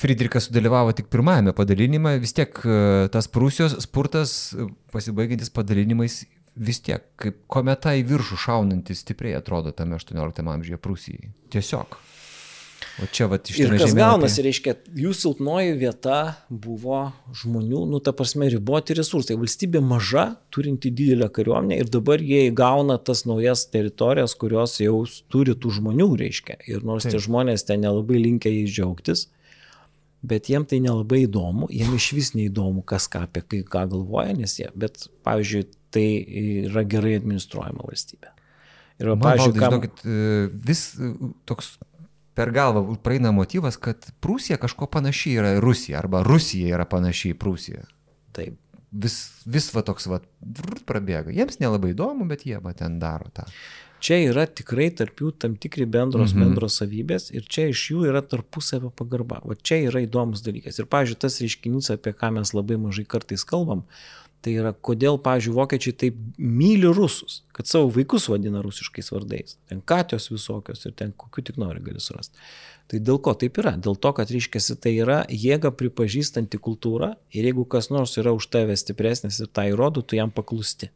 Speaker 1: Friedrichas sudalyvavo tik pirmajame padalinime, vis tiek e, tas Prūsijos spurtas e, pasibaigiantis padalinimais vis tiek kaip kometa į viršų šaunantis stipriai atrodo tame 18 amžiuje Prūsijai. Tiesiog. O čia va iš
Speaker 2: Ir
Speaker 1: tame
Speaker 2: kas gaunasi, reiškia, jų silpnoji vieta buvo žmonių, nu, ta prasme, riboti resursai. Valstybė maža, turinti didelę kariuomenę ir dabar jie įgauna tas naujas teritorijas, kurios jau turi tų žmonių, reiškia. Ir nors tie
Speaker 1: Taip.
Speaker 2: žmonės ten nelabai linkia jais džiaugtis, bet jiem tai nelabai įdomu, jiem iš vis neįdomu, kas ką apie kai ką galvoja, nes jie, bet, pavyzdžiui, tai yra gerai administruojama valstybė. Ir,
Speaker 1: Man,
Speaker 2: pavyzdžiui,
Speaker 1: valdai,
Speaker 2: kam...
Speaker 1: žinokit, e, vis e, toks per galvą praeina motyvas, kad Prūsija kažko panašiai yra į Rusiją, arba Rusija yra panašiai į Prūsiją.
Speaker 2: Taip.
Speaker 1: Vis, vis va toks va prabėga. Jiems nelabai įdomu, bet jie va ten daro tą.
Speaker 2: Čia yra tikrai tarp jų tam tikri bendros,
Speaker 1: Mhm.
Speaker 2: bendros savybės ir čia iš jų yra tarpusavio pagarba. O čia yra įdomus dalykas. Ir, pavyzdžiui, tas reiškinys, apie ką mes labai mažai kartais kalbam, tai yra, kodėl, pavyzdžiui, vokiečiai taip myli rusus, kad savo vaikus vadina rusiškais vardais. Ten katios visokios ir ten kokiu tik nori gali surasti. Tai dėl ko taip yra? Dėl to, kad, reiškia, tai yra jėga pripažįstanti kultūrą ir jeigu kas nors yra už tave stipresnis ir tai įrodo, tu jam paklusti.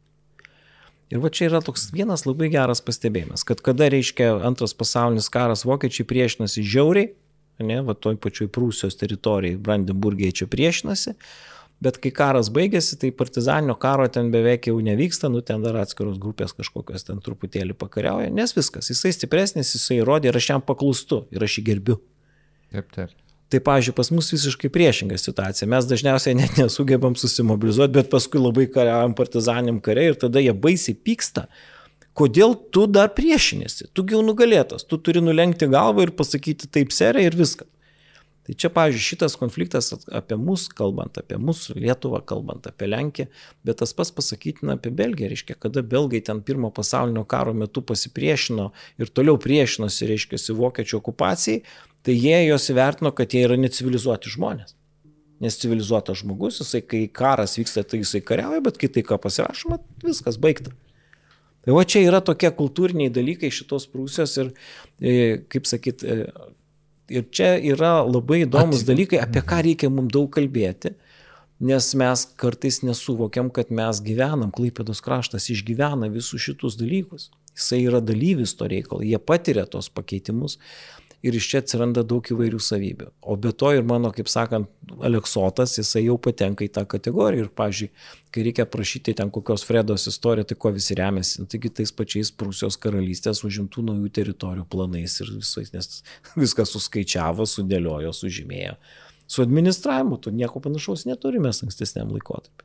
Speaker 2: Ir va čia yra toks vienas labai geras pastebėjimas, kad kada reiškia antras pasaulinis karas, vokiečiai priešinasi žiauriai, ne, va toj pačioj Prūsijos teritorijai, Brandenburgiai čia priešinasi, bet kai karas baigėsi, tai partizaninio karo ten beveik jau nevyksta, nu ten dar atskiros grupės kažkokios ten truputėlį pakariauja, nes viskas, jisai stipresnis, jisai įrodė ir aš jam paklūstu ir aš jį gerbiu.
Speaker 1: Taip, taip.
Speaker 2: Tai, pavyzdžiui, pas mus visiškai priešinga situacija. Mes dažniausiai net nesugebam susimobilizuoti, bet paskui labai kariaujam partizaniam kare ir tada jie baisiai pyksta. Kodėl tu dar priešinėsi? Tu jau nugalėtas, tu turi nulenkti galvą ir pasakyti taip serė ir viskas. Tai čia, pavyzdžiui, šitas konfliktas apie mus, kalbant apie mūsų Lietuvą, kalbant apie Lenkiją, bet tas pats pasakytina apie Belgiją, reiškia, kada belgai ten pirmo pasaulinio karo metu pasipriešino ir toliau priešinosi, reiškia, vokiečių okupacijai, tai jie juos įvertino, kad jie yra necivilizuoti žmonės. Nes civilizuotas žmogus, jisai, kai karas vyksta, tai jisai kariauja, bet kai tai ką pasirašoma, viskas baigta. Tai va čia yra tokie kultūriniai dalykai šitos Prūsijos ir, e, kaip sakyt, e, ir čia yra labai įdomus
Speaker 1: At-
Speaker 2: dalykai, apie ką reikia mums daug kalbėti, nes mes kartais nesuvokiam, kad mes gyvenam, Klaipėdos kraštas išgyvena visus šitus dalykus. Jisai yra dalyvis to reikalo, jie patiria tos pakeitimus. Ir iš čia atsiranda daug įvairių savybių. O be to ir mano, kaip sakant, Aleksotas, jisai jau patenka į tą kategoriją ir, pažiūrėjau, kai reikia prašyti ten kokios Fredos istoriją, tai ko visi remiasi, nu, taigi tais pačiais Prūsijos karalystės užimtų naujų teritorijų planais ir visais, nes viską suskaičiavo, sudėliojo, sužymėjo. Su administravimu tu nieko panašaus neturime ankstesniam laikotarpiu.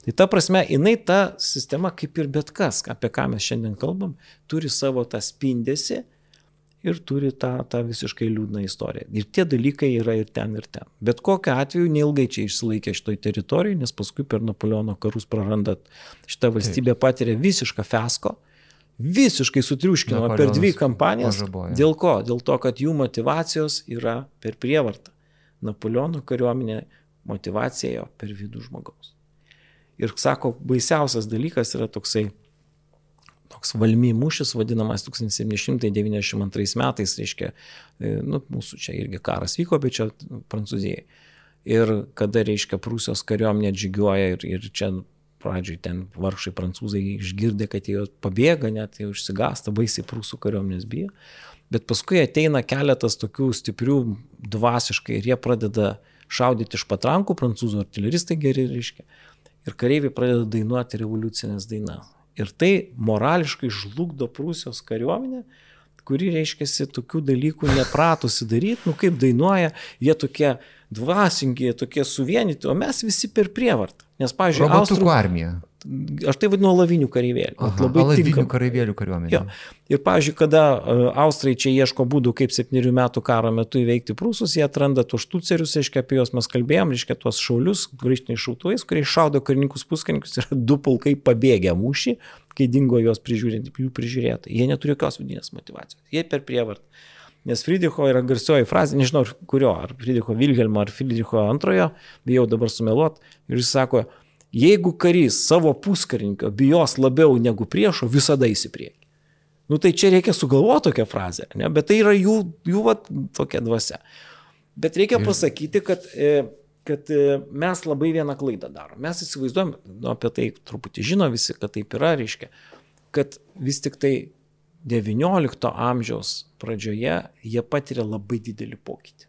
Speaker 2: Tai ta prasme, jinai ta sistema, kaip ir bet kas, apie ką mes šiandien kalbam, turi savo tą spindėsi ir turi tą, tą visiškai liūdną istoriją. Ir tie dalykai yra ir ten, ir ten. Bet kokiu atveju neilgai čia išsilaikė šitoj teritorijai, nes paskui per Napoleono karus prarandat šitą valstybę patiria visišką fesko, visiškai sutriuškinama per dvi kampanijas. Pažaboja. Dėl ko? Dėl to, kad jų motivacijos yra per prievartą. Napoleono kariuomenė motivacija jo per vidų žmogaus. Ir sako, baisiausias dalykas yra toksai toks Valmy mūšis vadinamas 1792 metais, reiškia, e, nu, mūsų čia irgi karas vyko, bet čia Prancūzijai. Ir kada, reiškia, Prūsijos kariuomenė žygiuoja ir, ir čia pradžioj ten vargšai prancūzai išgirdė, kad jie pabėga, net jie užsigasta, baisiai prūsų kariuomenės bijo. Bet paskui ateina keletas tokių stiprių dvasiškai ir jie pradeda šaudyti iš patrankų, prancūzų artileristai geri, reiškia. Ir kareiviai pradeda dainuoti revoliucinės dainas. Ir tai morališkai žlugdo Prūsijos kariuomenę, kuri, reiškia, tokių dalykų nepratusi daryti, nu kaip dainuoja, jie tokie dvasingi, tokie suvienyti, o mes visi per prievartą. Nes, pavyzdžiui,
Speaker 1: Austrų armija.
Speaker 2: Aš tai vadinu lavinių kareivėlių.
Speaker 1: Aha, labai lavinių kareivėlių kariuomenė. Jo.
Speaker 2: Ir, pavyzdžiui, kada uh, Austrai čia ieško būdų, kaip septynių metų karo metu įveikti prūsus, jie atranda tuos štucerius, reiškia, apie juos mes kalbėjom, reiškia, tuos šaulius, grįžtiniais šautuvais, kurie šaudo karininkus puskarininkus ir du pulkai pabėgę mūšį, kai dingo juos prižiūrėti, jų prižiūrėti. Jie neturi jokios vidinės motivacijos. Jie per prievartą. Nes Friedricho yra garsioji frazė, nežinau kurio, ar Friedricho Vilhelmo, ar Friedricho antrojo, bijau dabar sumeluot, ir jis sako, Jeigu karys savo puskarininko bijos labiau negu priešo, visada įsiprieki. Nu tai čia reikia sugalvoti tokią frazę, ne? bet tai yra jų, jų va, tokia dvasia. Bet reikia pasakyti, kad, e, kad e, mes labai vieną klaidą darom. Mes įsivaizduojam, nu, apie tai truputį žino visi, kad taip yra, reiškia, kad vis tik tai XIX amžiaus pradžioje jie patiria labai didelį pokytį.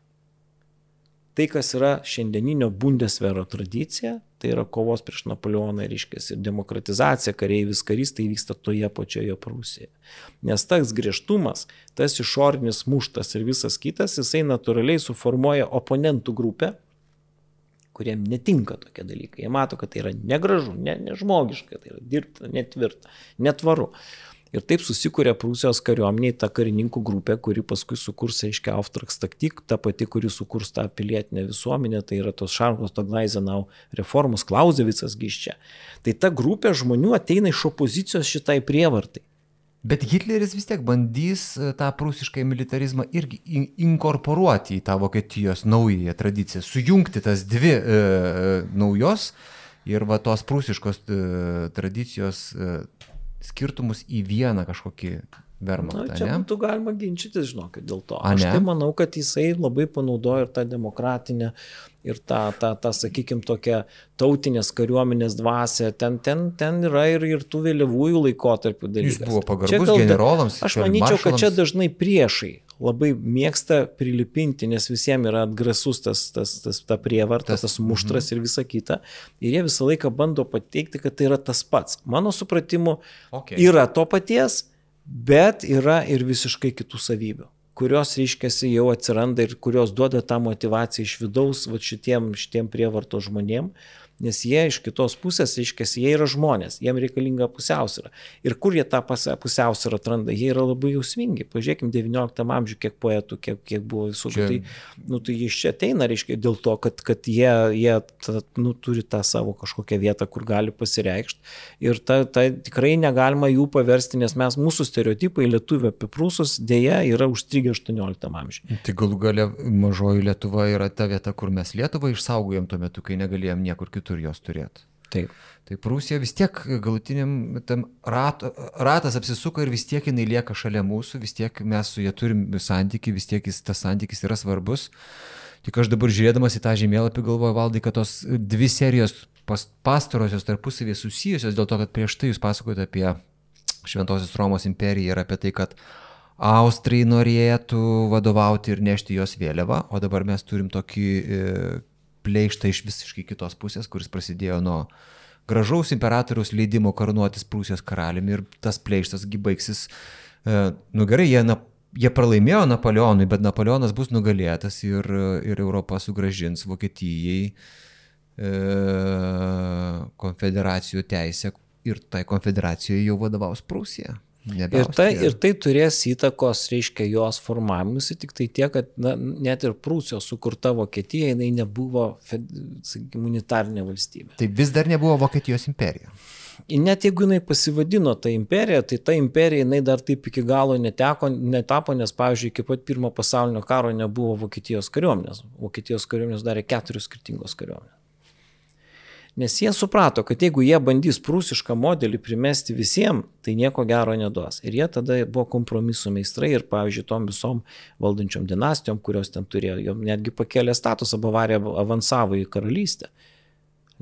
Speaker 2: Tai, kas yra šiandieninio Bundesvero tradicija, tai yra kovos prieš Napoleoną ryškės ir demokratizacija, kareivis karys, tai vyksta toje pačioje Prūsijoje. Nes tas griežtumas, tas išorinis muštas ir visas kitas, jisai natūraliai suformuoja oponentų grupę, kuriem netinka tokie dalykai. Jie mato, kad tai yra negražu, ne, nežmogiška, tai yra dirbta, netvirta, netvaru. Ir taip susikūrė Prūsijos kariuomeniai ta karininkų grupė, kuri paskui sukurs, aiškiai, Auftraks taktik, ta pati, kuri sukurs tą pilietinę visuomenę, tai yra tos Šarkos Toglaizenau reformos, Klausevicas giščia. Tai ta grupė žmonių ateina iš opozicijos šitai prievartai.
Speaker 1: Bet Hitleris vis tiek bandys e, tą prūsišką militarizmą irgi inkorporuoti į tą Vokietijos naująją tradiciją, sujungti tas dvi e, e, naujos ir va tos prūsiškos e, tradicijos e, skirtumus į vieną kažkokį Vermachtą.
Speaker 2: Na, čia būtų galima ginčytis, žinokit, dėl to. Aš tai manau, kad jisai labai panaudojo ir tą demokratinę, ir tą, tą, tą sakykime, tokią tautinės kariuomenės dvasę. Ten, ten, ten yra ir, ir tų vėlyvųjų laikotarpių dalykas.
Speaker 1: Jis buvo pagarbus generolams.
Speaker 2: Aš manyčiau, kad čia dažnai priešai labai mėgsta prilipinti, nes visiems yra atgrasus tas, tas, tas, ta prievarta, tas, tas muštras mm ir visa kita. Ir jie visą laiką bando pateikti, kad tai yra tas pats. Mano supratimu, okay. yra to paties, bet yra ir visiškai kitų savybių kurios, reiškia, jau atsiranda ir kurios duoda tą motivaciją iš vidaus va, šitiem, šitiem prievarto žmonėm nes jie iš kitos pusės, reiškia, jie yra žmonės, jiem reikalinga pusiausvyrą. Ir kur jie tą pusiausvyrą atranda, jie yra labai jausmingi. Pažiūrėkime, XIX amžiuje, kiek poetų, kiek, kiek buvo visų. Tai, nu, tai iš čia ateina, reiškia, dėl to, kad, kad jie, jie ta, nu, turi tą savo kažkokią vietą, kur gali pasireikšti. Ir ta, ta, tikrai negalima jų paversti, nes mes, mūsų stereotipai lietuvių apie prūsus dėja yra užstrigę XVIII amžiuje.
Speaker 1: Tai galų gale mažoji Lietuva yra ta vieta, kur mes Lietuvą išsaugojom tuo metu, kai negalėjom niekur kitur kitur jos turėti.
Speaker 2: Taip.
Speaker 1: Tai Prūsija vis tiek galutiniam tam rat, ratas apsisuka ir vis tiek jinai lieka šalia mūsų, vis tiek mes su jie turim santyki, vis tiek jis, tas santykis yra svarbus. Tik aš dabar žiūrėdamas į tą žemėlapį galvoju, valdai, kad tos dvi serijos pas, pastarosios tarpusavėje susijusios dėl to, kad prieš tai jūs pasakojote apie Šventosios Romos imperiją ir apie tai, kad Austrai norėtų vadovauti ir nešti jos vėliavą, o dabar mes turim tokį e, pleištą iš visiškai kitos pusės, kuris prasidėjo nuo gražaus imperatoriaus leidimo karnuotis Prūsijos karaliumi ir tas pleištas baigsis, e, nu gerai, jie, na, jie pralaimėjo Napoleonui, bet Napoleonas bus nugalėtas ir, ir Europą sugražins Vokietijai e, konfederacijų teisę ir tai konfederacijoje jau vadovaus Prūsija.
Speaker 2: Ir tai, ir tai turės įtakos, reiškia, jos formavimusi, tik tai tiek, kad na, net ir Prūsijos sukurta Vokietija, jinai nebuvo, unitarinė valstybė.
Speaker 1: Tai vis dar nebuvo Vokietijos imperija.
Speaker 2: Net jeigu jinai pasivadino tą imperiją, tai ta imperija jinai dar taip iki galo neteko, netapo, nes, pavyzdžiui, iki pat pirmo pasaulinio karo nebuvo Vokietijos kariuomenės. Vokietijos kariuomenės darė keturios skirtingos kariuomenės. Nes jie suprato, kad jeigu jie bandys prūsišką modelį primesti visiems, tai nieko gero neduos. Ir jie tada buvo kompromisų meistrai ir, pavyzdžiui, tom visom valdančiom dinastijom, kurios ten turėjo, jom netgi pakėlė statusą, Bavarija avansavo į karalystę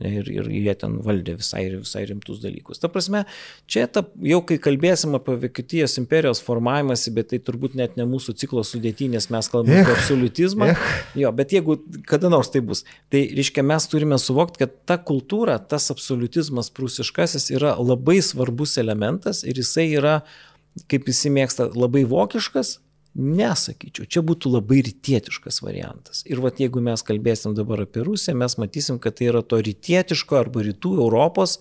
Speaker 2: ir, ir jie ten valdė visai, visai rimtus dalykus. Ta prasme, čia ta, jau kai kalbėsim apie Vokietijos imperijos formavimąsi, bet tai turbūt net ne mūsų ciklo sudėtinės, mes kalbame apie absolutizmą. Ech. Jo, bet jeigu kada nors tai bus, tai reiškia mes turime suvokti, kad ta kultūra, tas absolutizmas prūsiškasis yra labai svarbus elementas ir jisai yra, kaip visi mėgsta, labai vokiškas, Nesakyčiau, čia būtų labai rytietiškas variantas. Ir vat jeigu mes kalbėsim dabar apie Rusiją, mes matysim, kad tai yra to rytietiško arba rytų Europos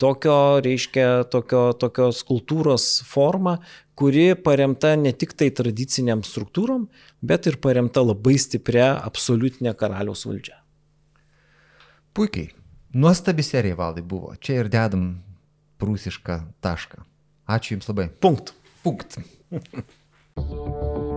Speaker 2: tokio, reiškia, tokio, tokios kultūros forma, kuri paremta ne tik tai tradiciniam struktūrom, bet ir paremta labai stipria absoliutinė karaliaus valdžia.
Speaker 1: Puikiai. Nuostabi serija valdai buvo. Čia ir dedam prūsišką tašką. Ačiū Jums labai.
Speaker 2: Punkt.
Speaker 1: Punkt. Thank you.